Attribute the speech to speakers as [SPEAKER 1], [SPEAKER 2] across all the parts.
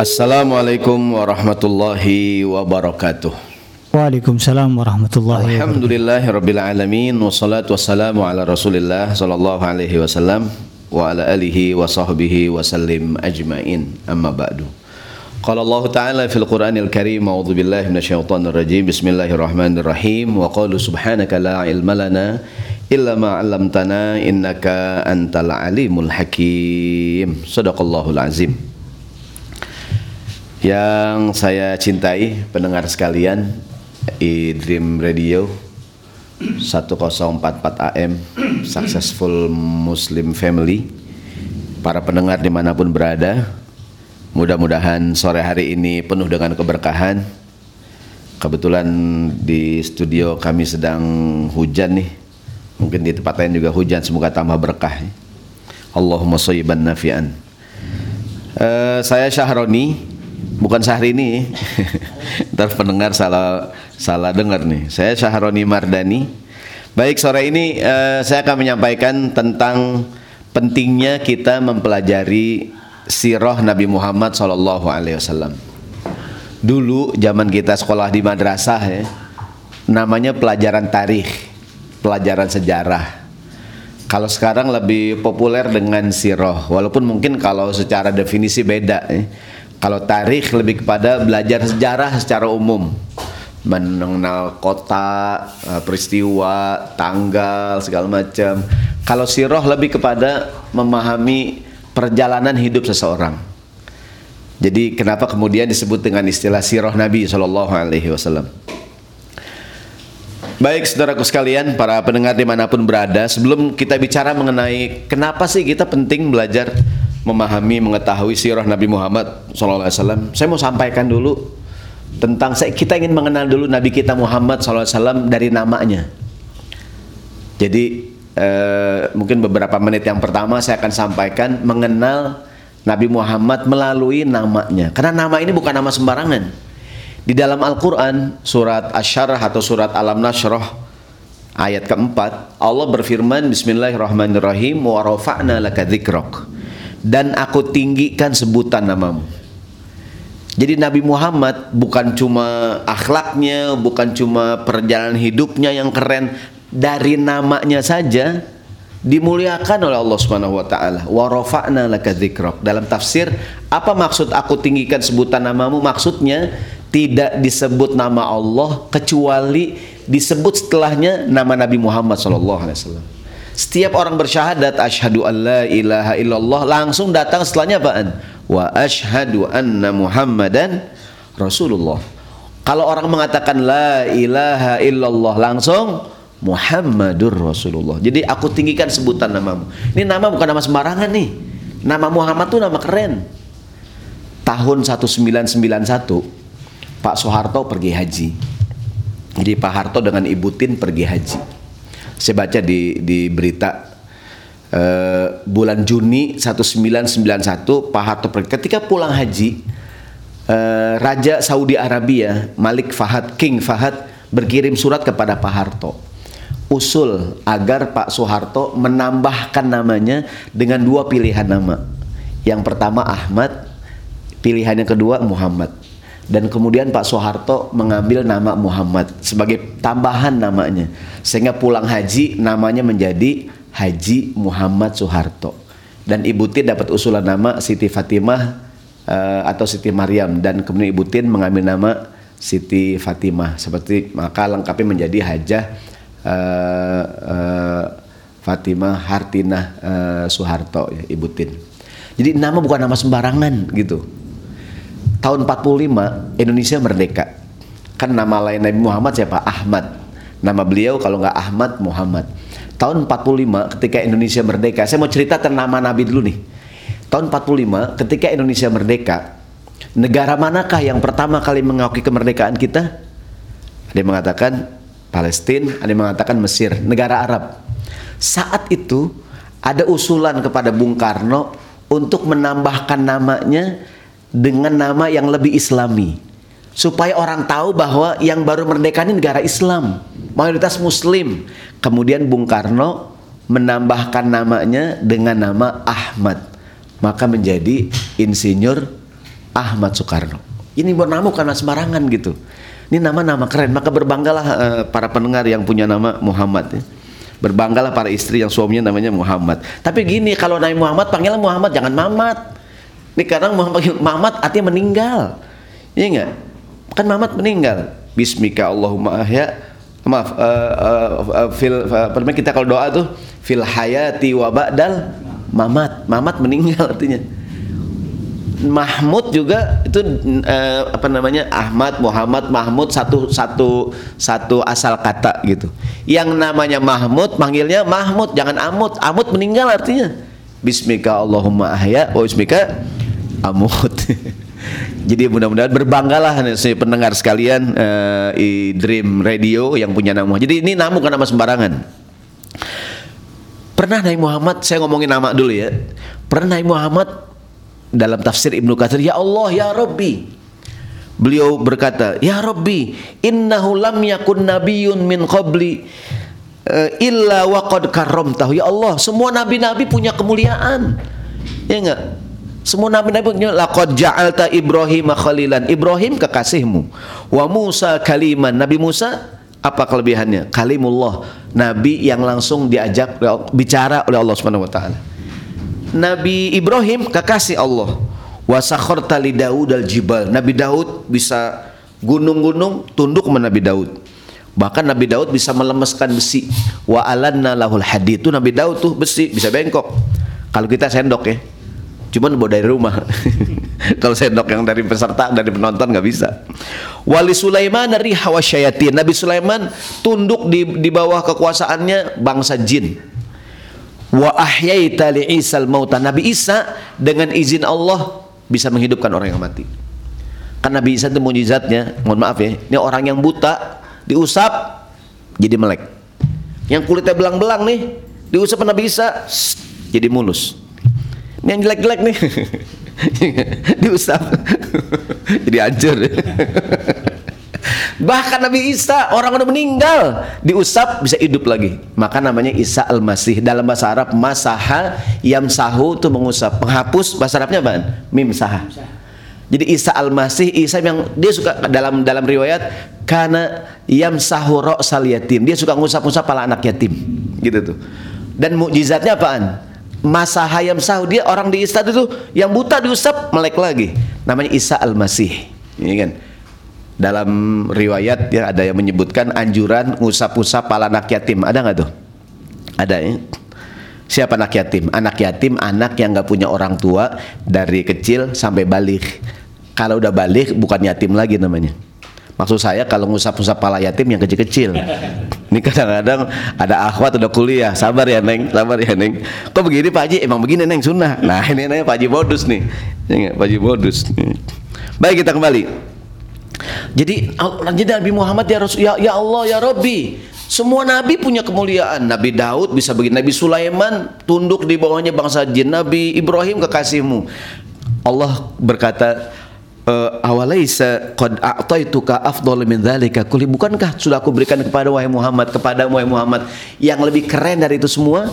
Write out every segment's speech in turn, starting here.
[SPEAKER 1] Assalamualaikum warahmatullahi wabarakatuh.
[SPEAKER 2] Waalaikumsalam warahmatullahi wabarakatuh.
[SPEAKER 1] Alhamdulillahi rabbil alamin wassalatu wassalamu ala Rasulillah sallallahu alaihi wasallam wa ala alihi wa sahbihi wa sallim ajmain. Amma ba'du. Qala Allah Ta'ala fil Qur'anil Karim A'udzu billahi minasyaitonir rajim. Bismillahirrahmanirrahim. Wa qalu subhanaka la ilma lana illa ma 'allamtana innaka antal alimul hakim. Sadaqallahul azim. Yang saya cintai pendengar sekalian, i Dream Radio 1044 AM Successful Muslim Family. Para pendengar di mana pun berada Mudah-mudahan sore hari ini penuh dengan keberkahan. Kebetulan di studio kami sedang hujan nih. Mungkin di tempat lain juga hujan Semoga tambah berkah. Allahumma soyiban nafi'an. Uh, Saya Syahroni bukan Syahrini ntar pendengar salah salah dengar nih. Saya Syahroni Mardani. Baik sore ini uh, saya akan menyampaikan tentang pentingnya kita mempelajari sirah Nabi Muhammad Shallallahu Alaihi Wasallam. Dulu zaman kita sekolah di madrasah ya namanya pelajaran tarikh pelajaran sejarah. Kalau sekarang lebih populer dengan sirah walaupun mungkin kalau secara definisi beda ya kalau tarikh lebih kepada belajar sejarah secara umum, mengenal kota, eh, peristiwa, tanggal segala macam. Kalau sirah lebih kepada memahami perjalanan hidup seseorang. Jadi kenapa kemudian disebut dengan istilah sirah Nabi Shallallahu Alaihi Wasallam? Baik saudaraku sekalian, para pendengar di mana pun berada, sebelum kita bicara mengenai kenapa sih kita penting belajar memahami, mengetahui sirah Nabi Muhammad SAW, saya mau sampaikan dulu tentang saya kita ingin mengenal dulu Nabi kita Muhammad SAW dari namanya. Jadi eh, mungkin beberapa menit yang pertama saya akan sampaikan mengenal Nabi Muhammad melalui namanya. Karena nama ini bukan nama sembarangan. Di dalam Al-Quran surat Asyarah atau surat Alam Nashrah ayat keempat Allah berfirman Bismillahirrahmanirrahim wa rafa'na laka dzikrak dan aku tinggikan sebutan namamu. Jadi Nabi Muhammad bukan cuma akhlaknya, bukan cuma perjalanan hidupnya yang keren, dari namanya saja dimuliakan oleh Allah Subhanahu wa taala. Wa rafa'na laka dzikrak. Dalam tafsir, apa maksud aku tinggikan sebutan namamu? Maksudnya tidak disebut nama Allah kecuali disebut setelahnya nama Nabi Muhammad sallallahu alaihi wasallam. Setiap orang bersyahadat asyhadu an la ilaha illallah langsung datang setelahnya apaan? Wa asyhadu anna Muhammadan Rasulullah. Kalau orang mengatakan la ilaha illallah langsung Muhammadur Rasulullah. Jadi aku tinggikan sebutan namamu. Ini nama bukan nama sembarangan nih. Nama Muhammad tuh nama keren. Tahun 1991 Pak Soeharto pergi haji. Jadi Pak Harto dengan Ibu Tin pergi haji saya baca di di berita uh, bulan Juni 1991 Pak Harto ketika pulang haji uh, Raja Saudi Arabia Malik Fahad King Fahad berkirim surat kepada Pak Harto usul agar Pak Soeharto menambahkan namanya dengan dua pilihan nama. Yang pertama Ahmad, pilihan yang kedua Muhammad dan kemudian Pak Soeharto mengambil nama Muhammad sebagai tambahan namanya. Sehingga pulang haji namanya menjadi Haji Muhammad Soeharto. Dan Ibu Tin dapat usulan nama Siti Fatimah uh, atau Siti Maryam dan kemudian Ibu Tin mengambil nama Siti Fatimah. Seperti maka lengkapnya menjadi Hajah uh, uh, Fatimah Hartinah uh, Soeharto ya Ibu Tin. Jadi nama bukan nama sembarangan gitu tahun 45 Indonesia merdeka. Kan nama lain Nabi Muhammad siapa? Ahmad. Nama beliau kalau nggak Ahmad Muhammad. Tahun 45 ketika Indonesia merdeka, saya mau cerita tentang nama Nabi dulu nih. Tahun 45 ketika Indonesia merdeka, negara manakah yang pertama kali mengakui kemerdekaan kita? Ada yang mengatakan Palestina, ada yang mengatakan Mesir, negara Arab. Saat itu ada usulan kepada Bung Karno untuk menambahkan namanya dengan nama yang lebih islami supaya orang tahu bahwa yang baru merdeka ini negara Islam mayoritas muslim kemudian Bung Karno menambahkan namanya dengan nama Ahmad maka menjadi insinyur Ahmad Soekarno. Ini buat nama karena sembarangan gitu. Ini nama-nama keren, maka berbanggalah uh, para pendengar yang punya nama Muhammad ya. Berbanggalah para istri yang suaminya namanya Muhammad. Tapi gini, kalau Nabi Muhammad panggilnya Muhammad, jangan Mamat. Ini kadang Muhammad, Muhammad artinya meninggal. Iya enggak? Kan Muhammad meninggal. Bismika Allahumma ahya. Maaf, uh, uh, uh, fil, uh, kita kalau doa tuh fil hayati wa ba'dal mamat. Mamat meninggal artinya. Mahmud juga itu eh, apa namanya Ahmad Muhammad Mahmud satu satu satu asal kata gitu. Yang namanya Mahmud manggilnya Mahmud jangan Amut. Amut meninggal artinya. Bismika Allahumma ahya wa bismika amut. Jadi mudah-mudahan berbanggalah si pendengar sekalian uh, Dream Radio yang punya nama. Jadi ini nama bukan nama sembarangan. Pernah Nabi Muhammad, saya ngomongin nama dulu ya. Pernah Nabi Muhammad dalam tafsir Ibnu Katsir, "Ya Allah, ya Rabbi." Beliau berkata, "Ya Rabbi, innahu lam yakun nabiyyun min qabli uh, illa waqad karramtahu." Ya Allah, semua nabi-nabi punya kemuliaan. Ya enggak? Semua nabi-nabi punya laqad ja'alta Ibrahim khalilan. Ibrahim kekasihmu. Wa Musa kaliman. Nabi Musa apa kelebihannya? Kalimullah, nabi yang langsung diajak bicara oleh Allah Subhanahu wa taala. Nabi Ibrahim kekasih Allah. Wasakharta li Daud al jibal. Nabi Daud bisa gunung-gunung tunduk sama Nabi Daud. Bahkan Nabi Daud bisa melemeskan besi. Wa alanna lahul hadid. Itu Nabi Daud tuh besi bisa bengkok. Kalau kita sendok ya. Cuman bawa dari rumah. Kalau sendok yang dari peserta, dari penonton nggak bisa. Wali Sulaiman dari hawasyayatin. Nabi Sulaiman tunduk di, di bawah kekuasaannya bangsa jin wa ahyaita li Isal mauta Nabi Isa dengan izin Allah bisa menghidupkan orang yang mati kan Nabi Isa itu mujizatnya mohon maaf ya ini orang yang buta diusap jadi melek yang kulitnya belang-belang nih diusap Nabi Isa jadi mulus yang jelek-jelek nih diusap jadi hancur Bahkan Nabi Isa orang udah meninggal diusap bisa hidup lagi. Maka namanya Isa al-Masih. Dalam bahasa Arab masaha yamsahu itu mengusap. Penghapus bahasa Arabnya apa? Mimsaha. Jadi Isa al-Masih, Isa yang dia suka dalam dalam riwayat karena yamsahu ra'sal yatim. Dia suka ngusap-ngusap kepala anak yatim. Gitu tuh. Dan mukjizatnya apaan? Masa hayam sahu dia orang di Isa itu yang buta diusap melek lagi. Namanya Isa al-Masih. Ini kan? Dalam riwayat ya ada yang menyebutkan anjuran usap-usap pala anak yatim. Ada nggak tuh? Ada ya? Siapa anak yatim? Anak yatim anak yang nggak punya orang tua dari kecil sampai balik. Kalau udah balik bukan yatim lagi namanya maksud saya kalau ngusap-usap pala yatim yang kecil-kecil. Ini kadang-kadang ada akhwat udah kuliah. Sabar ya neng. Sabar ya neng. Kok begini pak Haji? Emang begini neng. Sunnah. Nah ini nanya pak Haji modus nih. Ya, pak Haji modus baik kita kembali. Jadi jadi Nabi Muhammad ya Rasul ya, ya Allah ya Rabbi. Semua nabi punya kemuliaan. Nabi Daud bisa begini, Nabi Sulaiman tunduk di bawahnya bangsa jin, Nabi Ibrahim kekasihmu. Allah berkata, eh, awalaisa qad a'taituka afdal min dzalika bukankah sudah aku berikan kepada wahai Muhammad kepada wahai Muhammad yang lebih keren dari itu semua?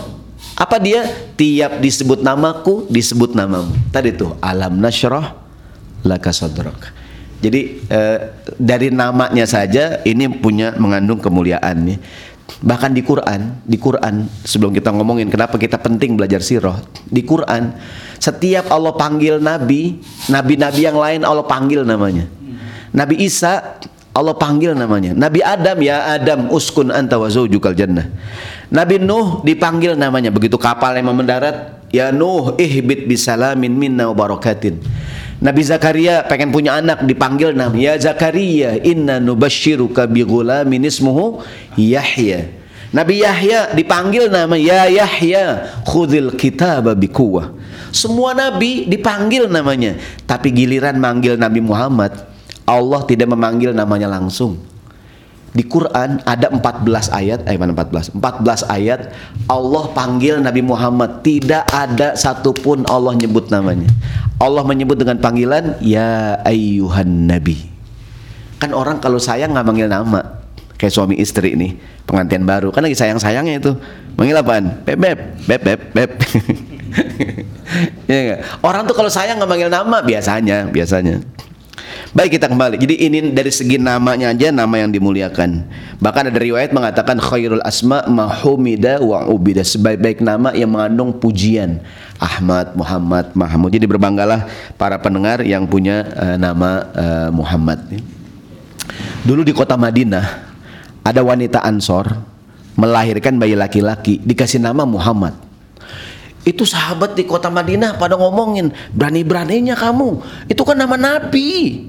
[SPEAKER 1] Apa dia? Tiap disebut namaku disebut namamu. Tadi tuh alam nasyrah laka sadrak. Jadi eh, dari namanya saja ini punya mengandung kemuliaan nih. Bahkan di Quran, di Quran sebelum kita ngomongin kenapa kita penting belajar sirah, di Quran setiap Allah panggil nabi, nabi-nabi yang lain Allah panggil namanya. Nabi Isa Allah panggil namanya. Nabi Adam ya Adam uskun anta wa zaujukal jannah. Nabi Nuh dipanggil namanya begitu kapal yang mendarat ya Nuh ihbit bisalamin minna wa barakatin. Nabi Zakaria pengen punya anak dipanggil nama ya Zakaria inna nubashiruka bi ghulamin ismuhu Yahya. Nabi Yahya dipanggil nama ya Yahya khudil kitaba biquwah. Semua nabi dipanggil namanya, tapi giliran manggil Nabi Muhammad, Allah tidak memanggil namanya langsung. Di Quran ada 14 ayat, eh mana 14? 14 ayat Allah panggil Nabi Muhammad, tidak ada satupun Allah nyebut namanya. Allah menyebut dengan panggilan ya ayyuhan nabi. Kan orang kalau sayang nggak manggil nama. Kayak suami istri ini, pengantin baru. Kan lagi sayang-sayangnya itu. Manggil apaan? Beb, beb, beb, ya? Orang tuh kalau sayang nggak manggil nama biasanya, biasanya. Baik kita kembali. Jadi ini dari segi namanya aja nama yang dimuliakan. Bahkan ada riwayat mengatakan khairul asma mahumida wa ubida sebaik-baik nama yang mengandung pujian. Ahmad, Muhammad, Mahmud. Jadi berbanggalah para pendengar yang punya uh, nama uh, Muhammad. Dulu di kota Madinah ada wanita Ansor melahirkan bayi laki-laki dikasih nama Muhammad. Itu sahabat di kota Madinah pada ngomongin berani-beraninya kamu. Itu kan nama Nabi.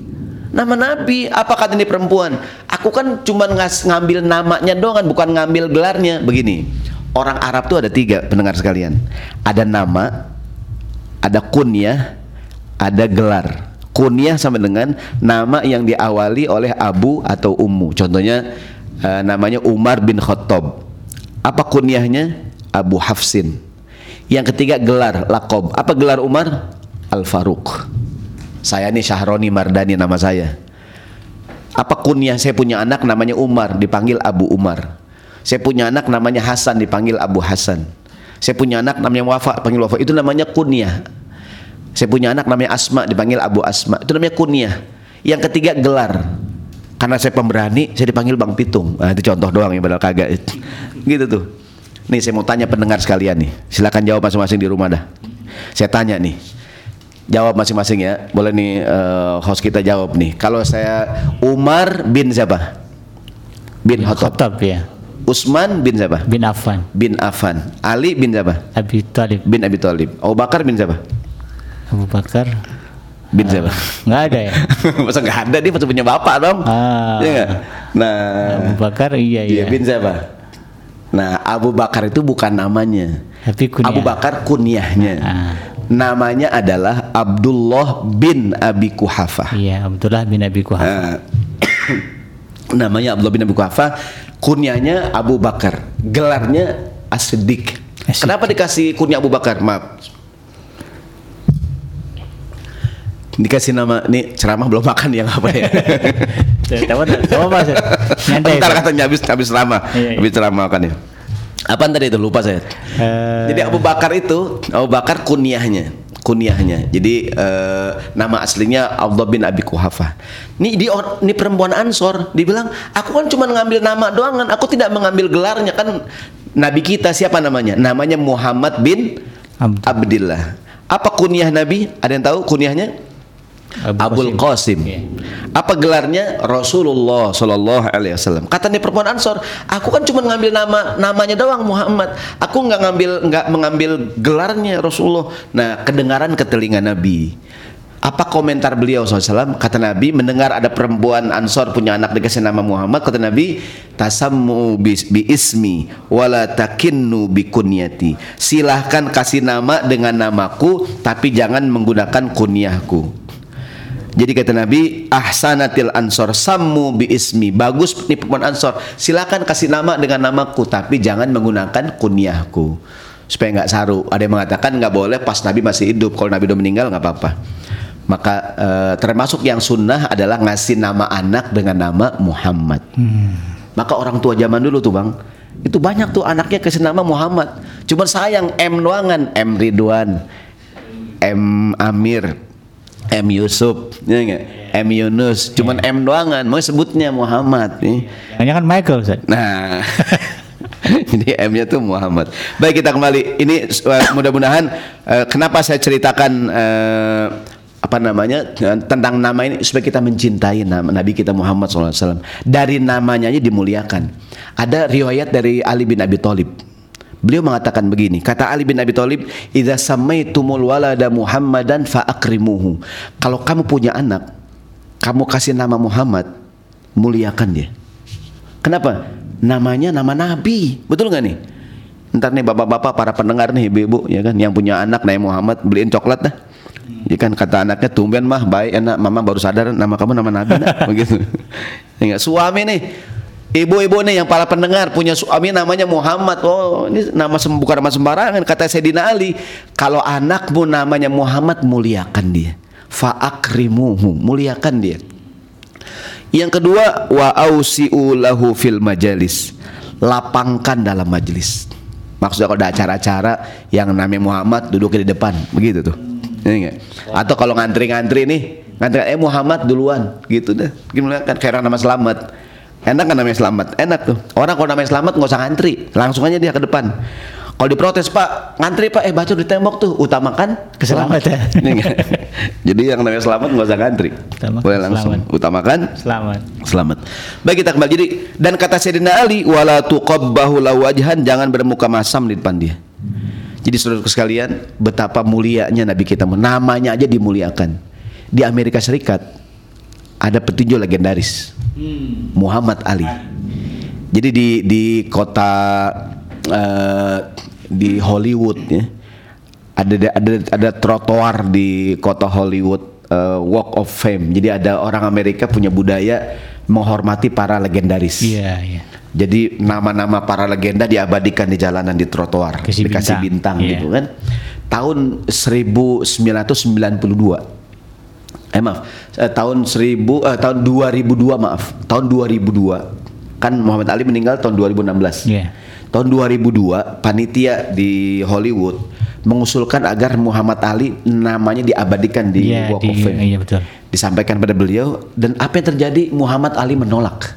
[SPEAKER 1] Nama Nabi, apa kata ini perempuan? Aku kan cuma ngambil namanya doang kan, bukan ngambil gelarnya. Begini, orang Arab tuh ada tiga pendengar sekalian. Ada nama, ada kunyah, ada gelar. Kunyah sama dengan nama yang diawali oleh abu atau ummu. Contohnya uh, namanya Umar bin Khattab. Apa kunyahnya? Abu Hafsin. Yang ketiga gelar lakob. Apa gelar Umar? Al Faruq. Saya nih Syahroni Mardani nama saya. Apa kunyah saya punya anak namanya Umar dipanggil Abu Umar. Saya punya anak namanya Hasan dipanggil Abu Hasan. Saya punya anak namanya Wafa dipanggil Wafa. Itu namanya kunyah. Saya punya anak namanya Asma dipanggil Abu Asma. Itu namanya kunyah. Yang ketiga gelar. Karena saya pemberani, saya dipanggil Bang Pitung. Nah, itu contoh doang yang padahal kagak. gitu tuh. Nih saya mau tanya pendengar sekalian nih. Silakan jawab masing-masing di rumah dah. Saya tanya nih jawab masing-masing ya. Boleh nih uh, host kita jawab nih. Kalau saya Umar bin siapa? Bin Khattab.
[SPEAKER 2] ya.
[SPEAKER 1] Usman bin siapa?
[SPEAKER 2] Bin Affan.
[SPEAKER 1] Bin Affan. Ali bin siapa?
[SPEAKER 2] Abi Thalib.
[SPEAKER 1] Bin Abi Thalib. Abu Bakar bin siapa?
[SPEAKER 2] Abu Bakar.
[SPEAKER 1] Bin uh, siapa?
[SPEAKER 2] Nggak ada ya?
[SPEAKER 1] Masa nggak ada dia pasti punya bapak dong.
[SPEAKER 2] Ah.
[SPEAKER 1] Iya gak? Nah.
[SPEAKER 2] Abu Bakar iya iya.
[SPEAKER 1] Iya bin siapa? Nah Abu Bakar itu bukan namanya.
[SPEAKER 2] Tapi kunyah.
[SPEAKER 1] Abu Bakar kunyahnya. Ah namanya adalah Abdullah bin Abi Kuhafa.
[SPEAKER 2] Iya, Abdullah bin Abi Kuhafa. Uh,
[SPEAKER 1] namanya Abdullah bin Abi Kuhafa, kunyanya Abu Bakar, gelarnya As-Siddiq. Kenapa dikasih kunyah Abu Bakar? Maaf. Dikasih nama nih ceramah belum makan yang apa ya?
[SPEAKER 2] Tahu tahu apa sih?
[SPEAKER 1] Ntar katanya habis habis ceramah, iya, iya. habis ceramah makan ya. Apa tadi itu lupa saya. Uh, Jadi Abu Bakar itu Abu Bakar kunyahnya, kunyahnya. Jadi uh, nama aslinya Abdullah bin Abi Kuhafa. Ini di ini perempuan Ansor dibilang, "Aku kan cuma ngambil nama doang kan, aku tidak mengambil gelarnya kan nabi kita siapa namanya? Namanya Muhammad bin Abdullah. Apa kunyah Nabi? Ada yang tahu kunyahnya? Abu Abul Qasim. Yeah. Apa gelarnya? Rasulullah Shallallahu Alaihi Wasallam. Kata nih perempuan Ansor, aku kan cuma ngambil nama namanya doang Muhammad. Aku nggak ngambil nggak mengambil gelarnya Rasulullah. Nah, kedengaran ke telinga Nabi. Apa komentar beliau SAW? Kata Nabi, mendengar ada perempuan Ansor punya anak dikasih nama Muhammad. Kata Nabi, tasammu bi, bi ismi, wala takinnu bi kunyati. Silahkan kasih nama dengan namaku, tapi jangan menggunakan kunyahku. Jadi kata Nabi, ahsanatil ansor sammu bi ismi. Bagus nih perempuan ansor. Silakan kasih nama dengan namaku, tapi jangan menggunakan kunyahku supaya nggak saru. Ada yang mengatakan nggak boleh pas Nabi masih hidup. Kalau Nabi udah meninggal nggak apa-apa. Maka eh, termasuk yang sunnah adalah ngasih nama anak dengan nama Muhammad. Hmm. Maka orang tua zaman dulu tuh bang, itu banyak tuh anaknya kasih nama Muhammad. Cuma sayang M doangan, M Ridwan, M Amir, M Yusuf, ya enggak? M Yunus, cuman M doangan, mau sebutnya Muhammad. nih.
[SPEAKER 2] Hanya kan Michael, Ustaz.
[SPEAKER 1] Nah. Jadi M-nya tuh Muhammad. Baik kita kembali. Ini uh, mudah-mudahan uh, kenapa saya ceritakan uh, apa namanya tentang nama ini supaya kita mencintai nama Nabi kita Muhammad SAW. Dari namanya aja dimuliakan. Ada riwayat dari Ali bin Abi Thalib Beliau mengatakan begini, kata Ali bin Abi Thalib, "Idza samaitumul walada Muhammadan fa akrimuhu." Kalau kamu punya anak, kamu kasih nama Muhammad, muliakan dia. Kenapa? Namanya nama nabi. Betul nggak nih? Ntar nih bapak-bapak para pendengar nih ibu-ibu ya kan yang punya anak nama Muhammad beliin coklat dah. Ya kan kata anaknya tumben mah baik enak mama baru sadar nama kamu nama nabi nak begitu. Ya, suami nih Ibu-ibu nih yang para pendengar punya suami namanya Muhammad. Oh, ini nama bukan nama sembarangan kata Sayyidina Ali. Kalau anakmu namanya Muhammad muliakan dia. Fa'akrimuhu, muliakan dia. Yang kedua, wa ausi'u lahu fil majalis. Lapangkan dalam majelis. Maksudnya kalau ada acara-acara yang namanya Muhammad duduknya di depan, begitu tuh. Nggak? Atau kalau ngantri-ngantri nih, ngantri eh Muhammad duluan, gitu deh. Gimana kan kayak nama Selamat. Enak kan namanya Selamat? Enak tuh. Orang kalau namanya Selamat nggak usah ngantri, langsung aja dia ke depan. Kalau diprotes Pak, ngantri Pak, eh baca di tembok tuh, utamakan
[SPEAKER 2] Keselamatan.
[SPEAKER 1] Nggak? Jadi yang namanya Selamat nggak usah ngantri,
[SPEAKER 2] Utamakan
[SPEAKER 1] boleh langsung.
[SPEAKER 2] selamat.
[SPEAKER 1] Utamakan
[SPEAKER 2] Selamat.
[SPEAKER 1] Selamat. Baik kita kembali. Jadi dan kata Sayyidina Ali wala tuqabbahu wajhan jangan bermuka masam di depan dia. Jadi saudara sekalian, betapa mulianya Nabi kita. Namanya aja dimuliakan. Di Amerika Serikat ada petinju legendaris. Muhammad Ali. Jadi di di kota eh, di Hollywood ya. Ada ada ada trotoar di kota Hollywood eh, Walk of Fame. Jadi ada orang Amerika punya budaya menghormati para legendaris.
[SPEAKER 2] Iya, iya.
[SPEAKER 1] Jadi nama-nama para legenda diabadikan di jalanan di trotoar,
[SPEAKER 2] Kasih
[SPEAKER 1] dikasih
[SPEAKER 2] bintang.
[SPEAKER 1] bintang,
[SPEAKER 2] Iya.
[SPEAKER 1] gitu kan. Tahun 1992. Eh maaf, eh, tahun 1000 eh, tahun 2002 maaf. Tahun 2002. Kan Muhammad Ali meninggal tahun 2016.
[SPEAKER 2] Iya.
[SPEAKER 1] Tahun 2002 panitia di Hollywood mengusulkan agar Muhammad Ali namanya diabadikan di
[SPEAKER 2] Iya,
[SPEAKER 1] Walk
[SPEAKER 2] di-
[SPEAKER 1] of Fame
[SPEAKER 2] iya, betul.
[SPEAKER 1] disampaikan pada beliau dan apa yang terjadi Muhammad Ali menolak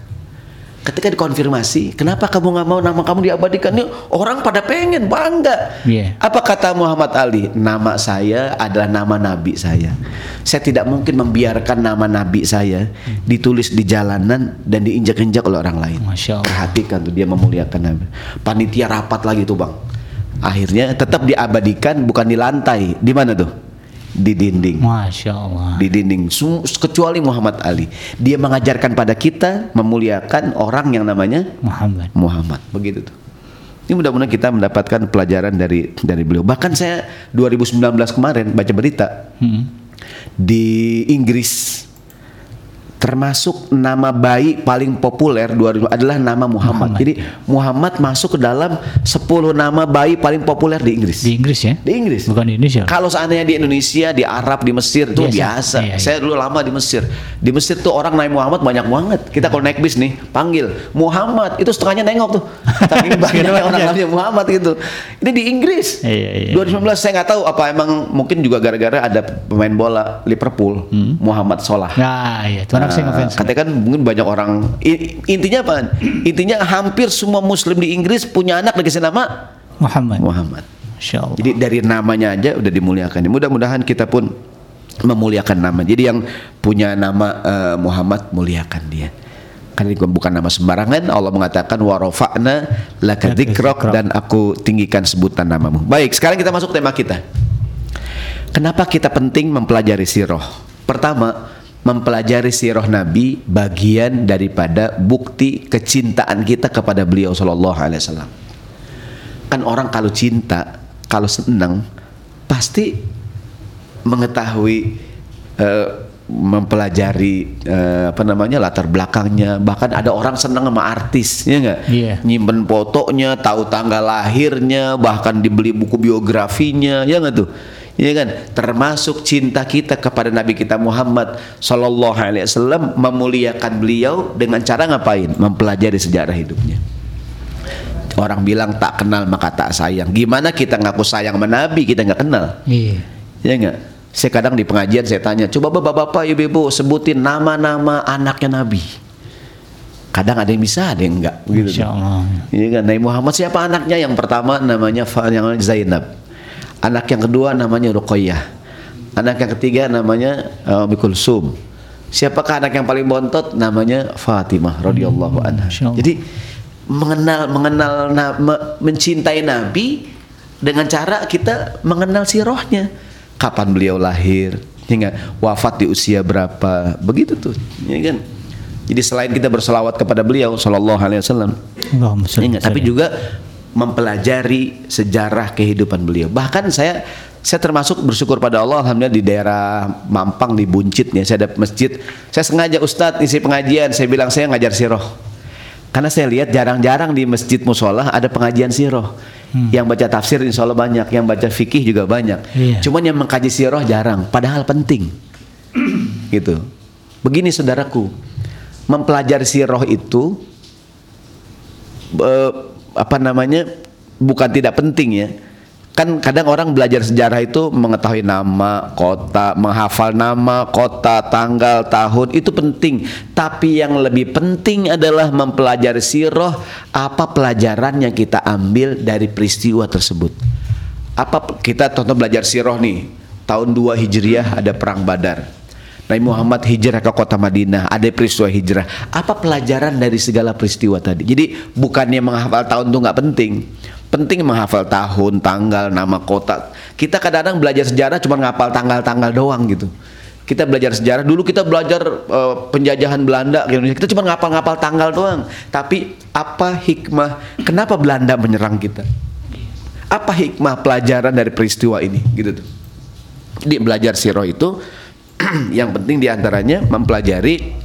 [SPEAKER 1] ketika dikonfirmasi kenapa kamu nggak mau nama kamu diabadikan? Nih, orang pada pengen bangga.
[SPEAKER 2] Iya.
[SPEAKER 1] apa kata Muhammad Ali? Nama saya adalah nama nabi saya. Saya tidak mungkin membiarkan nama nabi saya ditulis di jalanan dan diinjak-injak oleh orang lain.
[SPEAKER 2] Masya Allah.
[SPEAKER 1] perhatikan tuh dia memuliakan nabi. Panitia rapat lagi tuh bang. Akhirnya tetap diabadikan bukan di lantai. Di mana tuh di dinding.
[SPEAKER 2] Masya Allah.
[SPEAKER 1] di dinding. Kecuali Muhammad Ali. Dia mengajarkan pada kita memuliakan orang yang namanya
[SPEAKER 2] Muhammad.
[SPEAKER 1] Muhammad. Begitu tuh. Ini mudah-mudahan kita mendapatkan pelajaran dari dari beliau. Bahkan saya 2019 kemarin baca berita
[SPEAKER 2] Hmm.
[SPEAKER 1] di Inggris termasuk nama bayi paling populer 2000 adalah nama Muhammad.
[SPEAKER 2] Muhammad,
[SPEAKER 1] Jadi Muhammad masuk ke dalam 10 nama bayi paling populer di Inggris.
[SPEAKER 2] Di Inggris ya?
[SPEAKER 1] Di Inggris.
[SPEAKER 2] Bukan di Indonesia.
[SPEAKER 1] Kalau seandainya di Indonesia, di Arab, di Mesir itu
[SPEAKER 2] Biasa.
[SPEAKER 1] biasa.
[SPEAKER 2] Iya, iya.
[SPEAKER 1] Saya dulu lama di Mesir. Di Mesir tuh orang naik Muhammad banyak banget. Kita kalau naik bis nih, panggil Muhammad, itu setengahnya nengok tuh. Banyaknya
[SPEAKER 2] banyak.
[SPEAKER 1] orang namanya Muhammad gitu. Ini di Inggris.
[SPEAKER 2] Iya, iya.
[SPEAKER 1] 2019 saya nggak tahu apa emang mungkin juga gara-gara ada pemain bola Liverpool, Muhammad Salah.
[SPEAKER 2] Nah, iya. Itu saya ngefans.
[SPEAKER 1] katanya kan mungkin banyak orang intinya apa? Intinya hampir semua muslim di Inggris punya anak dikasih nama
[SPEAKER 2] Muhammad.
[SPEAKER 1] Muhammad.
[SPEAKER 2] Allah.
[SPEAKER 1] Jadi dari namanya aja udah dimuliakan. Mudah-mudahan kita pun memuliakan nama. Jadi yang punya nama eh, Muhammad muliakan dia. Kan ini bukan nama sembarangan. Allah mengatakan warofa'na laka
[SPEAKER 2] Laka
[SPEAKER 1] dzikrok
[SPEAKER 2] dzikrok.
[SPEAKER 1] dan aku tinggikan sebutan namamu. Baik, sekarang kita masuk tema kita. Kenapa kita penting mempelajari sirah? Pertama, mempelajari sirah Nabi bagian daripada bukti kecintaan kita kepada beliau Shallallahu Alaihi Wasallam. Kan orang kalau cinta, kalau senang, pasti mengetahui eh, mempelajari eh, apa namanya latar belakangnya bahkan ada orang senang sama artis ya nggak
[SPEAKER 2] Iya.
[SPEAKER 1] nyimpen fotonya tahu tanggal lahirnya bahkan dibeli buku biografinya ya nggak tuh ya kan termasuk cinta kita kepada Nabi kita Muhammad Shallallahu Alaihi Wasallam memuliakan beliau dengan cara ngapain mempelajari sejarah hidupnya orang bilang tak kenal maka tak sayang gimana kita ngaku sayang sama Nabi kita nggak kenal
[SPEAKER 2] Iya.
[SPEAKER 1] Ya enggak? Saya kadang di pengajian saya tanya, coba bapak-bapak, ibu-ibu sebutin nama-nama anaknya Nabi. Kadang ada yang bisa, ada yang enggak.
[SPEAKER 2] Allah.
[SPEAKER 1] Iya kan? Nabi Muhammad siapa anaknya? Yang pertama namanya yang Zainab. Anak yang kedua namanya Ruqayyah. Anak yang ketiga namanya uh, Kulsum. Siapakah anak yang paling bontot? Namanya Fatimah radhiyallahu anha.
[SPEAKER 2] Masya Allah.
[SPEAKER 1] Jadi mengenal mengenal na- me- mencintai Nabi dengan cara kita mengenal sirahnya. Kapan beliau lahir, hingga wafat di usia berapa, begitu tuh, ya kan? Jadi selain kita berselawat kepada beliau Shallallahu Alaihi Wasallam, Ingat, tapi juga mempelajari sejarah kehidupan beliau. Bahkan saya saya termasuk bersyukur pada Allah alhamdulillah di daerah Mampang di Buncit ya saya ada masjid. Saya sengaja Ustadz isi pengajian saya bilang saya ngajar siroh. Karena saya lihat jarang-jarang di masjid musola ada pengajian siroh. Yang baca tafsir insya Allah banyak, yang baca fikih juga banyak.
[SPEAKER 2] Iya.
[SPEAKER 1] Cuman yang mengkaji siroh jarang, padahal penting. gitu. Begini saudaraku, mempelajari siroh itu apa namanya bukan tidak penting ya. Kan kadang orang belajar sejarah itu mengetahui nama, kota, menghafal nama, kota, tanggal, tahun itu penting. Tapi yang lebih penting adalah mempelajari sirah apa pelajaran yang kita ambil dari peristiwa tersebut. Apa kita contoh belajar sirah nih. Tahun 2 Hijriah ada perang Badar. Nabi Muhammad hijrah ke kota Madinah, ada peristiwa hijrah. Apa pelajaran dari segala peristiwa tadi? Jadi bukannya menghafal tahun itu nggak penting, penting menghafal tahun, tanggal, nama kota. Kita kadang-kadang belajar sejarah cuma ngapal tanggal-tanggal doang gitu. Kita belajar sejarah dulu kita belajar uh, penjajahan Belanda ke Indonesia. Kita cuma ngapal-ngapal tanggal doang. Tapi apa hikmah? Kenapa Belanda menyerang kita? Apa hikmah pelajaran dari peristiwa ini? Gitu tuh. Di belajar sirah itu yang penting di antaranya mempelajari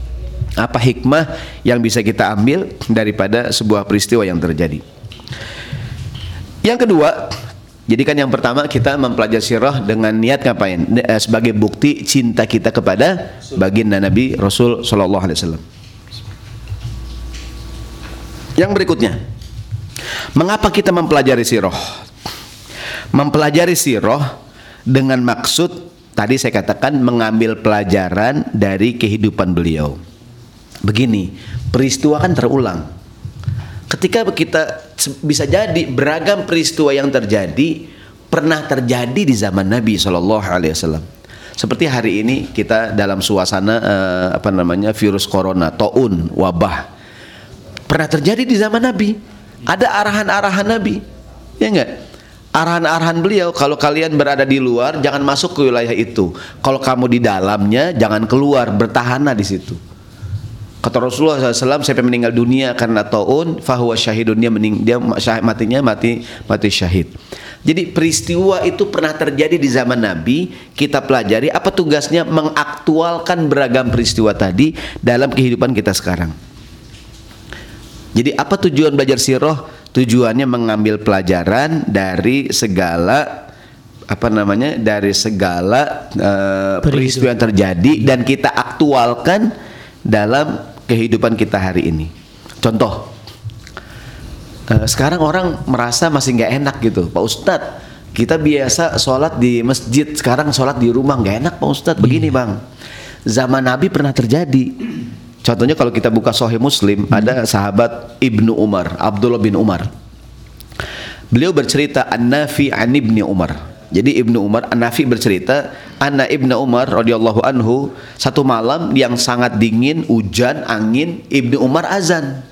[SPEAKER 1] apa hikmah yang bisa kita ambil daripada sebuah peristiwa yang terjadi. Yang kedua, jadi kan yang pertama kita mempelajari sirah dengan niat ngapain? Eh, sebagai bukti cinta kita kepada baginda Nabi Rasul Shallallahu Alaihi Wasallam. Yang berikutnya, mengapa kita mempelajari sirah? Mempelajari sirah dengan maksud tadi saya katakan mengambil pelajaran dari kehidupan beliau. Begini, peristiwa kan terulang ketika kita bisa jadi beragam peristiwa yang terjadi pernah terjadi di zaman Nabi Shallallahu Alaihi Wasallam. Seperti hari ini kita dalam suasana uh, apa namanya virus corona, taun, wabah, pernah terjadi di zaman Nabi. Ada arahan-arahan Nabi, ya enggak? Arahan-arahan beliau kalau kalian berada di luar jangan masuk ke wilayah itu. Kalau kamu di dalamnya jangan keluar, bertahanlah di situ. Kata Rasulullah SAW sampai meninggal dunia karena taun fahuwa syahidun dia mening dia matinya mati mati syahid. Jadi peristiwa itu pernah terjadi di zaman Nabi. Kita pelajari apa tugasnya mengaktualkan beragam peristiwa tadi dalam kehidupan kita sekarang. Jadi apa tujuan belajar sirah? Tujuannya mengambil pelajaran dari segala apa namanya dari segala uh, peristiwa yang terjadi dan kita aktualkan dalam kehidupan kita hari ini. Contoh, uh, sekarang orang merasa masih nggak enak gitu, Pak Ustadz. Kita biasa sholat di masjid, sekarang sholat di rumah nggak enak Pak Ustadz. Begini bang, zaman Nabi pernah terjadi. Contohnya kalau kita buka Sahih Muslim, hmm. ada sahabat Ibnu Umar, Abdullah bin Umar. Beliau bercerita An-Nafi an Ibni Umar jadi Ibnu Umar An-Nafi bercerita, Anna Ibnu Umar radhiyallahu anhu satu malam yang sangat dingin, hujan, angin, Ibnu Umar azan.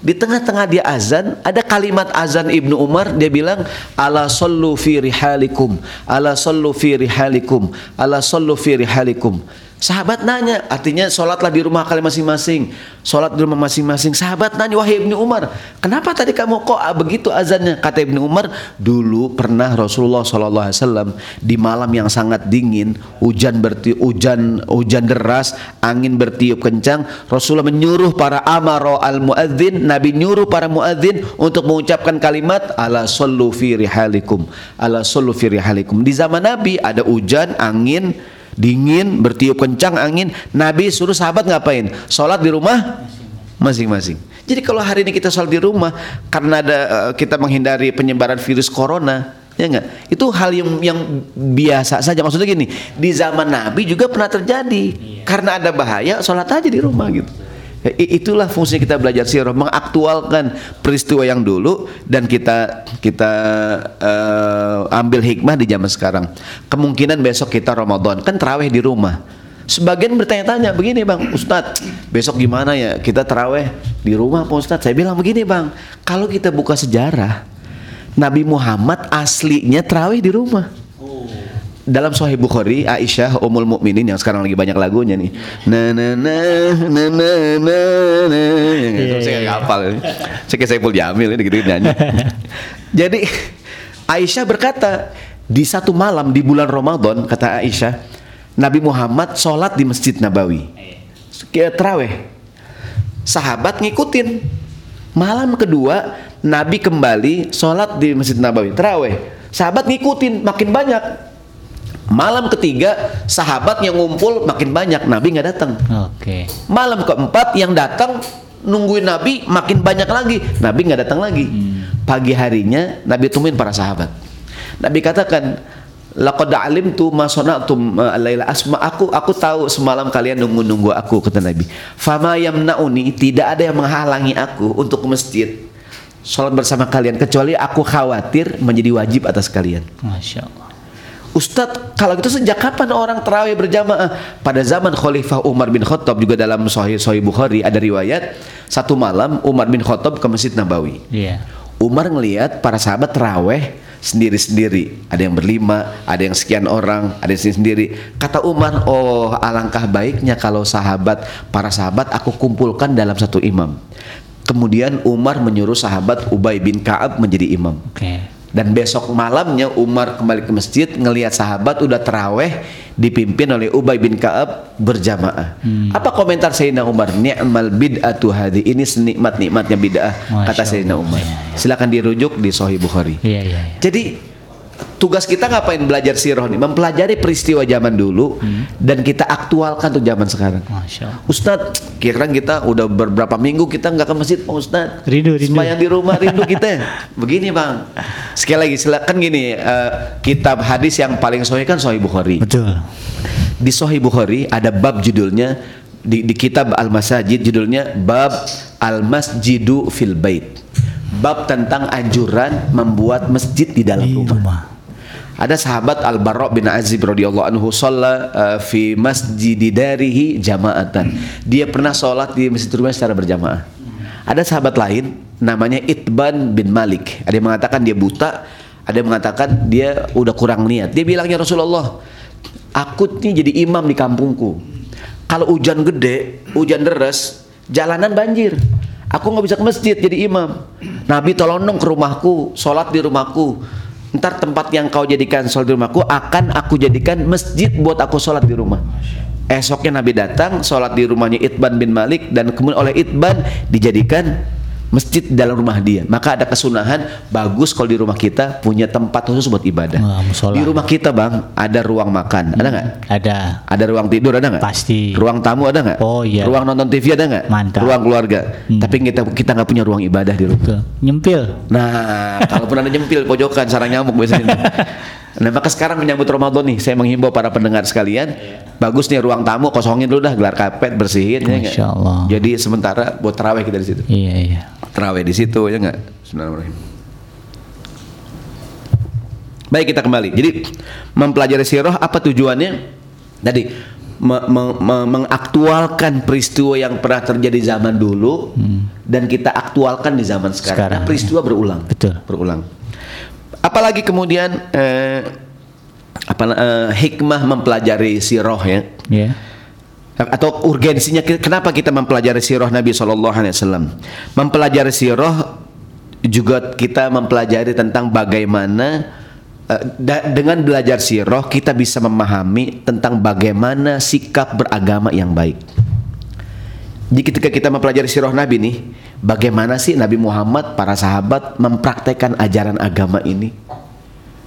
[SPEAKER 1] Di tengah-tengah dia azan, ada kalimat azan Ibnu Umar dia bilang ala sallu fi rihalikum, ala sallu fi rihalikum, ala sallu fi rihalikum. Sahabat nanya, artinya sholatlah di rumah kalian masing-masing. Sholat di rumah masing-masing. Sahabat nanya, wahai Ibnu Umar, kenapa tadi kamu kok begitu azannya? Kata Ibnu Umar, dulu pernah Rasulullah SAW di malam yang sangat dingin, hujan bertiup, hujan hujan deras, angin bertiup kencang. Rasulullah menyuruh para amaro al muadzin, Nabi nyuruh para muadzin untuk mengucapkan kalimat ala sallu fi rihalikum, ala sallu fi rihalikum. Di zaman Nabi ada hujan, angin, dingin, bertiup kencang angin, Nabi suruh sahabat ngapain? Sholat di rumah masing-masing. Jadi kalau hari ini kita sholat di rumah karena ada uh, kita menghindari penyebaran virus corona, ya enggak? Itu hal yang yang biasa saja. Maksudnya gini, di zaman Nabi juga pernah terjadi. Iya. Karena ada bahaya, sholat aja di rumah gitu. Itulah fungsi kita belajar sirah, mengaktualkan peristiwa yang dulu dan kita kita uh, ambil hikmah di zaman sekarang. Kemungkinan besok kita Ramadan kan terawih di rumah. Sebagian bertanya-tanya begini bang Ustadz besok gimana ya kita terawih di rumah Pak Ustadz saya bilang begini bang kalau kita buka sejarah Nabi Muhammad aslinya terawih di rumah dalam Sahih Bukhari Aisyah Ummul Mukminin yang sekarang lagi banyak lagunya nih. Na na na na na na na. Yeah, saya nggak hafal. Saya kayak Saiful Jamil ini gitu nyanyi. Jadi Aisyah berkata di satu malam di bulan Ramadan kata Aisyah Nabi Muhammad sholat di Masjid Nabawi. Kayak teraweh. Sahabat ngikutin. Malam kedua Nabi kembali sholat di Masjid Nabawi teraweh. Sahabat ngikutin makin banyak Malam ketiga sahabat yang ngumpul makin banyak, Nabi nggak datang.
[SPEAKER 2] Oke. Okay.
[SPEAKER 1] Malam keempat yang datang nungguin Nabi makin banyak lagi, Nabi nggak datang lagi. Hmm. pagi harinya Nabi temuin para sahabat. Nabi katakan, Laqad alimtu ma sana'tum uh, laila asma aku aku tahu semalam kalian nunggu-nunggu aku kata Nabi. Fama yamnauni tidak ada yang menghalangi aku untuk ke masjid sholat bersama kalian kecuali aku khawatir menjadi wajib atas kalian.
[SPEAKER 2] Masya Allah.
[SPEAKER 1] Ustadz, kalau gitu sejak kapan orang terawih berjamaah? Pada zaman Khalifah Umar bin Khattab juga dalam Sahih Sahih Bukhari ada riwayat satu malam Umar bin Khattab ke Masjid Nabawi.
[SPEAKER 2] Iya.
[SPEAKER 1] Umar ngelihat para sahabat terawih sendiri-sendiri. Ada yang berlima, ada yang sekian orang, ada yang sendiri. Kata Umar, oh alangkah baiknya kalau sahabat, para sahabat aku kumpulkan dalam satu imam. Kemudian Umar menyuruh sahabat Ubay bin Ka'ab menjadi imam.
[SPEAKER 2] Oke.
[SPEAKER 1] Dan besok malamnya Umar kembali ke masjid ngelihat sahabat udah teraweh dipimpin oleh Ubay bin Ka'ab berjamaah. Apa komentar Sayyidina Umar? Ni'mal bid'atu hadi. Ini senikmat-nikmatnya bid'ah kata Sayyidina Umar.
[SPEAKER 2] ya, ya.
[SPEAKER 1] Silakan dirujuk di Sahih Bukhari.
[SPEAKER 2] Iya, iya, iya.
[SPEAKER 1] Jadi tugas kita ngapain belajar sirah nih? Mempelajari peristiwa zaman dulu dan kita aktualkan tuh zaman sekarang. Ustadz, kira kita udah beberapa minggu kita nggak ke masjid, Pak Ustadz.
[SPEAKER 2] Rindu, rindu.
[SPEAKER 1] Sembahyang di rumah rindu kita. Begini bang, sekali lagi silakan gini, eh, kitab hadis yang paling sahih kan Sahih Bukhari.
[SPEAKER 2] Betul.
[SPEAKER 1] Di Sahih Bukhari ada bab judulnya di, di kitab Al Masajid judulnya bab Al Masjidu fil Bait. Bab tentang anjuran membuat masjid di dalam
[SPEAKER 2] Di
[SPEAKER 1] rumah.
[SPEAKER 2] rumah.
[SPEAKER 1] Ada sahabat Al Barra bin Azib radhiyallahu anhu sholat uh, fi masjid darihi jama'atan. Dia pernah sholat di masjid rumah secara berjamaah. Ada sahabat lain namanya Itban bin Malik. Ada yang mengatakan dia buta, ada yang mengatakan dia udah kurang niat. Dia bilangnya Rasulullah, aku nih jadi imam di kampungku. Kalau hujan gede, hujan deras, jalanan banjir. Aku nggak bisa ke masjid jadi imam. Nabi tolong dong ke rumahku, sholat di rumahku. Ntar tempat yang kau jadikan sholat di rumahku akan aku jadikan masjid buat aku sholat di rumah. Esoknya Nabi datang sholat di rumahnya Itban bin Malik dan kemudian oleh Itban dijadikan masjid dalam rumah dia. Maka ada kesunahan bagus kalau di rumah kita punya tempat khusus buat ibadah.
[SPEAKER 2] Wah, musola.
[SPEAKER 1] Di rumah kita bang ada ruang makan, ada nggak?
[SPEAKER 2] Ada.
[SPEAKER 1] Ada ruang tidur ada nggak?
[SPEAKER 2] Pasti.
[SPEAKER 1] Ruang tamu ada nggak?
[SPEAKER 2] Oh, iya.
[SPEAKER 1] Ruang nonton TV ada nggak?
[SPEAKER 2] Mantap.
[SPEAKER 1] Ruang keluarga.
[SPEAKER 2] Hmm.
[SPEAKER 1] Tapi kita kita nggak punya ruang ibadah di rumah.
[SPEAKER 2] Betul. Nyempil.
[SPEAKER 1] Nah, kalaupun ada nyempil pojokan sarang nyamuk biasanya. Nah, maka sekarang menyambut Ramadan nih, saya menghimbau para pendengar sekalian, bagus nih ruang tamu kosongin dulu dah, gelar karpet bersihin ya?
[SPEAKER 2] Masya Allah.
[SPEAKER 1] Jadi sementara buat terawih kita di situ.
[SPEAKER 2] Iya, iya.
[SPEAKER 1] Terawih di situ ya nggak? Bismillahirrahmanirrahim. Baik kita kembali. Jadi mempelajari sirah apa tujuannya? Tadi me- me- me- mengaktualkan peristiwa yang pernah terjadi zaman dulu dan kita aktualkan di zaman sekarang.
[SPEAKER 2] Sekarang,
[SPEAKER 1] Karena peristiwa berulang.
[SPEAKER 2] Betul.
[SPEAKER 1] Berulang. Apalagi kemudian eh, apa eh, hikmah mempelajari sirah ya.
[SPEAKER 2] Iya.
[SPEAKER 1] atau urgensinya kenapa kita mempelajari sirah Nabi Shallallahu Alaihi Wasallam? Mempelajari sirah juga kita mempelajari tentang bagaimana eh, dengan belajar sirah kita bisa memahami tentang bagaimana sikap beragama yang baik jadi ketika kita mempelajari sirah Nabi nih bagaimana sih Nabi Muhammad para sahabat mempraktekkan ajaran agama ini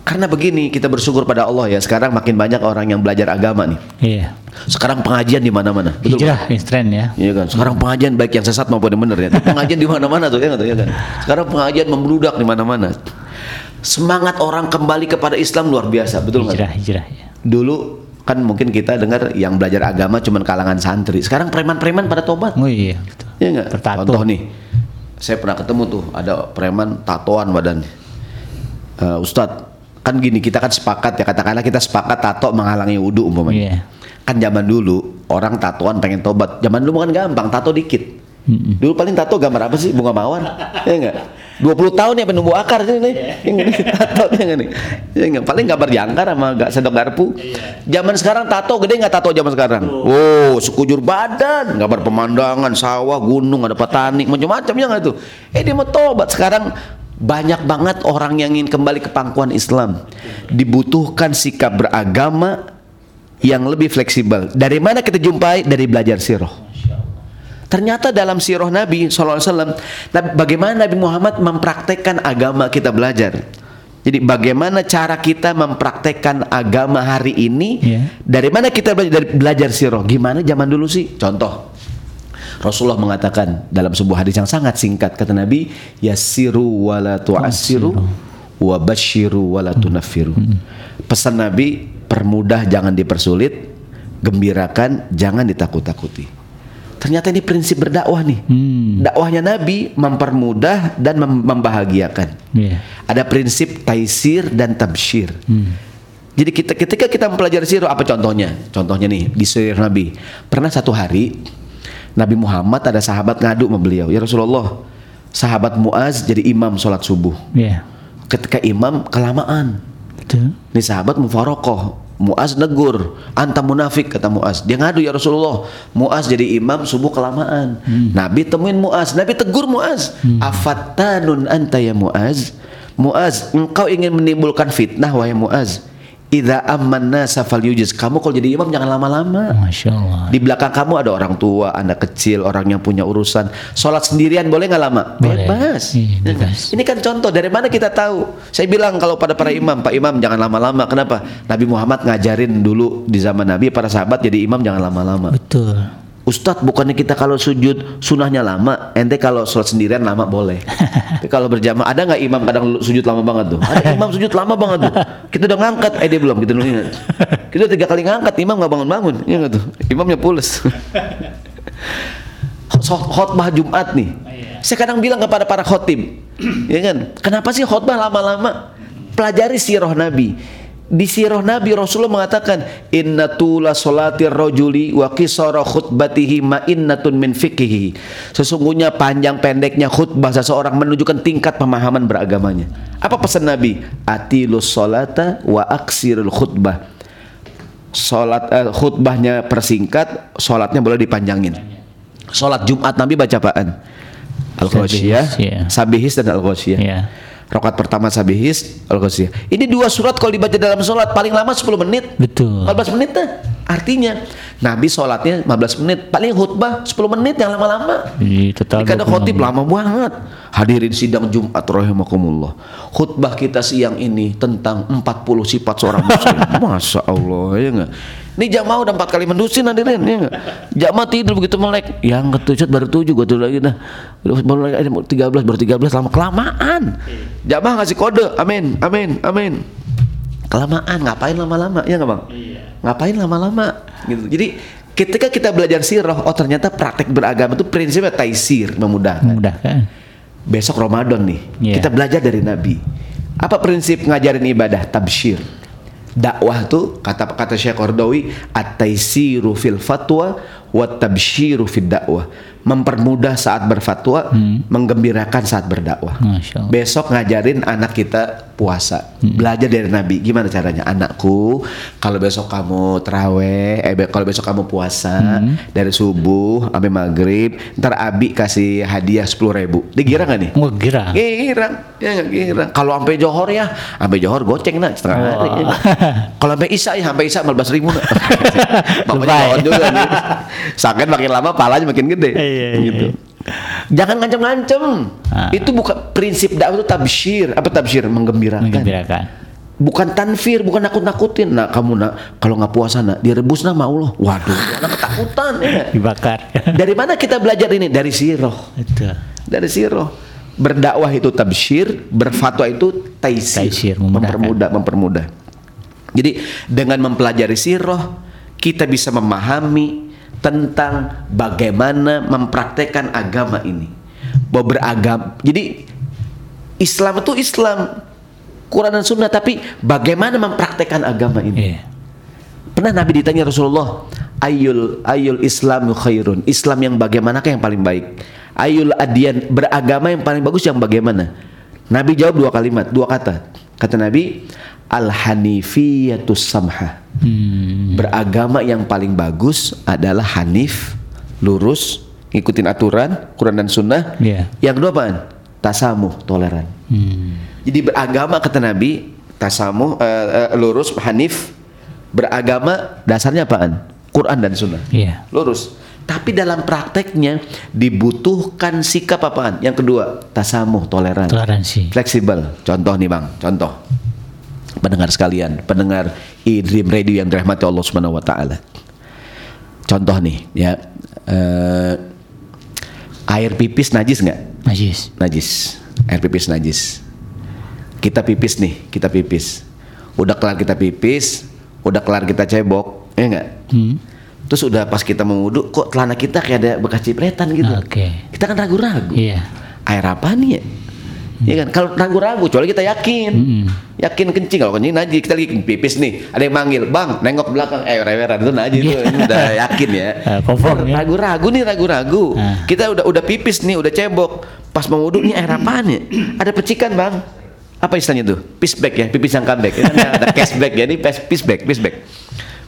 [SPEAKER 1] karena begini kita bersyukur pada Allah ya sekarang makin banyak orang yang belajar agama nih
[SPEAKER 2] Iya.
[SPEAKER 1] sekarang pengajian di mana-mana.
[SPEAKER 2] Hijrah tren ya.
[SPEAKER 1] Iya kan. Sekarang pengajian baik yang sesat maupun yang benar ya. Pengajian di mana-mana tuh ya tuh ya kan. Sekarang pengajian membludak di mana-mana. Semangat orang kembali kepada Islam luar biasa, betul nggak?
[SPEAKER 2] Hijrah, hijrah. Ya.
[SPEAKER 1] Dulu kan mungkin kita dengar yang belajar agama cuman kalangan santri. Sekarang preman-preman pada tobat.
[SPEAKER 2] Oh iya. Betul.
[SPEAKER 1] Iya nggak?
[SPEAKER 2] Bertato.
[SPEAKER 1] Contoh nih, saya pernah ketemu tuh ada preman tatoan badan. Eh, Ustadz, kan gini kita kan sepakat ya katakanlah kita sepakat tato menghalangi wudhu umpamanya.
[SPEAKER 2] Iya.
[SPEAKER 1] Kan zaman dulu orang tatoan pengen tobat. Zaman dulu kan gampang, tato dikit.
[SPEAKER 2] Mm-mm.
[SPEAKER 1] Dulu paling tato gambar apa sih? Bunga mawar. ya enggak? 20 tahun ya penumbuh akar sini nih. Ya enggak nih? Tato enggak nih? Ya enggak? Paling gambar jangkar sama gak sendok garpu. Zaman sekarang tato gede enggak tato zaman sekarang? Wow, sekujur badan, gambar pemandangan, sawah, gunung, ada petani, macam-macam ya itu? Eh dia mau tobat sekarang banyak banget orang yang ingin kembali ke pangkuan Islam. Dibutuhkan sikap beragama yang lebih fleksibel. Dari mana kita jumpai? Dari belajar sirah. Ternyata dalam sirah Nabi SAW, bagaimana Nabi Muhammad mempraktekkan agama kita belajar. Jadi bagaimana cara kita mempraktekkan agama hari ini?
[SPEAKER 2] Iya.
[SPEAKER 1] Dari mana kita belajar, dari belajar sirah? Gimana zaman dulu sih? Contoh, Rasulullah mengatakan dalam sebuah hadis yang sangat singkat kata Nabi yassiru wala tu'assiru wa basyiru wala tunaffiru. Pesan Nabi permudah jangan dipersulit, gembirakan jangan ditakut-takuti. Ternyata ini prinsip berdakwah nih.
[SPEAKER 2] Hmm.
[SPEAKER 1] Dakwahnya Nabi mempermudah dan mem- membahagiakan.
[SPEAKER 2] Iya.
[SPEAKER 1] Ada prinsip taisir dan tabsyir.
[SPEAKER 2] Hmm.
[SPEAKER 1] Jadi kita ketika kita mempelajari sirah apa contohnya? Contohnya nih di sirah Nabi. Pernah satu hari Nabi Muhammad ada sahabat ngadu sama beliau, "Ya Rasulullah, sahabat Muaz jadi imam sholat subuh.
[SPEAKER 2] Iya.
[SPEAKER 1] Ketika imam kelamaan.
[SPEAKER 2] Betul.
[SPEAKER 1] Ini sahabat mufarokoh. Muaz negur, anta munafik kata Muaz. Dia ngadu ya Rasulullah. Muaz jadi imam subuh kelamaan. Nabi temuin Muaz. Nabi tegur Muaz. Afattanun anta ya Muaz. Muaz, engkau ingin menimbulkan fitnah wahai Muaz. Idza amman nasa falyujiz. Kamu kalau jadi imam jangan lama-lama.
[SPEAKER 2] Masya Allah.
[SPEAKER 1] Di belakang kamu ada orang tua, anak kecil, orang yang punya urusan. Sholat sendirian boleh nggak lama?
[SPEAKER 2] Boleh.
[SPEAKER 1] Bebas.
[SPEAKER 2] Iya,
[SPEAKER 1] Ya nggak?
[SPEAKER 2] bebas.
[SPEAKER 1] Ini kan contoh dari mana kita tahu. Saya bilang kalau pada para imam, Pak Imam jangan lama-lama. Kenapa? Nabi Muhammad ngajarin dulu di zaman Nabi para sahabat jadi imam jangan lama-lama.
[SPEAKER 2] Betul.
[SPEAKER 1] Ustadz bukannya kita kalau sujud sunahnya lama, ente kalau sholat sendirian lama boleh. Tapi kalau berjamaah ada nggak imam kadang sujud lama banget tuh? Ada imam sujud lama banget tuh. Kita udah ngangkat, eh dia belum, kita ingat. Kita udah tiga kali ngangkat, imam nggak bangun-bangun, iya nggak tuh? Imamnya pules. Khot- khotbah Jumat nih. Saya kadang bilang kepada para khotib, ya kan? Kenapa sih khotbah lama-lama? Pelajari sirah Nabi. Di sirah Nabi Rasulullah mengatakan inna tula solati rojuli wa kisara khutbatihi ma innatun min fikihi. Sesungguhnya panjang pendeknya khutbah seseorang menunjukkan tingkat pemahaman beragamanya. Apa pesan Nabi? Atilus solata wa aksirul khutbah. Salat eh, khutbahnya persingkat, salatnya boleh dipanjangin. Salat Jumat Nabi baca apaan? Al-Ghasyiyah,
[SPEAKER 2] Sabihis.
[SPEAKER 1] Sabihis dan Al-Ghasyiyah.
[SPEAKER 2] Iya.
[SPEAKER 1] Rakaat pertama Sabihis, Al-Ghasyiyah. Ini dua surat kalau dibaca dalam salat paling lama 10 menit.
[SPEAKER 2] Betul.
[SPEAKER 1] 14 menit dah. Artinya Nabi sholatnya 15 menit, paling khutbah 10 menit yang lama-lama. Ini kadang
[SPEAKER 2] 26
[SPEAKER 1] khotib lama banget. Hadirin sidang Jumat rahimakumullah. Khutbah kita siang ini tentang 40 sifat seorang muslim. Masya Allah ya enggak? Ini jamaah udah empat kali mendusin hadirin ya enggak? Jamaah tidur begitu melek. Yang ketujuh baru tujuh gue tidur lagi dah. Baru lagi ada 13 baru 13 lama kelamaan. Jamaah ngasih kode. Amin, amin, amin. Kelamaan ngapain lama-lama ya enggak Bang? Ngapain lama-lama? Gitu. Jadi ketika kita belajar sirah, oh ternyata praktek beragama itu prinsipnya taisir, memudahkan.
[SPEAKER 2] Memudahkan.
[SPEAKER 1] besok Ramadan nih
[SPEAKER 2] Iya.
[SPEAKER 1] kita belajar dari Nabi. Apa prinsip ngajarin ibadah? Tabsyir. Dakwah tuh kata kata Syekh Qardawi at-taisiru fil fatwa wa tabsyiru fid dakwah. Mempermudah saat berfatwa menggembirakan saat berdakwah. Besok ngajarin anak kita puasa. Belajar dari Nabi. Gimana caranya? Anakku kalau besok kamu teraweh eh be- kalau besok kamu puasa dari subuh sampai maghrib ntar Abi kasih hadiah sepuluh ribu. Digira nggak nih?
[SPEAKER 2] Wah girang.
[SPEAKER 1] girang ya nggak girang kalau sampai johor ya sampai johor goceng nak setengah hari.
[SPEAKER 2] Oh.
[SPEAKER 1] ya. kalau sampai isya ya sampai isya 15 ribu nak. Bapaknya juga nih. Sakit makin lama palanya makin gede.
[SPEAKER 2] Iya, iya,
[SPEAKER 1] gitu Jangan ngancem-ngancem.
[SPEAKER 2] Ah.
[SPEAKER 1] Itu bukan prinsip dakwah itu tabsyir. Apa tabsyir? Menggembirakan.
[SPEAKER 2] Menggembirakan.
[SPEAKER 1] Bukan tanfir, bukan nakut-nakutin. Nah, kamu nak kalau nggak puasa nak direbus nama Allah. Waduh, anak ketakutan ya.
[SPEAKER 2] Dibakar.
[SPEAKER 1] Dari mana kita belajar ini? Dari sirah.
[SPEAKER 2] Betul.
[SPEAKER 1] Dari sirah. Berdakwah itu tabsyir, berfatwa itu taisir,
[SPEAKER 2] Taisir,
[SPEAKER 1] mempermudah, mempermudah. Jadi dengan mempelajari sirah, kita bisa memahami tentang bagaimana mempraktekkan agama ini. Bahwa beragam. Jadi Islam itu Islam, Quran dan Sunnah, tapi bagaimana mempraktekkan agama ini?
[SPEAKER 2] Iya.
[SPEAKER 1] Pernah Nabi ditanya Rasulullah, ayul ayul Islamu khairun. Islam yang bagaimanakah yang paling baik? Ayul adian beragama yang paling bagus yang bagaimana? Nabi jawab dua kalimat, dua kata. Kata Nabi, al hanifiyatus samha.
[SPEAKER 2] Hmm.
[SPEAKER 1] Beragama yang paling bagus adalah hanif, lurus, ngikutin aturan Quran dan Sunnah.
[SPEAKER 2] Iya.
[SPEAKER 1] Yang kedua apaan? Tasamuh, toleran.
[SPEAKER 2] Hmm.
[SPEAKER 1] Jadi beragama kata Nabi, tasamuh, eh, eh, lurus, hanif, beragama dasarnya apaan? Quran dan Sunnah.
[SPEAKER 2] Iya.
[SPEAKER 1] Lurus. Tapi dalam prakteknya dibutuhkan sikap apaan? Yang kedua, tasamuh, toleran,
[SPEAKER 2] Toleransi.
[SPEAKER 1] fleksibel. Contoh nih bang, contoh. Pendengar sekalian, pendengar e-dream radio yang dirahmati Allah Subhanahu Wa Taala. Contoh nih, ya. eh, Air pipis najis nggak?
[SPEAKER 2] Najis.
[SPEAKER 1] Najis. Air pipis najis. Kita pipis nih, kita pipis. Udah kelar kita pipis, udah kelar kita cebok, ya nggak?
[SPEAKER 2] Hmm.
[SPEAKER 1] Terus udah pas kita mau wudhu, kok celana kita kayak ada bekas cipretan gitu.
[SPEAKER 2] Oke.
[SPEAKER 1] Kita kan ragu-ragu.
[SPEAKER 2] Iya.
[SPEAKER 1] Air apa nih ya? Iya kan? Kalau ragu-ragu, kecuali kita yakin.
[SPEAKER 2] Mm-mm.
[SPEAKER 1] Yakin kencing, kalau kencing najis. Kita lagi pipis nih, ada yang manggil, bang, nengok ke belakang, eh reweran itu najis tuh, ini udah yakin ya.
[SPEAKER 2] Eh, confirm ya.
[SPEAKER 1] Ragu-ragu nih, ragu-ragu.
[SPEAKER 2] Ah.
[SPEAKER 1] Kita udah udah pipis nih, udah cebok. Pas mau wudhu, nih air apaan ya? Ada pecikan bang. Apa istilahnya tuh? Piss bag ya, pipis yang comeback. Kan ada cashback ya, ini piss bag.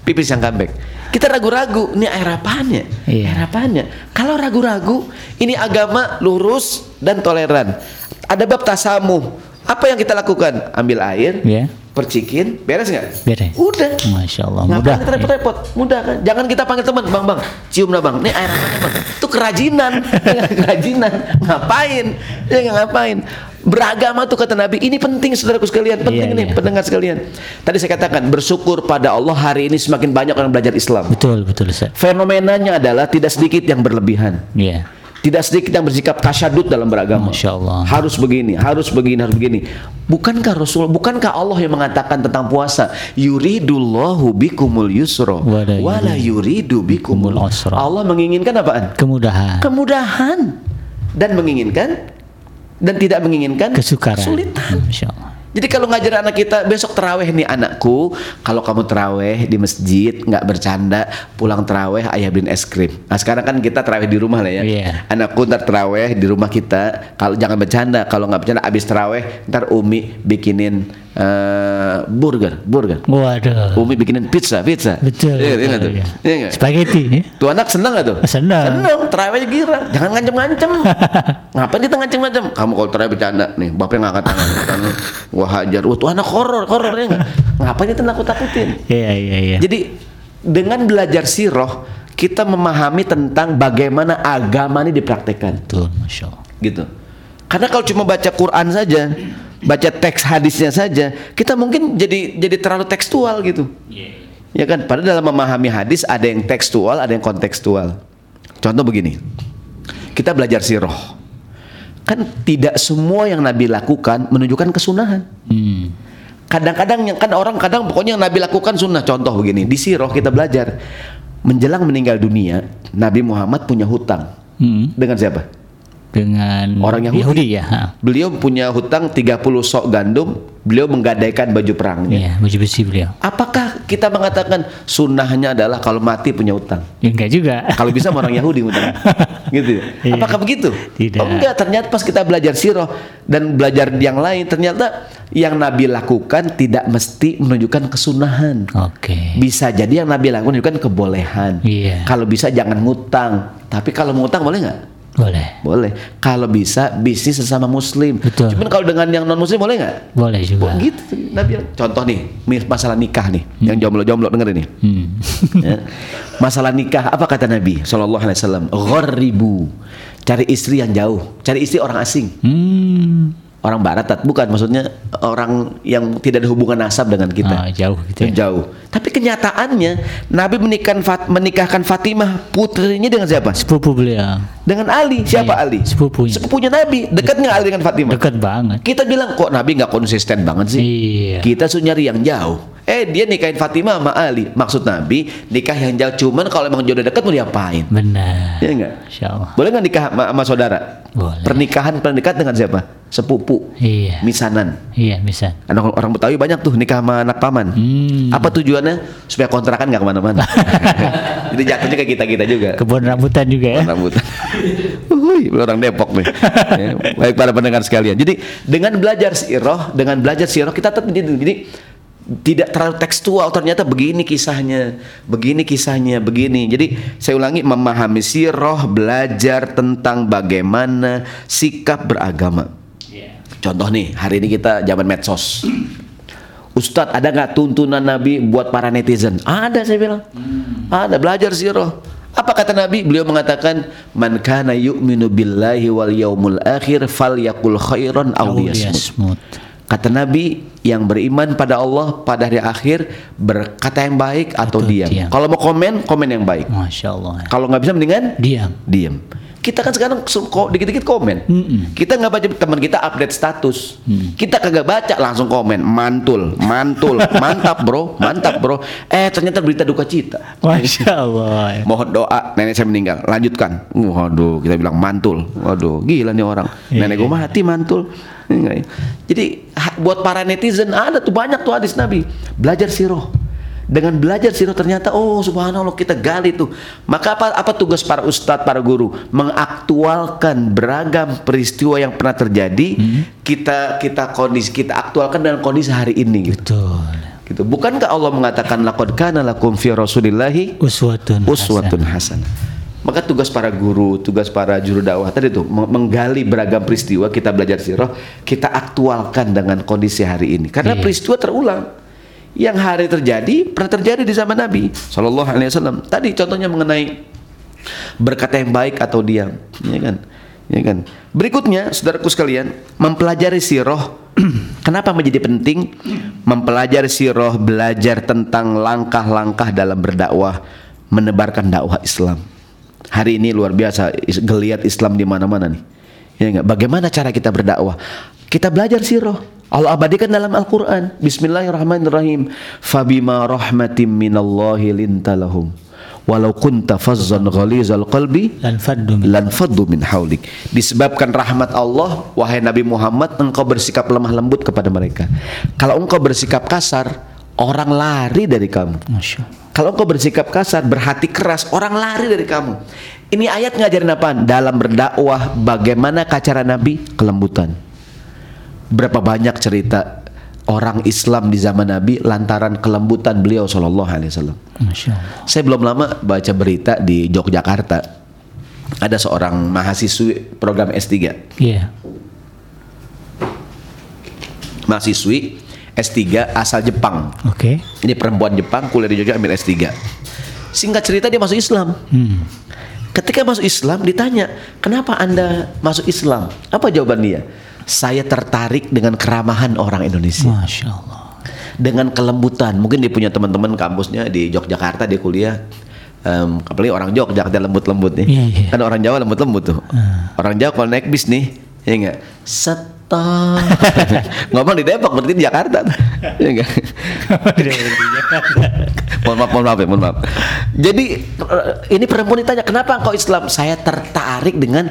[SPEAKER 1] Pipis yang comeback. Kita ragu-ragu, ini air apaan ya?
[SPEAKER 2] Iya.
[SPEAKER 1] Air apanya? Kalau ragu-ragu, ini agama lurus dan toleran. Ada bab tasamuh. Apa yang kita lakukan? Ambil air,
[SPEAKER 2] Iya.
[SPEAKER 1] percikin, beres nggak?
[SPEAKER 2] Beres.
[SPEAKER 1] Udah.
[SPEAKER 2] Masya Allah.
[SPEAKER 1] Ngapain
[SPEAKER 2] Mudah.
[SPEAKER 1] kita repot-repot? Mudah kan? Jangan kita panggil teman, bang bang, cium lah bang. Ini air apa bang? Itu kerajinan, kerajinan. Ngapain? Ya ngapain? Beragama tuh kata Nabi. Ini penting saudaraku sekalian, penting
[SPEAKER 2] Iya,
[SPEAKER 1] nih
[SPEAKER 2] iya.
[SPEAKER 1] pendengar sekalian. Tadi saya katakan bersyukur pada Allah hari ini semakin banyak orang belajar Islam.
[SPEAKER 2] Betul, betul Ustaz.
[SPEAKER 1] Fenomenanya adalah tidak sedikit yang berlebihan.
[SPEAKER 2] Iya.
[SPEAKER 1] Tidak sedikit yang bersikap tasyadud dalam beragama.
[SPEAKER 2] Masya Allah.
[SPEAKER 1] Harus begini, harus begini, harus begini. Bukankah Rasul, bukankah Allah yang mengatakan tentang puasa? Yuridullahu bikumul yusra
[SPEAKER 2] Wala
[SPEAKER 1] yuridu bikumul
[SPEAKER 2] bikumul usra.
[SPEAKER 1] Allah menginginkan apaan?
[SPEAKER 2] Kemudahan.
[SPEAKER 1] Kemudahan dan menginginkan dan tidak menginginkan
[SPEAKER 2] Kesukaran.
[SPEAKER 1] kesulitan.
[SPEAKER 2] Masya Allah.
[SPEAKER 1] Jadi kalau ngajar anak kita besok teraweh nih anakku, kalau kamu teraweh di masjid nggak bercanda, pulang teraweh ayah beliin es krim. Nah sekarang kan kita teraweh di rumah lah ya.
[SPEAKER 2] Iya.
[SPEAKER 1] Anakku ntar teraweh di rumah kita, kalau jangan bercanda, kalau nggak bercanda abis teraweh ntar Umi bikinin eh, burger, burger.
[SPEAKER 2] Waduh.
[SPEAKER 1] Umi bikinin pizza, pizza.
[SPEAKER 2] Betul.
[SPEAKER 1] Iya, iya nggak tuh?
[SPEAKER 2] iya.
[SPEAKER 1] Iya nggak?
[SPEAKER 2] Spaghetti. ya?
[SPEAKER 1] Tuh anak seneng gak tuh?
[SPEAKER 2] Seneng.
[SPEAKER 1] Seneng, terawih girang. Jangan ngancem-ngancem. Ngapain kita ngancem-ngancem? Kamu kalau terawih bercanda nih, bapaknya ngangkat tangan. Wah hajar. Wah tuh anak horor, horor ya nggak? Ngapain kita nakut-takutin?
[SPEAKER 2] Iya, iya, iya.
[SPEAKER 1] Jadi dengan belajar siroh, kita memahami tentang bagaimana agama ini dipraktekkan.
[SPEAKER 2] Betul, Masya Allah.
[SPEAKER 1] Gitu. Karena kalau cuma baca Quran saja, baca teks hadisnya saja, kita mungkin jadi jadi terlalu tekstual gitu. Ya kan, padahal dalam memahami hadis ada yang tekstual, ada yang kontekstual. Contoh begini, kita belajar siroh. Kan tidak semua yang Nabi lakukan menunjukkan kesunahan.
[SPEAKER 2] Hmm.
[SPEAKER 1] Kadang-kadang yang kan orang kadang pokoknya yang Nabi lakukan sunnah. Contoh begini, di siroh kita belajar menjelang meninggal dunia, Nabi Muhammad punya hutang
[SPEAKER 2] Hmm.
[SPEAKER 1] dengan siapa?
[SPEAKER 2] Dengan
[SPEAKER 1] Orang Yahudi.
[SPEAKER 2] Yahudi ya. ha.
[SPEAKER 1] Beliau punya hutang 30 sok gandum, beliau menggadaikan baju perangnya.
[SPEAKER 2] Iya, baju besi beliau.
[SPEAKER 1] Apakah kita mengatakan sunnahnya adalah kalau mati punya hutang?
[SPEAKER 2] Ya, enggak juga.
[SPEAKER 1] Kalau bisa orang Yahudi ngutang. gitu.
[SPEAKER 2] Iya.
[SPEAKER 1] Apakah begitu?
[SPEAKER 2] Tidak.
[SPEAKER 1] Oh enggak, ternyata pas kita belajar sirah dan belajar yang lain, ternyata yang Nabi lakukan tidak mesti menunjukkan kesunahan.
[SPEAKER 2] Oke.
[SPEAKER 1] Bisa jadi yang Nabi lakukan menunjukkan kebolehan.
[SPEAKER 2] Iya.
[SPEAKER 1] Kalau bisa jangan ngutang. Tapi kalau ngutang boleh nggak?
[SPEAKER 2] Boleh.
[SPEAKER 1] Kalau bisa bisnis sesama muslim.
[SPEAKER 2] Betul.
[SPEAKER 1] Cuman kalau dengan yang non muslim boleh nggak?
[SPEAKER 2] Boleh juga.
[SPEAKER 1] Gitu. Nabi contoh nih, masalah nikah nih. Yang jomblo-jomblo dengerin nih.
[SPEAKER 2] Hmm.
[SPEAKER 1] Ya. Masalah nikah apa kata Nabi Shallallahu Alaihi Wasallam? Cari istri yang jauh. Cari istri orang asing.
[SPEAKER 2] hmm.
[SPEAKER 1] Orang barat bukan maksudnya orang yang tidak ada hubungan nasab dengan kita.
[SPEAKER 2] Ah, jauh gitu ya.
[SPEAKER 1] Jauh. Tapi kenyataannya Nabi menikahkan Fat- menikahkan Fatimah putrinya dengan siapa?
[SPEAKER 2] Sepupu beliau.
[SPEAKER 1] Dengan Ali. Siapa
[SPEAKER 2] Iya,
[SPEAKER 1] Ali?
[SPEAKER 2] sepupunya.
[SPEAKER 1] Sepupunya Nabi. Dekat nggak Ali dengan Fatimah?
[SPEAKER 2] Dekat banget.
[SPEAKER 1] Kita bilang kok Nabi nggak konsisten banget sih.
[SPEAKER 2] Iya.
[SPEAKER 1] Kita suruh nyari yang jauh. Eh dia nikahin Fatimah sama Ali. Maksud Nabi nikah yang jauh. Cuman kalau emang jodoh dekat mau diapain?
[SPEAKER 2] Benar.
[SPEAKER 1] Ya enggak?
[SPEAKER 2] Allah.
[SPEAKER 1] Boleh nggak nikah sama, sama saudara?
[SPEAKER 2] Boleh.
[SPEAKER 1] Pernikahan pernikahan dengan siapa? Sepupu.
[SPEAKER 2] Iya.
[SPEAKER 1] Misanan.
[SPEAKER 2] Iya, bisa.
[SPEAKER 1] Anak orang Betawi banyak tuh nikah sama anak paman.
[SPEAKER 2] Hmm.
[SPEAKER 1] Apa tujuannya? Supaya kontrakan nggak ke mana-mana. Jadi jatuhnya ke kita kita juga.
[SPEAKER 2] Kebun rambutan juga ya.
[SPEAKER 1] Rambutan. Wuih, orang Depok nih. Ya, baik para pendengar sekalian. Jadi dengan belajar siroh, dengan belajar siroh kita tetap jadi, jadi tidak terlalu tekstual. Ternyata begini kisahnya, begini kisahnya, begini. Jadi saya ulangi memahami siroh, belajar tentang bagaimana sikap beragama. Contoh nih, hari ini kita zaman medsos. Ustadz ada nggak tuntunan Nabi buat para netizen? Ada saya bilang. Ada belajar sirah. Apa kata Nabi? Beliau mengatakan, "Man kana yu'minu billahi wal yaumul akhir falyakul khairan aw liyasmut." Kata Nabi, yang beriman pada Allah pada hari akhir berkata yang baik atau,
[SPEAKER 2] Atau
[SPEAKER 1] diam.
[SPEAKER 2] diam.
[SPEAKER 1] Kalau mau komen, komen yang baik.
[SPEAKER 2] Masya Allah.
[SPEAKER 1] Kalau nggak bisa mendingan
[SPEAKER 2] Diam.
[SPEAKER 1] diam. Kita kan sekarang dikit-dikit komen. Kita nggak baca teman kita update status. Kita kagak baca langsung komen mantul, mantul, mantap bro, mantap bro. Eh ternyata berita duka cita.
[SPEAKER 2] Masya Allah.
[SPEAKER 1] Mohon doa nenek saya meninggal. Lanjutkan. Waduh, kita bilang mantul. Waduh, gila nih orang.
[SPEAKER 2] Iya.
[SPEAKER 1] Nenek gue mati mantul. Ya. Jadi buat para netizen ada tuh banyak tuh hadis Nabi. Belajar siroh. Dengan belajar siroh ternyata oh subhanallah kita gali tuh. Maka apa apa tugas para ustadz, para guru? Mengaktualkan beragam peristiwa yang pernah terjadi. Kita kita kondisi kita aktualkan dengan kondisi hari ini gitu.
[SPEAKER 2] Betul.
[SPEAKER 1] Gitu. Bukankah Allah mengatakan laqad kana lakum fi rasulillahi
[SPEAKER 2] Uswatun.
[SPEAKER 1] uswatun
[SPEAKER 2] hasanah.
[SPEAKER 1] hasanah. Maka tugas para guru, tugas para juru dakwah tadi tuh meng- menggali beragam peristiwa, kita belajar sirah, kita aktualkan dengan kondisi hari ini. Karena
[SPEAKER 2] Iya.
[SPEAKER 1] peristiwa terulang. Yang hari terjadi pernah terjadi di zaman Nabi Shallallahu Alaihi Wasallam. Tadi contohnya mengenai berkata yang baik atau diam, ya kan? Ya kan? Berikutnya, saudaraku sekalian, mempelajari sirah. Kenapa menjadi penting? Mempelajari sirah, belajar tentang langkah-langkah dalam berdakwah, menebarkan dakwah Islam. Hari ini luar biasa geliat Islam di mana-mana nih. Ya enggak? Bagaimana cara kita berdakwah? Kita belajar sirah. Allah abadikan dalam Al-Qur'an. Bismillahirrahmanirrahim. Fabima rahmatim minallahi lintalahum. Walau kunta fazzan ghalizal qalbi lan faddu min haulik. Disebabkan rahmat Allah, wahai Nabi Muhammad, engkau bersikap lemah lembut kepada mereka. Kalau engkau bersikap kasar, orang lari dari kamu. Kalau engkau bersikap kasar, berhati keras, orang lari dari kamu. Ini ayat ngajarin apa? Dalam berdakwah, bagaimana cara Nabi? Kelembutan. Berapa banyak cerita orang Islam di zaman Nabi lantaran kelembutan beliau Shallallahu Alaihi Wasallam. Saya belum lama baca berita di Yogyakarta. Ada seorang mahasiswi program S3.
[SPEAKER 2] Iya.
[SPEAKER 1] Mahasiswi S3 asal Jepang.
[SPEAKER 2] Oke.
[SPEAKER 1] Ini perempuan Jepang kuliah di Jogja ambil S3. Singkat cerita dia masuk Islam.
[SPEAKER 2] Hmm.
[SPEAKER 1] Ketika masuk Islam ditanya, "Kenapa Anda masuk Islam?" Apa jawaban dia? Saya tertarik dengan keramahan orang Indonesia.
[SPEAKER 2] Masya Allah.
[SPEAKER 1] dengan kelembutan. Mungkin dia punya teman-teman kampusnya di Yogyakarta dia kuliah. Um, apalagi orang Yogyakarta lembut-lembut nih.
[SPEAKER 2] Iya, iya.
[SPEAKER 1] Kan orang Jawa lembut-lembut tuh. Orang Jawa kalau naik bis nih, ya enggak? Stop. Ngomong di Depok berarti di Jakarta. ya enggak? mohon maaf, mohon maaf ya, mohon maaf. Jadi eh, ini perempuan ditanya, "Kenapa engkau Islam?" Saya tertarik dengan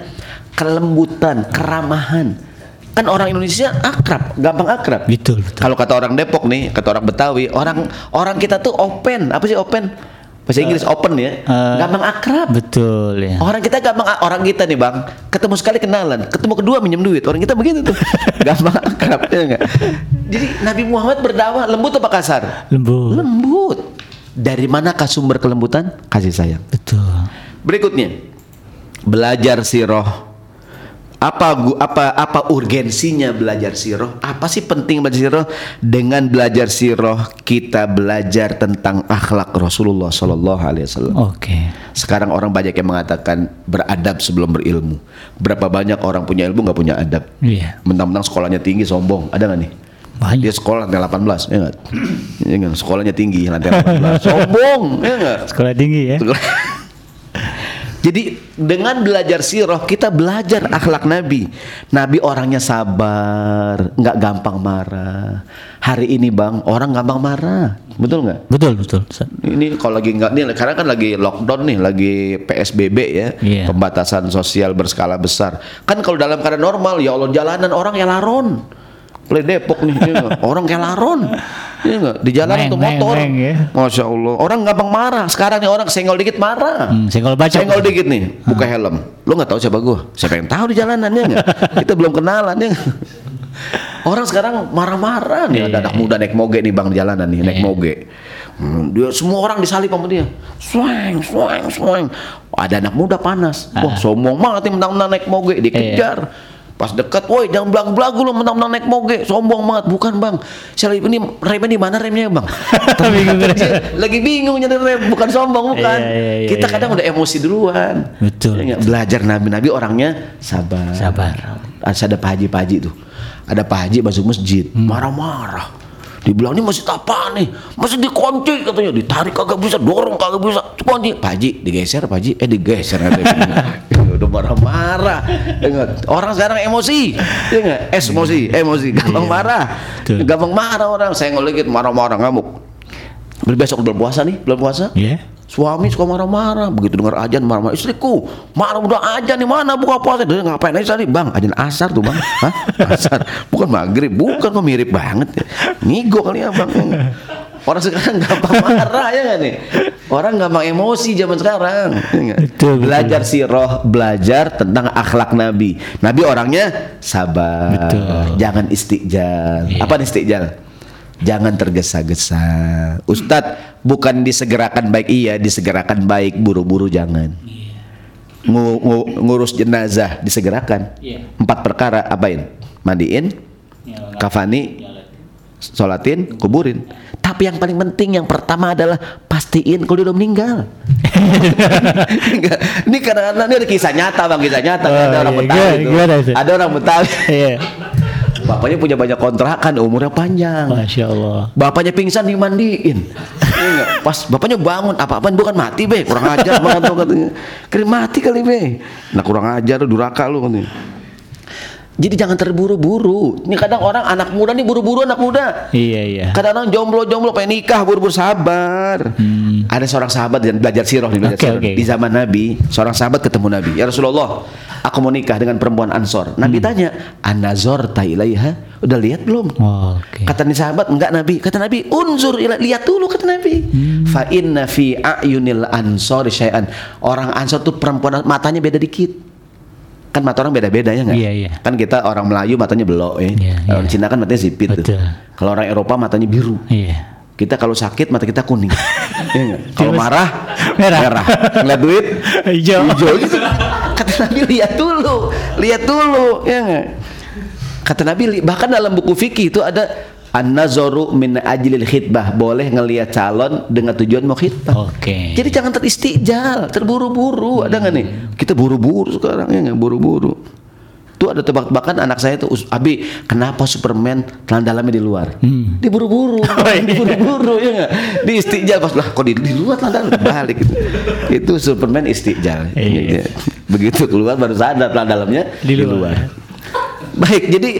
[SPEAKER 1] kelembutan, keramahan. Kan orang Indonesia akrab, gampang akrab.
[SPEAKER 2] Betul, betul.
[SPEAKER 1] Kalau kata orang Depok nih, kata orang Betawi, orang orang kita tuh open. Apa sih open? Bahasa Inggris open ya.
[SPEAKER 2] eh,
[SPEAKER 1] gampang akrab.
[SPEAKER 2] Betul ya.
[SPEAKER 1] Orang kita gampang orang kita nih bang, ketemu sekali kenalan, ketemu kedua minjem duit. Orang kita begitu tuh, gampang akrab ya enggak? Jadi Nabi Muhammad berdakwah lembut apa kasar?
[SPEAKER 2] Lembut.
[SPEAKER 1] Lembut. Dari manakah sumber kelembutan? Kasih sayang.
[SPEAKER 2] Betul.
[SPEAKER 1] Berikutnya, belajar sirah. Apa apa apa urgensinya belajar sirah? Apa sih penting belajar sirah? Dengan belajar sirah kita belajar tentang akhlak Rasulullah Shallallahu Alaihi Wasallam.
[SPEAKER 2] Oke.
[SPEAKER 1] Sekarang orang banyak yang mengatakan beradab sebelum berilmu. Berapa banyak orang punya ilmu nggak punya adab?
[SPEAKER 2] Iya.
[SPEAKER 1] Mentang-mentang sekolahnya tinggi sombong. Ada nggak nih?
[SPEAKER 2] Banyak.
[SPEAKER 1] Dia sekolah lantai 18, ya nggak? Ya nggak? Sekolahnya tinggi lantai 18. sombong, ya nggak?
[SPEAKER 2] Sekolah tinggi ya.
[SPEAKER 1] Jadi dengan belajar sirah kita belajar akhlak Nabi. Nabi orangnya sabar, nggak gampang marah. Hari ini bang orang gampang marah, betul nggak?
[SPEAKER 2] Betul betul.
[SPEAKER 1] Ini kalau lagi nggak nih, karena kan lagi lockdown nih, lagi PSBB ya,
[SPEAKER 2] Iya.
[SPEAKER 1] pembatasan sosial berskala besar. Kan kalau dalam keadaan normal ya Allah jalanan orang ya laron. Play Depok nih, ya orang kayak laron, ya nggak? Di jalan
[SPEAKER 2] meng,
[SPEAKER 1] motor,
[SPEAKER 2] meng, ya.
[SPEAKER 1] masya Allah. Orang gampang marah. Sekarang nih orang senggol dikit marah.
[SPEAKER 2] Hmm, senggol bacok.
[SPEAKER 1] Senggol dikit nih, buka helm. Lu nggak tahu siapa gua? Siapa yang tahu di jalanan ya nggak? Kita belum kenalan ya. Orang sekarang marah-marah nih ada anak muda naik moge nih bang di jalanan nih naik moge. Hmm, dia semua orang disalip sama dia. Swang, swang, swang. Ada anak muda panas. Wah, sombong banget nih mentang-mentang naik moge dikejar. Pas dekat, woi jangan belagu-belagu lu mentang-mentang naik moge, sombong banget. Bukan bang, saya ini remnya di mana remnya bang?
[SPEAKER 2] Bingung
[SPEAKER 1] lagi bingung nyari rem, bukan sombong bukan.
[SPEAKER 2] Iya, iya, iya,
[SPEAKER 1] Kita
[SPEAKER 2] iya.
[SPEAKER 1] kadang udah emosi duluan.
[SPEAKER 2] Betul.
[SPEAKER 1] Ya? Belajar nabi-nabi orangnya sabar.
[SPEAKER 2] Sabar.
[SPEAKER 1] Ada Pak Haji Pak Haji tuh. Ada Pak Haji masuk masjid,
[SPEAKER 2] Hmm.
[SPEAKER 1] marah-marah. Dibilang ini masjid apa nih? Masih dikunci katanya, ditarik kagak bisa, dorong kagak bisa, kunci. Pak Haji digeser, Pak Haji, eh digeser. udah marah-marah. Ingat, orang sekarang emosi, ya nggak? Emosi, emosi, gampang marah,
[SPEAKER 2] Betul.
[SPEAKER 1] gampang marah orang. Saya ngeligit marah-marah ngamuk. Besok bulan puasa nih, bulan puasa.
[SPEAKER 2] Iya.
[SPEAKER 1] Suami suka marah-marah, begitu dengar ajan marah-marah. Istriku, marah udah ajan di mana buka puasa? Dia ngapain aja tadi, bang? Ajan asar tuh bang, Hah? asar, bukan maghrib, bukan kok mirip banget. ya. Ngigo kali ya bang. Orang sekarang gampang marah ya nggak nih? Orang gampang emosi zaman sekarang.
[SPEAKER 2] Betul, betul.
[SPEAKER 1] Belajar siroh, belajar tentang akhlak Nabi. Nabi orangnya sabar,
[SPEAKER 2] Betul.
[SPEAKER 1] jangan istiqjal.
[SPEAKER 2] Iya.
[SPEAKER 1] Apa nih istiqjal? Jangan tergesa-gesa. Ustadz, bukan disegerakan baik iya, disegerakan baik, buru-buru jangan. Ngu- ngu- ngurus jenazah disegerakan.
[SPEAKER 2] Iya.
[SPEAKER 1] Empat perkara apain? Mandiin, kafani, sholatin, kuburin. Tapi yang paling penting yang pertama adalah pastiin kalau dia udah meninggal. Ini kadang-kadang ini ada kisah nyata bang, kisah nyata.
[SPEAKER 2] Oh,
[SPEAKER 1] ada orang
[SPEAKER 2] iya.
[SPEAKER 1] Betawi
[SPEAKER 2] Gimana-
[SPEAKER 1] tuh.
[SPEAKER 2] gimana itu?
[SPEAKER 1] Ada orang Betawi.
[SPEAKER 2] Iya.
[SPEAKER 1] Bapaknya punya banyak kontrakan, umurnya panjang.
[SPEAKER 2] Masya Allah.
[SPEAKER 1] Bapaknya pingsan dimandiin. Iya? Pas bapaknya bangun, apa-apaan bukan mati be, kurang ajar banget tuh katanya. Kira mati kali be. Nah kurang ajar duraka lu katanya. Jadi jangan terburu-buru. Ini kadang orang anak muda nih buru-buru anak muda.
[SPEAKER 2] Iya iya.
[SPEAKER 1] Kadang-kadang jomblo-jomblo pengen nikah buru-buru sabar. Ada seorang sahabat dan belajar sirah belajar
[SPEAKER 2] Hmm. Oke,
[SPEAKER 1] sirah.
[SPEAKER 2] oke.
[SPEAKER 1] Di zaman Nabi, seorang sahabat ketemu Nabi. Ya Rasulullah, aku mau nikah dengan perempuan Ansor. Nabi
[SPEAKER 2] Hmm.
[SPEAKER 1] tanya, "Anazor ilaiha?" Udah lihat belum?
[SPEAKER 2] Oh, Oke.
[SPEAKER 1] Kata nih sahabat, enggak Nabi. Kata Nabi, unzur ila- lihat dulu kata Nabi.
[SPEAKER 2] Hmm.
[SPEAKER 1] Fa inna fi ayunil ansor syai'an. Orang ansor tuh perempuan matanya beda dikit. Kan mata orang beda-beda ya nggak?
[SPEAKER 2] Iya, iya.
[SPEAKER 1] Kan kita orang Melayu matanya belok ya.
[SPEAKER 2] Iya,
[SPEAKER 1] Orang
[SPEAKER 2] iya.
[SPEAKER 1] Cina kan matanya sipit tuh.
[SPEAKER 2] Betul.
[SPEAKER 1] Kalau orang Eropa matanya biru.
[SPEAKER 2] Iya.
[SPEAKER 1] Kita kalau sakit mata kita kuning. Iya? Kalau marah
[SPEAKER 2] Merah.
[SPEAKER 1] Ngeliat duit
[SPEAKER 2] Hijau.
[SPEAKER 1] hijau gitu. Kata Nabi lihat dulu, lihat dulu, ya nggak? Kata Nabi bahkan dalam buku fikih itu ada an-nazaru min ajlil khitbah, boleh ngelihat calon dengan tujuan mau khitbah.
[SPEAKER 2] Oke.
[SPEAKER 1] Jadi jangan teristijal, terburu-buru. Ada nggak nih? Kita buru-buru sekarang ya nggak buru-buru. Tuh ada tebak-tebakan anak saya tuh, "Us- Abi, kenapa Superman telan dalamnya di luar?
[SPEAKER 2] Hmm.
[SPEAKER 1] Diburu-buru, diburu-buru ya nggak? Di istijal pas lah, kok di, di luar telan dalam balik gitu. Itu Superman istijal.
[SPEAKER 2] Iya.
[SPEAKER 1] Iya. Begitu keluar baru sadar telan dalamnya
[SPEAKER 2] Di luar.
[SPEAKER 1] Baik, jadi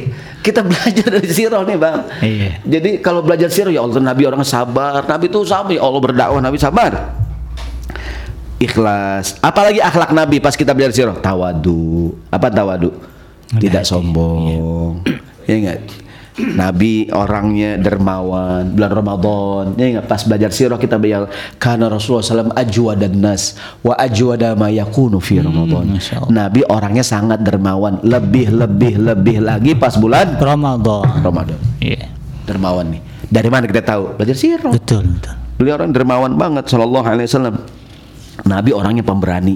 [SPEAKER 1] kita belajar dari sirah nih bang.
[SPEAKER 2] Iya.
[SPEAKER 1] Jadi kalau belajar sirah ya Allah Nabi orang sabar, Nabi itu sabar ya Allah berdakwah Nabi sabar. Ikhlas. Apalagi akhlak Nabi pas kita belajar sirah tawadu. Apa tawadu? Tidak sombong. Ya enggak? Nabi orangnya dermawan bulan Ramadan. Ya enggak pas belajar sirah kita belajar karena Rasulullah SAW ajwa dan nas wa ajwa ma yakunu fi Ramadan.
[SPEAKER 2] Masya Allah.
[SPEAKER 1] Nabi orangnya sangat dermawan. Lebih lebih lebih lagi pas bulan
[SPEAKER 2] Ramadan.
[SPEAKER 1] Ramadan.
[SPEAKER 2] Iya.
[SPEAKER 1] dermawan nih. Dari mana kita tahu? Belajar sirah.
[SPEAKER 2] Betul betul.
[SPEAKER 1] beliau orang dermawan banget sallallahu alaihi wasallam. Nabi orangnya pemberani.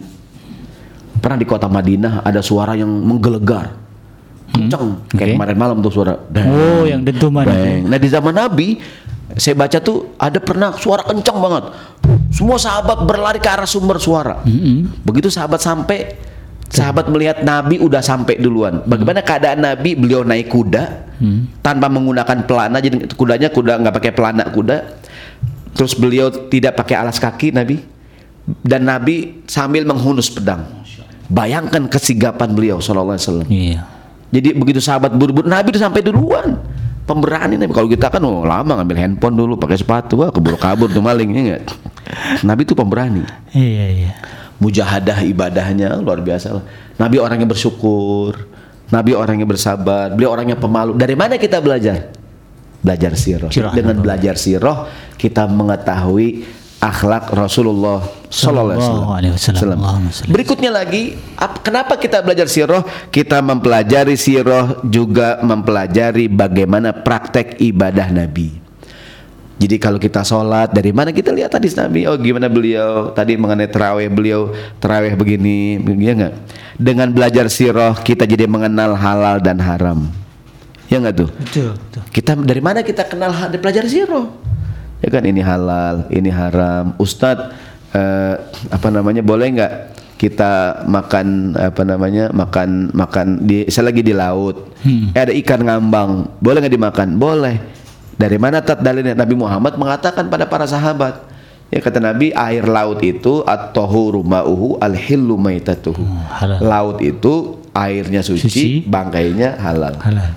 [SPEAKER 1] Pernah di kota Madinah ada suara yang menggelegar kenceng. Kayak
[SPEAKER 2] Oke.
[SPEAKER 1] kemarin malam tuh suara. Bang,
[SPEAKER 2] Oh, yang dentuman
[SPEAKER 1] bang. nah di zaman Nabi saya baca tuh ada pernah suara kenceng banget. Semua sahabat berlari ke arah sumber suara. Begitu sahabat sampai sahabat melihat Nabi udah sampai duluan. Bagaimana keadaan Nabi? Beliau naik kuda tanpa menggunakan pelana. Jadi kudanya kuda nggak pakai pelana kuda. Terus beliau tidak pakai alas kaki Nabi. Dan Nabi sambil menghunus pedang. Bayangkan kesigapan beliau sallallahu alaihi wasallam.
[SPEAKER 2] Iya.
[SPEAKER 1] Jadi begitu sahabat buru-buru Nabi udah sampai duluan. Pemberani Nabi. Kalau kita kan oh, lama ngambil handphone dulu, pakai sepatu, wah keburu kabur tuh maling ya enggak? Nabi itu pemberani.
[SPEAKER 2] Iya iya.
[SPEAKER 1] Mujahadah ibadahnya luar biasa lah. Nabi orangnya bersyukur. Nabi orangnya bersabar. Beliau orangnya pemalu. Dari mana kita belajar? Belajar. Sirah. Dengan belajar sirah kita mengetahui akhlak Rasulullah Sallallahu
[SPEAKER 2] alaihi wasallam.
[SPEAKER 1] Berikutnya lagi, ap- kenapa kita belajar sirah? Kita mempelajari sirah juga mempelajari bagaimana praktek ibadah Nabi. Jadi kalau kita sholat dari mana kita lihat hadis Nabi? Oh gimana beliau tadi mengenai terawih beliau terawih begini, begini ya nggak? Dengan belajar sirah kita jadi mengenal halal dan haram. Ya nggak tuh?
[SPEAKER 2] Betul betul.
[SPEAKER 1] Kita dari mana kita kenal belajar sirah? Ya kan ini halal, ini haram. Ustadz eh, apa namanya boleh nggak kita makan apa namanya makan makan di saya lagi di laut
[SPEAKER 2] Hmm.
[SPEAKER 1] eh, ada ikan ngambang boleh nggak dimakan boleh dari mana tat dalilnya Nabi Muhammad mengatakan pada para sahabat Ya kata Nabi air laut itu at-tahuru ma'uhu al-hillu maitatuhu.
[SPEAKER 2] halal.
[SPEAKER 1] Laut itu airnya suci,
[SPEAKER 2] Suci.
[SPEAKER 1] bangkainya halal.
[SPEAKER 2] Halal.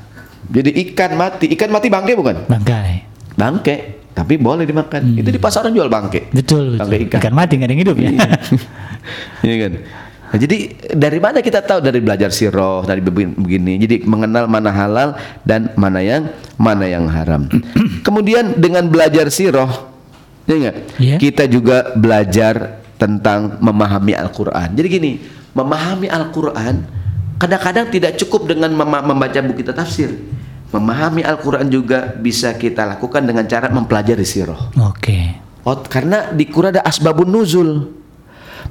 [SPEAKER 1] Jadi ikan mati, ikan mati bangkai bukan?
[SPEAKER 2] Bangkai.
[SPEAKER 1] Bangkai, tapi boleh dimakan. Itu di pasaran jual bangkai.
[SPEAKER 2] Betul, betul.
[SPEAKER 1] Bangkai ikan.
[SPEAKER 2] Ikan mati nggak ada yang hidup ya.
[SPEAKER 1] Iya kan? Nah, jadi dari mana kita tahu dari belajar sirah dari begini. Jadi mengenal mana halal dan mana yang mana yang haram. Kemudian dengan belajar sirah, ya enggak?
[SPEAKER 2] Iya.
[SPEAKER 1] Kita juga belajar tentang memahami Al-Qur'an. Jadi gini, memahami Al-Qur'an kadang-kadang tidak cukup dengan membaca buku kita tafsir. Memahami Al-Qur'an juga bisa kita lakukan dengan cara mempelajari sirah.
[SPEAKER 2] Oke.
[SPEAKER 1] Oh, karena di Quran ada asbabun nuzul.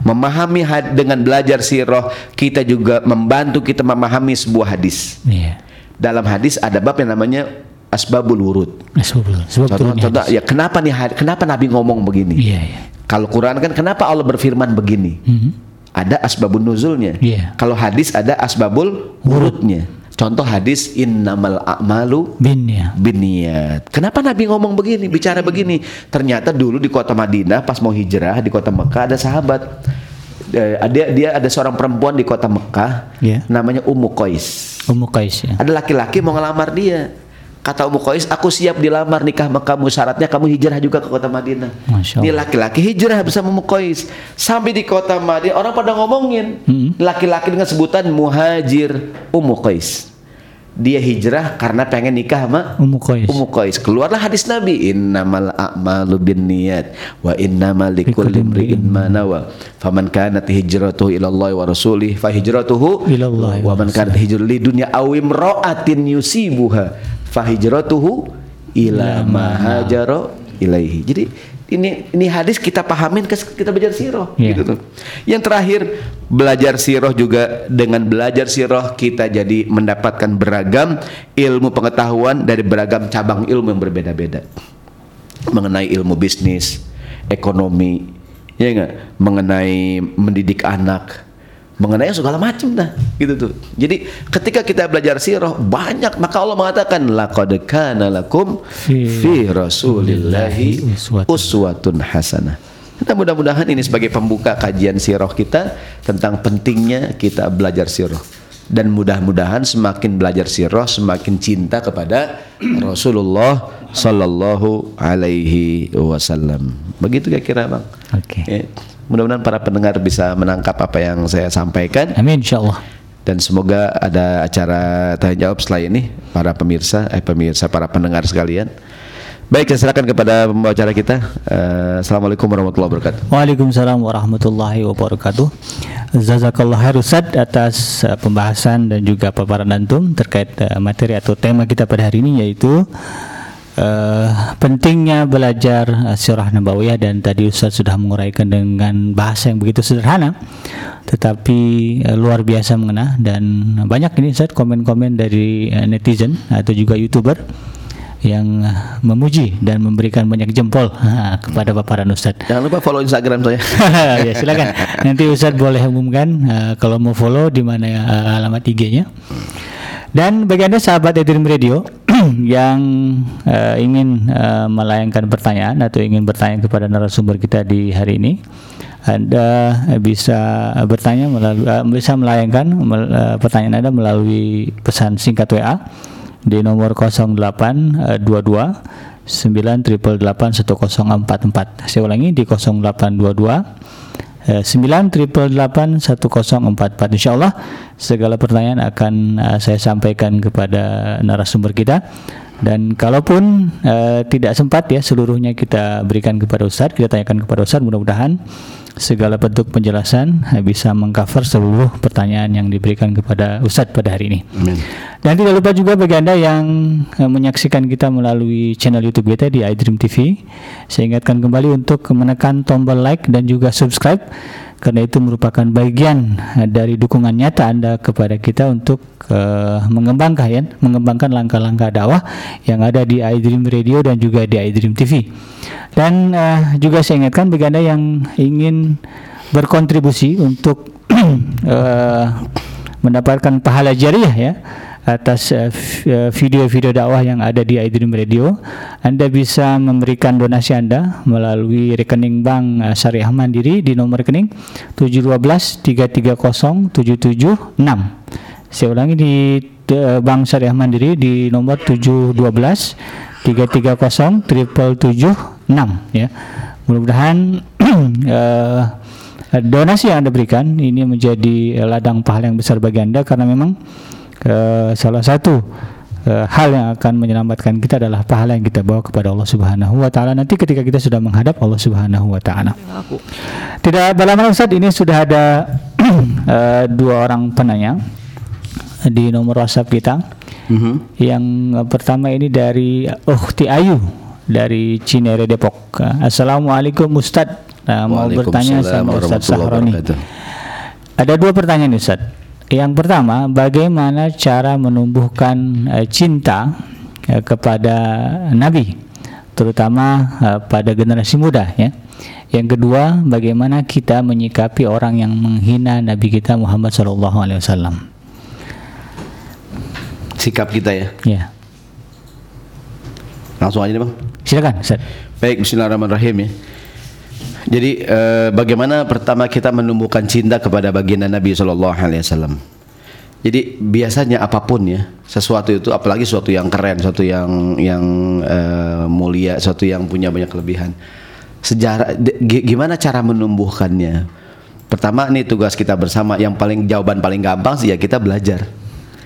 [SPEAKER 1] Memahami had- dengan belajar sirah, kita juga membantu kita memahami sebuah hadis.
[SPEAKER 2] Iya.
[SPEAKER 1] Dalam hadis ada bab yang namanya asbabul wurud.
[SPEAKER 2] Nah, Sebab
[SPEAKER 1] Contoh, contoh
[SPEAKER 2] hadis.
[SPEAKER 1] ya kenapa nih kenapa Nabi ngomong begini?
[SPEAKER 2] Iya, iya.
[SPEAKER 1] Kalau Quran kan kenapa Allah berfirman begini?
[SPEAKER 2] Mhm.
[SPEAKER 1] Ada asbabun nuzulnya.
[SPEAKER 2] Iya.
[SPEAKER 1] Kalau hadis ada asbabul wurudnya. Contoh hadis innamal a'malu
[SPEAKER 2] Bin ya.
[SPEAKER 1] biniat. Kenapa Nabi ngomong begini, bicara begini? Ternyata dulu di kota Madinah pas mau hijrah di kota Mekah ada sahabat. Eh, dia dia ada seorang perempuan di kota Mekah
[SPEAKER 2] Iya.
[SPEAKER 1] namanya Ummu Qais.
[SPEAKER 2] Ummu Qais ya.
[SPEAKER 1] Ada laki-laki mau ngelamar dia. Kata Ummu Qais, aku siap dilamar nikah sama kamu. Syaratnya kamu hijrah juga ke kota Madinah.
[SPEAKER 2] Allah.
[SPEAKER 1] laki-laki hijrah bersama Ummu Qais. Sampai di kota Madinah orang pada ngomongin.
[SPEAKER 2] Hmm.
[SPEAKER 1] Laki-laki dengan sebutan muhajir Ummu Qais. Dia hijrah karena pengen nikah sama
[SPEAKER 2] Ummu Qais.
[SPEAKER 1] Ummu Qais. Keluarlah hadis Nabi, innamal a'malu binniyat wa innamal likulli imri'in ma nawa. Faman kanat hijratuhu ila Allah wa rasulih fa hijratuhu
[SPEAKER 2] Ila Allah
[SPEAKER 1] wa man kanat hijratuhu li dunya aw imra'atin yusibuha fa hijratuhu ila ma hajara ilaihi. Jadi ini ini hadis kita pahamin kita belajar sirah
[SPEAKER 2] Iya.
[SPEAKER 1] gitu tuh. Yang terakhir belajar sirah juga dengan belajar sirah kita jadi mendapatkan beragam ilmu pengetahuan dari beragam cabang ilmu yang berbeda-beda. Mengenai ilmu bisnis, ekonomi, ya enggak? Mengenai mendidik anak, mengenai segala macam dah gitu tuh. Jadi ketika kita belajar sirah banyak maka Allah mengatakan laqad kana lakum
[SPEAKER 2] Fi
[SPEAKER 1] rasulillahi
[SPEAKER 2] uswatun.
[SPEAKER 1] hasanah. Kita mudah-mudahan ini sebagai pembuka kajian sirah kita tentang pentingnya kita belajar sirah dan mudah-mudahan semakin belajar sirah semakin cinta kepada Rasulullah sallallahu alaihi wasallam. Begitu kira-kira Bang.
[SPEAKER 2] Oke.
[SPEAKER 1] Ya, mudah-mudahan para pendengar bisa menangkap apa yang saya sampaikan
[SPEAKER 2] Amin insyaallah.
[SPEAKER 1] dan semoga ada acara tanya jawab setelah ini para pemirsa eh pemirsa para pendengar sekalian. Baik, saya serahkan kepada pembawa acara kita. Eh, Assalamualaikum warahmatullahi wabarakatuh.
[SPEAKER 2] Waalaikumsalam warahmatullahi wabarakatuh. Jazakallah khair Ustaz atas uh, pembahasan dan juga paparan antum terkait uh, materi atau tema kita pada hari ini yaitu uh, pentingnya belajar uh, sirah nabawiyah dan tadi Ustaz sudah menguraikan dengan bahasa yang begitu sederhana tetapi uh, luar biasa mengena dan banyak ini Ustaz komen-komen dari uh, netizen atau juga YouTuber yang memuji dan memberikan banyak jempol kepada paparan Ustadz.
[SPEAKER 1] Jangan lupa follow Instagram saya.
[SPEAKER 2] ya silakan. Nanti Ustadz boleh umumkan uh, kalau mau follow di mana uh, alamat IG-nya. Dan bagi anda sahabat Edrim Radio yang uh, ingin uh, melayangkan pertanyaan atau ingin bertanya kepada narasumber kita di hari ini, anda bisa bertanya melalui uh, bisa melayangkan mel- uh, pertanyaan anda melalui pesan singkat WA di nomor 0822 9881044. Saya ulangi di 0822 eh, 9881044. Insya Allah segala pertanyaan akan eh, saya sampaikan kepada narasumber kita. Dan kalaupun eh, tidak sempat ya seluruhnya kita berikan kepada Ustadz, kita tanyakan kepada Ustadz. Mudah-mudahan segala bentuk penjelasan eh, bisa mengcover seluruh pertanyaan yang diberikan kepada Ustadz pada hari ini.
[SPEAKER 1] Amin.
[SPEAKER 2] Dan tidak lupa juga bagi Anda yang eh, menyaksikan kita melalui channel YouTube kita di iDream TV, saya ingatkan kembali untuk menekan tombol like dan juga subscribe karena itu merupakan bagian eh, dari dukungan nyata Anda kepada kita untuk eh, mengembangkan ya, mengembangkan langkah-langkah dakwah yang ada di iDream Radio dan juga di iDream TV. Dan eh, juga saya ingatkan bagi Anda yang ingin berkontribusi untuk eh, mendapatkan pahala jariah ya atas eh, eh, video-video dakwah yang ada di iDream Radio. Anda bisa memberikan donasi Anda melalui rekening Bank eh, Syariah Mandiri di nomor rekening 712 330 776. Saya ulangi di Bank Syariah Mandiri di nomor 712 330 776 ya. Mudah-mudahan donasi yang Anda berikan ini menjadi ladang pahala yang besar bagi Anda karena memang salah satu eh, hal yang akan menyelamatkan kita adalah pahala yang kita bawa kepada Allah Subhanahu wa taala nanti ketika kita sudah menghadap Allah Subhanahu wa taala. Tidak lama Ustaz ini sudah ada eh, dua orang penanya di nomor WhatsApp kita.
[SPEAKER 1] Mhm.
[SPEAKER 2] Yang eh, pertama ini dari Ukhti Ayu dari Cinere Depok. Assalamualaikum Ustadz. Nah, mau bertanya sama
[SPEAKER 1] warahmatullahi
[SPEAKER 2] Sahroni. Ada dua pertanyaan Ustadz. Yang pertama, bagaimana cara menumbuhkan eh, cinta eh, kepada Nabi, terutama eh, pada generasi muda ya. Yang kedua, bagaimana kita menyikapi orang yang menghina Nabi kita Muhammad SAW.
[SPEAKER 1] Sikap kita ya.
[SPEAKER 2] Ya,
[SPEAKER 1] Langsung aja deh bang.
[SPEAKER 2] silakan.
[SPEAKER 1] Baik, Bismillahirrahmanirrahim ya. Jadi eh, bagaimana pertama kita menumbuhkan cinta kepada baginda Nabi Shallallahu Alaihi Wasallam. Jadi biasanya apa pun ya sesuatu itu apalagi sesuatu yang keren, sesuatu yang yang eh, mulia, sesuatu yang punya banyak kelebihan. Sejarah gimana cara menumbuhkannya? Pertama nih tugas kita bersama yang paling jawaban paling gampang sih ya kita belajar.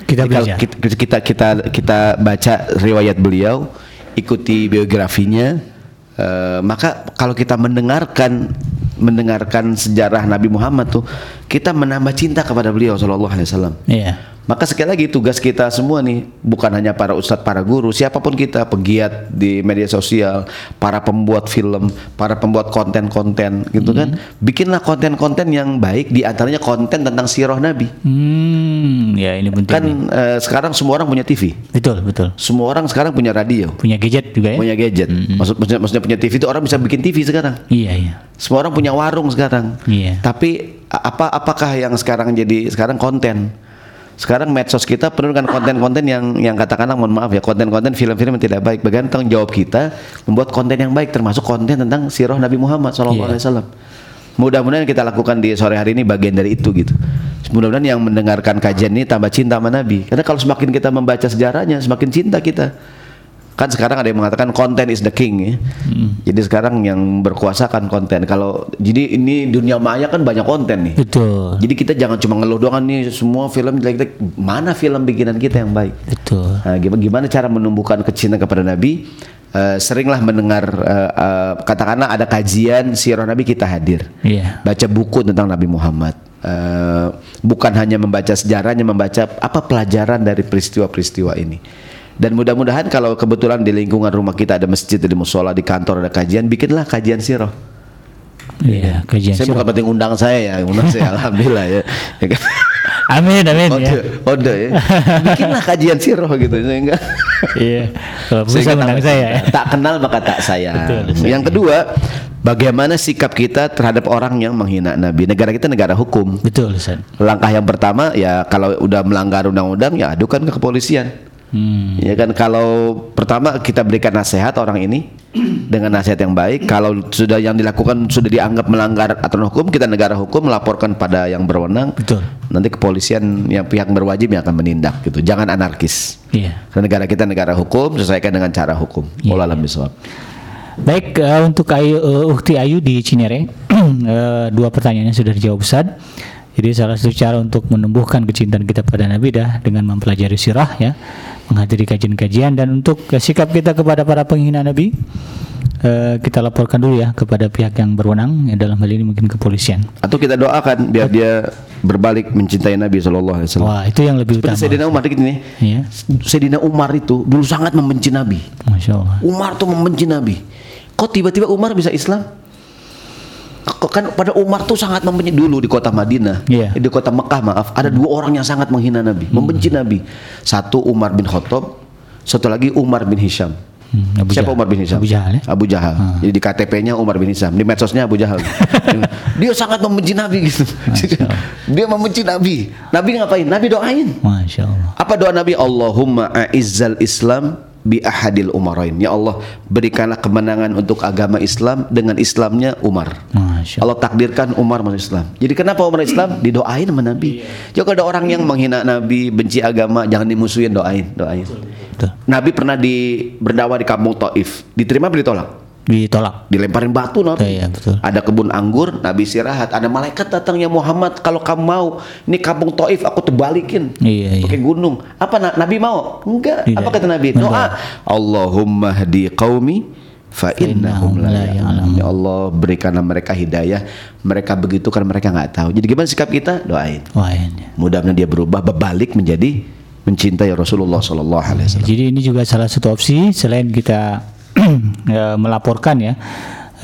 [SPEAKER 2] Kita belajar.
[SPEAKER 1] Kita, kita kita kita baca riwayat beliau, ikuti biografinya, eh, maka kalau kita mendengarkan mendengarkan sejarah Nabi Muhammad tuh, kita menambah cinta kepada beliau Shallallahu Alaihi Wasallam.
[SPEAKER 2] Iya.
[SPEAKER 1] Maka sekali lagi tugas kita semua nih bukan hanya para ustadz, para guru, siapa pun kita pegiat di media sosial, para pembuat film, para pembuat konten-konten gitu kan, bikinlah konten-konten yang baik, di antaranya konten tentang sirah Nabi.
[SPEAKER 2] Hmm, ya ini penting.
[SPEAKER 1] Kan eh, sekarang semua orang punya TV,
[SPEAKER 2] Betul, betul.
[SPEAKER 1] semua orang sekarang punya radio,
[SPEAKER 2] Punya gadget juga ya?
[SPEAKER 1] punya gadget. Maksud, maksudnya, maksudnya punya TV itu orang bisa bikin TV sekarang.
[SPEAKER 2] Iya, iya.
[SPEAKER 1] Semua orang punya warung sekarang.
[SPEAKER 2] Iya.
[SPEAKER 1] Tapi apa apakah yang sekarang jadi sekarang konten? Sekarang medsos kita penuh dengan konten-konten yang yang katakanlah mohon maaf ya konten-konten film-film yang tidak baik. Bagaimana tanggung jawab kita membuat konten yang baik termasuk konten tentang sirah Nabi Muhammad SAW.
[SPEAKER 2] Iya.
[SPEAKER 1] Mudah-mudahan kita lakukan di sore hari ini bagian dari itu gitu. Mudah-mudahan yang mendengarkan kajian ini tambah cinta sama Nabi. Karena kalau semakin kita membaca sejarahnya, semakin cinta kita. Kan sekarang ada yang mengatakan konten is the king ya. Jadi sekarang yang berkuasa kan konten. Kalau jadi ini dunia maya kan banyak konten nih.
[SPEAKER 2] Betul.
[SPEAKER 1] Jadi kita jangan cuma ngeluh doang nih semua film jelek-jelek. Mana film bikinan kita yang baik?
[SPEAKER 2] Betul.
[SPEAKER 1] Nah, gimana, gimana cara menumbuhkan kecintaan kepada Nabi? Eh, seringlah mendengar eh, eh, katakanlah ada kajian sirah Nabi kita hadir.
[SPEAKER 2] Iya.
[SPEAKER 1] Baca buku tentang Nabi Muhammad. Eh, bukan hanya membaca sejarahnya, membaca apa pelajaran dari peristiwa-peristiwa ini. Dan mudah-mudahan kalau kebetulan di lingkungan rumah kita ada masjid, ada musola, di kantor ada kajian, bikinlah kajian sirah.
[SPEAKER 2] Iya, kajian.
[SPEAKER 1] Saya bukan penting undang saya ya, undang saya alhamdulillah ya. Ya kan?
[SPEAKER 2] Amin, amin
[SPEAKER 1] Ode,
[SPEAKER 2] ya.
[SPEAKER 1] ode ya. Bikinlah kajian sirah gitu sehingga
[SPEAKER 2] Iya. Kalau bisa menang
[SPEAKER 1] tak-
[SPEAKER 2] saya ya.
[SPEAKER 1] Tak kenal maka tak sayang.
[SPEAKER 2] Betul,
[SPEAKER 1] yang kedua, bagaimana sikap kita terhadap orang yang menghina Nabi? Negara kita negara hukum.
[SPEAKER 2] Betul.
[SPEAKER 1] Langkah yang pertama ya kalau udah melanggar undang-undang ya adukan ke kepolisian.
[SPEAKER 2] Hmm.
[SPEAKER 1] Ya kan kalau pertama kita berikan nasihat orang ini dengan nasihat yang baik. Kalau sudah yang dilakukan sudah dianggap melanggar aturan hukum, kita negara hukum melaporkan pada yang berwenang.
[SPEAKER 2] Betul.
[SPEAKER 1] Nanti kepolisian yang pihak berwajib yang akan menindak gitu. Jangan anarkis.
[SPEAKER 2] Iya.
[SPEAKER 1] Karena negara kita negara hukum, sesuaikan dengan cara hukum.
[SPEAKER 2] Iya,
[SPEAKER 1] Wallah alam bisawab.
[SPEAKER 2] Baik eh, untuk Ayu, eh, Ukti Ayu di Cinere, eh, dua pertanyaannya sudah dijawab Ustaz. Jadi salah satu cara untuk menumbuhkan kecintaan kita pada Nabi dah dengan mempelajari sirah ya, menghadiri kajian-kajian dan untuk sikap kita kepada para penghina Nabi eh, kita laporkan dulu ya kepada pihak yang berwenang ya, dalam hal ini mungkin kepolisian.
[SPEAKER 1] Atau kita doakan biar dia berbalik mencintai Nabi Shallallahu Alaihi Wasallam.
[SPEAKER 2] Wah itu yang lebih
[SPEAKER 1] Seperti
[SPEAKER 2] utama.
[SPEAKER 1] Sayyidina Umar dikit nih.
[SPEAKER 2] Ya,
[SPEAKER 1] Sayyidina Umar itu dulu sangat membenci Nabi.
[SPEAKER 2] masya Allah.
[SPEAKER 1] Umar tuh membenci Nabi. Kok tiba-tiba Umar bisa Islam? Kan pada Umar tuh sangat membenci dulu di kota Madinah. Eh, di kota Mekah maaf, ada dua orang yang sangat menghina Nabi, membenci Nabi. Satu Umar bin Khattab, satu lagi Umar bin Hisham.
[SPEAKER 2] Hmm, Abu
[SPEAKER 1] Siapa
[SPEAKER 2] Jahal.
[SPEAKER 1] Umar bin Hisham?
[SPEAKER 2] Abu Jahal ya?
[SPEAKER 1] Abu Jahal. Jadi di KTP-nya Umar bin Hisham, di medsosnya Abu Jahal. Dia sangat membenci Nabi gitu. Dia membenci Nabi. Nabi ngapain? Nabi doain.
[SPEAKER 2] Masya Allah.
[SPEAKER 1] Apa doa Nabi? Allahumma a'izzal Islam bi ahadil umarain. Ya Allah, berikanlah kemenangan untuk agama Islam dengan Islamnya Umar.
[SPEAKER 2] Masya
[SPEAKER 1] Allah takdirkan Umar masuk Islam. Jadi kenapa Umar Islam? Didoain sama Nabi. Jadi kalau ada orang yang menghina Nabi, benci agama, jangan dimusuhin, doain, doain.
[SPEAKER 2] Betul.
[SPEAKER 1] Nabi pernah di berdakwah di kampung Taif. Diterima atau ditolak?
[SPEAKER 2] Ditolak.
[SPEAKER 1] Dilemparin batu Nabi.
[SPEAKER 2] Iya, betul.
[SPEAKER 1] Ada kebun anggur, Nabi istirahat. Ada malaikat datang ya Muhammad, kalau kamu mau, ini kampung Taif aku terbalikin.
[SPEAKER 2] Iya, iya.
[SPEAKER 1] Pakai gunung. Apa Na- Nabi mau? Enggak.
[SPEAKER 2] Tidak.
[SPEAKER 1] Apa kata Nabi? Doa. Allahumma hdi qaumi fa innahum la ya'lamun. Ya Allah berikanlah mereka hidayah. Mereka begitu karena mereka nggak tahu. Jadi gimana sikap kita? Doain.
[SPEAKER 2] Wah, ini.
[SPEAKER 1] Mudah-mudahan dia berubah berbalik menjadi mencintai Rasulullah Sallallahu Alaihi Wasallam.
[SPEAKER 2] Jadi ini juga salah satu opsi selain kita eh, melaporkan ya.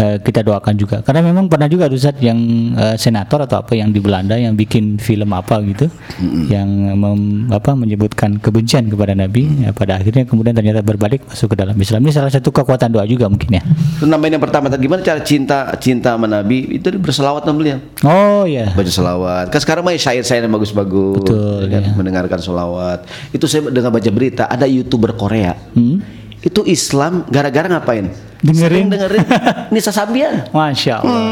[SPEAKER 2] eh, kita doakan juga karena memang pernah juga Ustaz yang eh, senator atau apa yang di Belanda yang bikin film apa gitu yang mem- apa menyebutkan kebencian kepada Nabi ya, pada akhirnya kemudian ternyata berbalik masuk ke dalam Islam ini salah satu kekuatan doa juga mungkin ya
[SPEAKER 1] nambahin yang pertama tadi gimana cara cinta cinta sama Nabi itu berselawat sama beliau.
[SPEAKER 2] oh ya
[SPEAKER 1] Baca selawat. Kan sekarang mah syair-syair yang bagus-bagus.
[SPEAKER 2] Betul,
[SPEAKER 1] ya kan?
[SPEAKER 2] iya.
[SPEAKER 1] Mendengarkan selawat. Itu saya dengar baca berita ada youtuber Korea.
[SPEAKER 2] Hmm?
[SPEAKER 1] Itu Islam gara-gara ngapain?
[SPEAKER 2] Dengerin.
[SPEAKER 1] Sering dengerin Nisa Sabian.
[SPEAKER 2] Masya Allah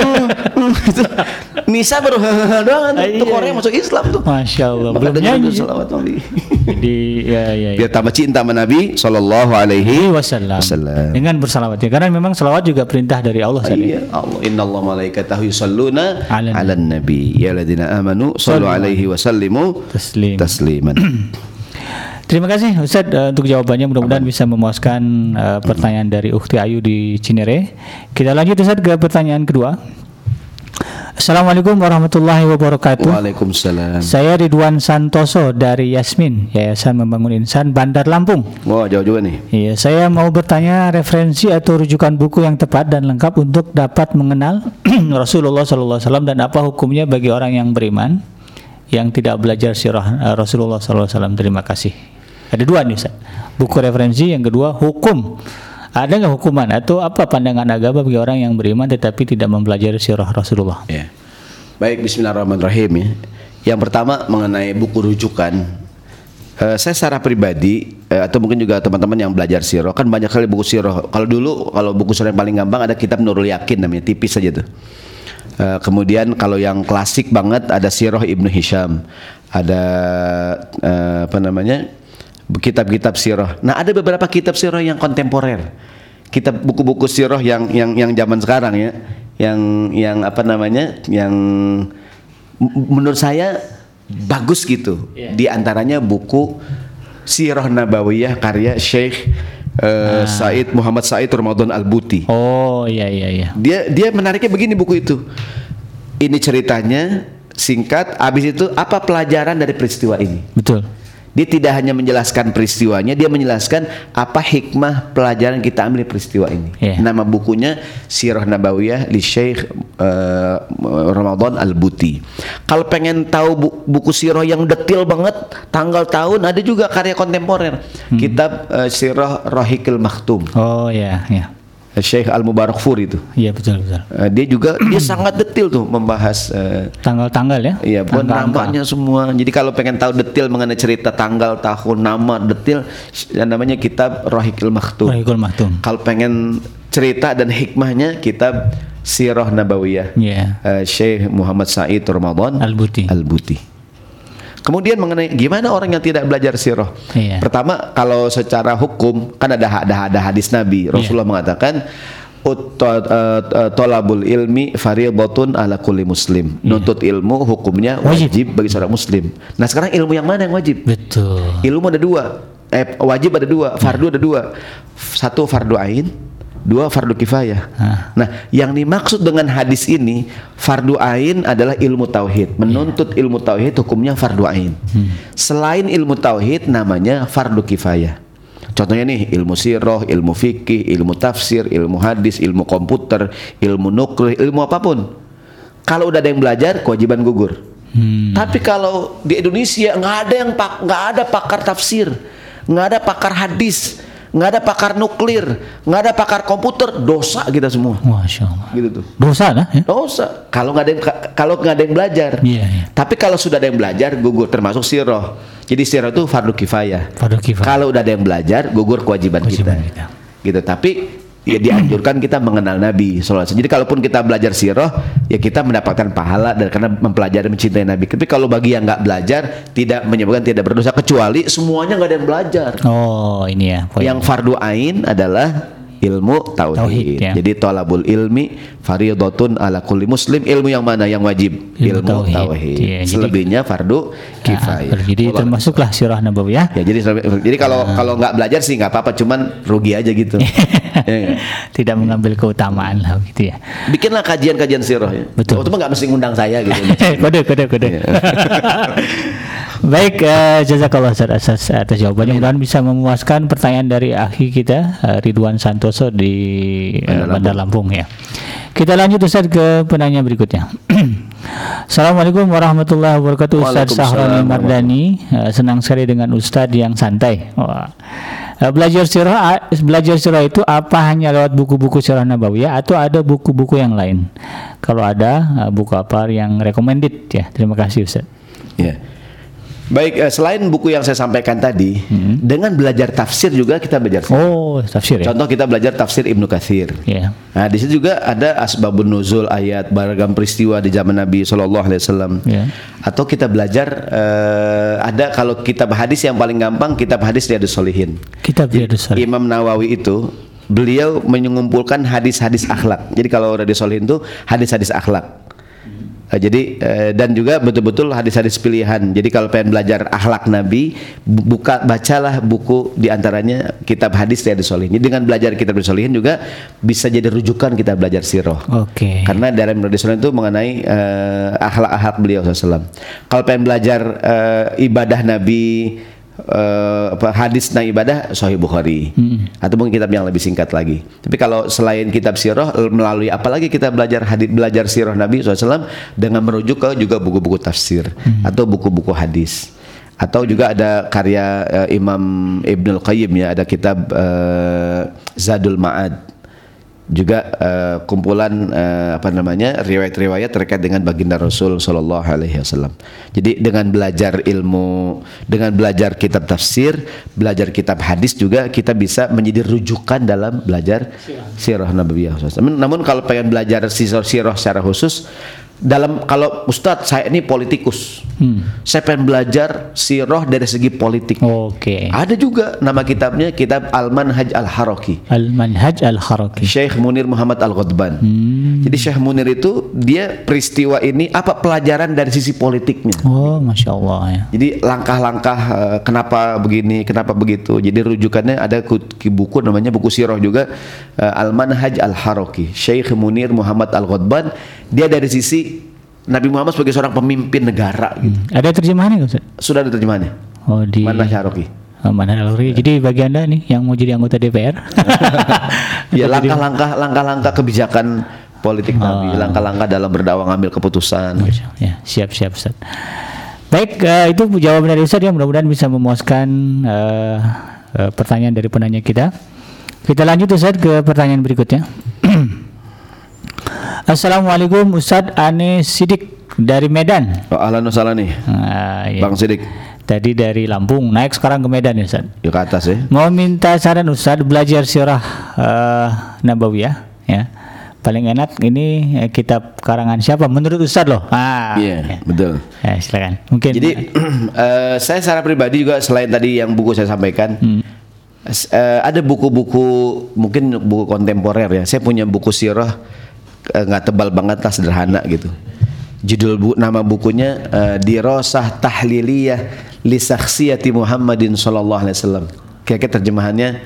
[SPEAKER 1] Hmm, Nisa baru doang kan. Itu
[SPEAKER 2] Iya,
[SPEAKER 1] Korea masuk Islam tuh.
[SPEAKER 2] Masya Allah belum nyanyi
[SPEAKER 1] selawat Nabi.
[SPEAKER 2] jadi ya ya, ya.
[SPEAKER 1] Biar tambah cinta sama Nabi Sallallahu alaihi
[SPEAKER 2] wasallam
[SPEAKER 1] wasallam.
[SPEAKER 2] dengan bersalawat ya karena memang salawat juga perintah dari Allah ya.
[SPEAKER 1] Iya, Allah Inna Allah malaikatahu yusalluna
[SPEAKER 2] Ala
[SPEAKER 1] nabi ya ladina amanu sallu alaihi wa sallimu
[SPEAKER 2] Taslim.
[SPEAKER 1] tasliman.
[SPEAKER 2] Terima kasih Ustaz eh, untuk jawabannya mudah-mudahan bisa memuaskan eh, pertanyaan dari Ukti Ayu di Cinere. Kita lanjut Ustaz ke pertanyaan kedua. Assalamualaikum warahmatullahi wabarakatuh.
[SPEAKER 1] Waalaikumsalam.
[SPEAKER 2] Saya Ridwan Santoso dari Yasmin, Yayasan Membangun Insan Bandar Lampung.
[SPEAKER 1] Wah, jauh juga nih.
[SPEAKER 2] Iya, saya mau bertanya referensi atau rujukan buku yang tepat dan lengkap untuk dapat mengenal Rasulullah SAW dan apa hukumnya bagi orang yang beriman yang tidak belajar sirah eh, Rasulullah SAW. Terima kasih. Ada dua nih, Ustaz. Buku referensi, yang kedua hukum. Ada nggak hukuman atau apa pandangan agama bagi orang yang beriman tetapi tidak mempelajari sirah Rasulullah?
[SPEAKER 1] Ya. Baik, bismillahirrahmanirrahim ya. Yang pertama mengenai buku rujukan Eh, saya secara pribadi eh, atau mungkin juga teman-teman yang belajar sirah kan banyak kali buku sirah. Kalau dulu kalau buku sirah yang paling gampang ada kitab Nurul Yakin namanya tipis saja tuh. Eh, kemudian kalau yang klasik banget ada Sirah Ibnu Hisham, ada eh, apa namanya kitab-kitab sirah. Nah ada beberapa kitab sirah yang kontemporer, kitab buku-buku sirah yang yang yang zaman sekarang ya, yang yang apa namanya, yang menurut saya bagus gitu. Di antaranya buku Sirah Nabawiyah karya Syekh eh, Said Muhammad Said Ramadan Al-Buti.
[SPEAKER 2] Oh iya iya iya.
[SPEAKER 1] Dia dia menariknya begini buku itu. Ini ceritanya singkat, habis itu apa pelajaran dari peristiwa ini?
[SPEAKER 2] Betul.
[SPEAKER 1] Dia tidak hanya menjelaskan peristiwanya, dia menjelaskan apa hikmah pelajaran kita ambil peristiwa ini.
[SPEAKER 2] Iya.
[SPEAKER 1] Nama bukunya Sirah Nabawiyah li Syekh eh, Ramadan Al-Buti. Kalau pengen tahu bu- buku sirah yang detail banget, tanggal tahun ada juga karya kontemporer. Kitab eh, Sirah Rahikil Maktum.
[SPEAKER 2] Oh iya iya.
[SPEAKER 1] Syekh Al-Mubarak Fur itu.
[SPEAKER 2] Iya betul betul.
[SPEAKER 1] Eh, dia juga dia sangat detail tuh membahas eh,
[SPEAKER 2] Tanggal-tanggal ya?
[SPEAKER 1] Iya, bukan namanya semua. Jadi kalau pengen tahu detail mengenai cerita tanggal, tahun, nama, detail, yang namanya kitab Rahikil Maktum.
[SPEAKER 2] Rahikul Maktum.
[SPEAKER 1] Kalau pengen cerita dan hikmahnya kitab Sirah Nabawiyah.
[SPEAKER 2] Iya.
[SPEAKER 1] Eh, Syekh Muhammad Said Ramadan
[SPEAKER 2] Al-Buti.
[SPEAKER 1] Al-Buti. Kemudian mengenai gimana orang yang tidak belajar sirah.
[SPEAKER 2] Iya.
[SPEAKER 1] Pertama kalau secara hukum kan ada ada ada hadis Nabi.
[SPEAKER 2] Iya.
[SPEAKER 1] Rasulullah mengatakan "Ut- to- eh, eh, tolabul ilmi fariidatun ala kulli muslim. Nuntut ilmu hukumnya
[SPEAKER 2] Wajib.
[SPEAKER 1] wajib bagi seorang muslim. Nah, sekarang ilmu yang mana yang wajib?
[SPEAKER 2] Betul.
[SPEAKER 1] Ilmu ada dua. Eh, wajib ada dua, fardu ada dua. Satu fardu ain, dua fardu kifayah.
[SPEAKER 2] Hah.
[SPEAKER 1] Nah, yang dimaksud dengan hadis ini fardu ain adalah ilmu tauhid. Menuntut ilmu tauhid hukumnya fardu ain. Selain ilmu tauhid namanya fardu kifayah. Contohnya nih ilmu sirah, ilmu fikih, ilmu tafsir, ilmu hadis, ilmu komputer, ilmu nuklih, ilmu apa pun. Kalau udah ada yang belajar, kewajiban gugur.
[SPEAKER 2] Hmm.
[SPEAKER 1] Tapi kalau di Indonesia nggak ada yang nggak ada pakar tafsir, nggak ada pakar hadis, nggak ada pakar nuklir, nggak ada pakar komputer, dosa kita semua.
[SPEAKER 2] Masya Allah.
[SPEAKER 1] Gitu tuh.
[SPEAKER 2] Dosa lah ya.
[SPEAKER 1] Dosa. Kalau nggak ada yang kalau nggak ada yang belajar.
[SPEAKER 2] Iya, iya.
[SPEAKER 1] Tapi kalau sudah ada yang belajar, gugur termasuk siroh. Jadi siroh itu fardu kifayah.
[SPEAKER 2] Fardu kifayah.
[SPEAKER 1] Kalau udah ada yang belajar, gugur kewajiban,
[SPEAKER 2] Kewajiban
[SPEAKER 1] kita.
[SPEAKER 2] kita.
[SPEAKER 1] Gitu. Tapi ya dianjurkan kita mengenal Nabi SAW. Jadi kalaupun kita belajar siroh, ya kita mendapatkan pahala dan karena mempelajari mencintai Nabi. Tapi kalau bagi yang nggak belajar, tidak menyebabkan tidak berdosa kecuali semuanya nggak ada yang belajar.
[SPEAKER 2] Oh, ini ya. poin.
[SPEAKER 1] Yang fardu ain adalah ilmu tauhid.
[SPEAKER 2] Tauhid, ya.
[SPEAKER 1] Jadi tolabul ilmi fardhatun ala kulli muslim. Ilmu yang mana yang wajib?
[SPEAKER 2] Ilmu
[SPEAKER 1] Ilmu,
[SPEAKER 2] tauhid.
[SPEAKER 1] tauhid.
[SPEAKER 2] Iya, jadi-
[SPEAKER 1] Selebihnya fardu kifayah.
[SPEAKER 2] Nah, jadi
[SPEAKER 1] Allah-
[SPEAKER 2] termasuklah sirah nabawiyah.
[SPEAKER 1] Ya jadi jadi kalau kalau nggak belajar sih nggak apa-apa, cuman rugi aja gitu. Ya nggak?
[SPEAKER 2] Tidak mengambil keutamaan lah gitu ya.
[SPEAKER 1] Bikinlah kajian-kajian sirah ya.
[SPEAKER 2] Betul.
[SPEAKER 1] Oh, itu mah nggak mesti ngundang saya gitu.
[SPEAKER 2] kode kode kode.
[SPEAKER 1] Iya.
[SPEAKER 2] Baik, eh, jazakallah atas atas jawabannya. Mudah-mudahan bisa memuaskan pertanyaan dari akhi kita eh, Ridwan Santoso di
[SPEAKER 1] Bandar
[SPEAKER 2] Bandar Lampung ya. Kita lanjut Ustaz ke penanya berikutnya. Assalamualaikum warahmatullahi wabarakatuh Ustaz Sahroni Mardani Eh, senang sekali dengan Ustadz yang santai Wah. Eh, belajar sirah belajar sirah itu apa hanya lewat buku-buku sirah nabawiyah atau ada buku-buku yang lain kalau ada eh, buku apa yang recommended ya terima kasih Ustaz
[SPEAKER 1] Ya. Baik, eh, selain buku yang saya sampaikan tadi, dengan belajar tafsir juga kita belajar.
[SPEAKER 2] oh tafsir ya
[SPEAKER 1] Contoh kita belajar tafsir Ibnu Katsir.
[SPEAKER 2] ya
[SPEAKER 1] Nah, di situ juga ada asbabun nuzul ayat beragam peristiwa di zaman Nabi Shallallahu alaihi wasallam.
[SPEAKER 2] Ya.
[SPEAKER 1] Atau kita belajar eh, ada kalau kitab hadis yang paling gampang kitab hadis Riyadhus Shalihin.
[SPEAKER 2] kitab Riyadhus Shalihin.
[SPEAKER 1] Imam Nawawi itu beliau mengumpulkan hadis-hadis akhlak. Jadi kalau Riyadhus Shalihin itu hadis-hadis akhlak. Eh, jadi eh, dan juga betul-betul hadis-hadis pilihan. Jadi kalau pengen belajar akhlak Nabi, bu- buka bacalah buku di antaranya kitab hadis Riyadhus Shalihin. Jadi dengan belajar kitab Riyadhus Shalihin juga bisa jadi rujukan kita belajar sirah.
[SPEAKER 2] oke
[SPEAKER 1] Karena dalam Riyadhus Shalihin itu mengenai eh, akhlak-akhlak beliau SAW. Kalau pengen belajar eh, ibadah Nabi, eh, apa hadis tentang ibadah Sahih Bukhari atau mungkin kitab yang lebih singkat lagi. Tapi kalau selain kitab sirah melalui apalagi kita belajar hadis belajar sirah Nabi SAW dengan merujuk ke juga buku-buku tafsir atau buku-buku hadis. Atau juga ada karya eh, Imam Ibnul Qayyim ya ada kitab eh, Zadul Ma'ad juga eh, kumpulan eh, apa namanya riwayat-riwayat terkait dengan baginda Rasul Shallallahu Alaihi Wasallam. Jadi dengan belajar ilmu, dengan belajar kitab tafsir, belajar kitab hadis juga kita bisa menjadi rujukan dalam belajar sirah nabawiyah. Namun, namun kalau pengen belajar sirah secara khusus dalam kalau Ustadz saya ini politikus, saya pengen belajar sirah dari segi politik.
[SPEAKER 2] oke
[SPEAKER 1] Ada juga nama kitabnya kitab Al-Manhaj Al-Haraki.
[SPEAKER 2] al manhaj al haraki
[SPEAKER 1] Syekh Munir Muhammad Al-Ghadban.
[SPEAKER 2] Hmm.
[SPEAKER 1] Jadi Syekh Munir itu dia peristiwa ini apa pelajaran dari sisi politiknya.
[SPEAKER 2] oh masya Allah ya
[SPEAKER 1] Jadi langkah-langkah eh, kenapa begini, kenapa begitu. Jadi rujukannya ada buku namanya buku sirah juga eh, Al-Manhaj Al-Haraki. Syekh Munir Muhammad Al-Ghadban dia dari sisi Nabi Muhammad sebagai seorang pemimpin negara gitu.
[SPEAKER 2] ada terjemahannya nggak Ustaz
[SPEAKER 1] Sudah ada terjemahannya.
[SPEAKER 2] oh di
[SPEAKER 1] Manhaj Al-Haraki.
[SPEAKER 2] Oh, al haraki jadi bagi anda nih yang mau jadi anggota DPR
[SPEAKER 1] Ya langkah-langkah langkah-langkah kebijakan politik Nabi, langkah-langkah dalam berdakwah ngambil keputusan.
[SPEAKER 2] Ya, siap siap Ustaz. Baik, eh, itu jawaban dari Ustaz ya mudah-mudahan bisa memuaskan eh, eh, pertanyaan dari penanya kita. Kita lanjut Ustaz ke pertanyaan berikutnya. Assalamualaikum Ustaz Ane Sidik dari Medan.
[SPEAKER 1] Oh, ahlan nih,
[SPEAKER 2] Ah, ya.
[SPEAKER 1] Bang Sidik.
[SPEAKER 2] Tadi dari Lampung naik sekarang ke Medan ya Ustaz.
[SPEAKER 1] Yuk ke atas ya.
[SPEAKER 2] Mau minta saran Ustaz belajar sirah eh, Nabawiyah ya. Paling enak ini eh, kitab karangan siapa menurut Ustaz loh. Ah,
[SPEAKER 1] Iya,
[SPEAKER 2] ya.
[SPEAKER 1] betul.
[SPEAKER 2] Ya, silakan. Mungkin
[SPEAKER 1] Jadi eh, saya secara pribadi juga selain tadi yang buku saya sampaikan, s- eh, ada buku-buku mungkin buku kontemporer ya. Saya punya buku sirah eh, nggak tebal banget lah sederhana gitu. Judul bu, nama bukunya eh, Dirosah Tahliliyah li Sakhsiyati Muhammadin sallallahu alaihi wasallam. Kira-kira terjemahannya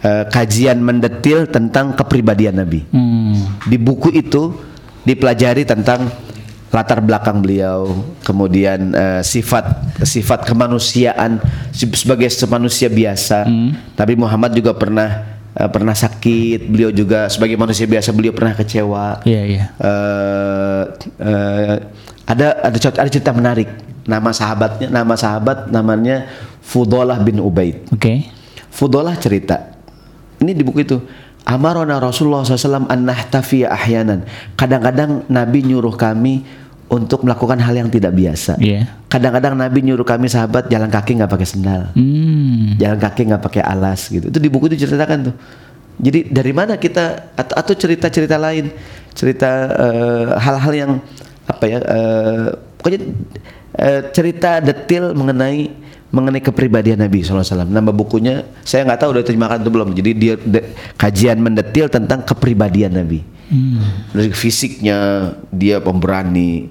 [SPEAKER 1] eh, kajian mendetil tentang kepribadian Nabi.
[SPEAKER 2] Hmm,
[SPEAKER 1] Di buku itu dipelajari tentang latar belakang beliau, kemudian eh, sifat sifat kemanusiaan se- sebagai manusia biasa. Tapi Muhammad juga pernah eh, pernah sakit, beliau juga sebagai manusia biasa beliau pernah kecewa.
[SPEAKER 2] Iya, iya.
[SPEAKER 1] Eh, eh, ada ada contoh- ada cerita menarik. Nama sahabatnya, nama sahabat namanya Fudolah bin Ubaid.
[SPEAKER 2] Oke.
[SPEAKER 1] Fudolah cerita Ini di buku itu. Amarona Rasulullah SAW an nahtafiya ahyanan. Kadang-kadang Nabi nyuruh kami untuk melakukan hal yang tidak biasa.
[SPEAKER 2] Iya.
[SPEAKER 1] Kadang-kadang Nabi nyuruh kami sahabat jalan kaki nggak pakai sendal,
[SPEAKER 2] Hmm.
[SPEAKER 1] jalan kaki nggak pakai alas gitu. Itu di buku itu ceritakan tuh. Jadi dari mana kita atau, atau cerita-cerita lain, cerita eh, hal-hal yang apa ya? eh, pokoknya eh, cerita detail mengenai mengenai kepribadian Nabi SAW. Nama bukunya saya nggak tahu udah terjemahkan atau belum. Jadi dia de- kajian mendetil tentang kepribadian Nabi. Dari fisiknya dia pemberani.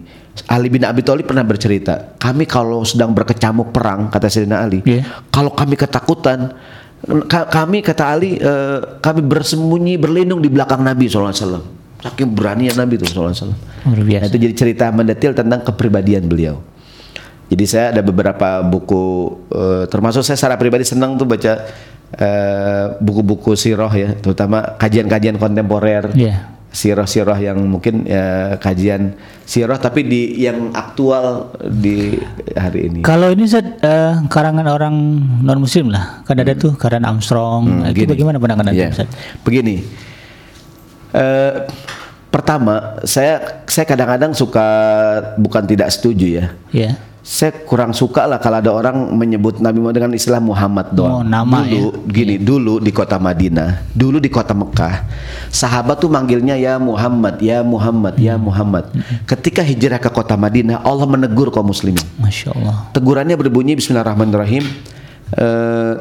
[SPEAKER 1] Ali bin Abi Thalib pernah bercerita, kami kalau sedang berkecamuk perang kata Sayyidina Ali,
[SPEAKER 2] Iya.
[SPEAKER 1] kalau kami ketakutan, ka- kami kata Ali, eh, kami bersembunyi berlindung di belakang Nabi SAW. Saking berani Nabi itu SAW.
[SPEAKER 2] Luar biasa.
[SPEAKER 1] Nah, itu jadi cerita mendetil tentang kepribadian beliau. Jadi saya ada beberapa buku, eh, termasuk saya secara pribadi senang tuh baca eh, buku-buku sirah ya, terutama kajian-kajian kontemporer
[SPEAKER 2] Iya.
[SPEAKER 1] Sirah-sirah yang mungkin ya, kajian sirah tapi di yang aktual di hari ini.
[SPEAKER 2] Kalau ini Ustaz, eh, karangan orang non muslim lah. Kan ada tuh karangan Armstrong. Nah, itu
[SPEAKER 1] Hmm. gini.
[SPEAKER 2] bagaimana pandangan Anda
[SPEAKER 1] Iya.
[SPEAKER 2] Ustaz?
[SPEAKER 1] Begini, eh, pertama saya saya kadang-kadang suka bukan tidak setuju ya.
[SPEAKER 2] Ya.
[SPEAKER 1] Saya kurang suka lah kalau ada orang menyebut Nabi Muhammad dengan istilah Muhammad
[SPEAKER 2] Oh,
[SPEAKER 1] doang.
[SPEAKER 2] nama
[SPEAKER 1] dulu,
[SPEAKER 2] ya.
[SPEAKER 1] gini, dulu di kota Madinah, dulu di kota Mekah, sahabat tuh manggilnya ya Muhammad, ya Muhammad, ya Muhammad. Ketika hijrah ke kota Madinah, Allah menegur kaum muslimin.
[SPEAKER 2] Masya Allah.
[SPEAKER 1] Tegurannya berbunyi Bismillahirrahmanirrahim. Eh,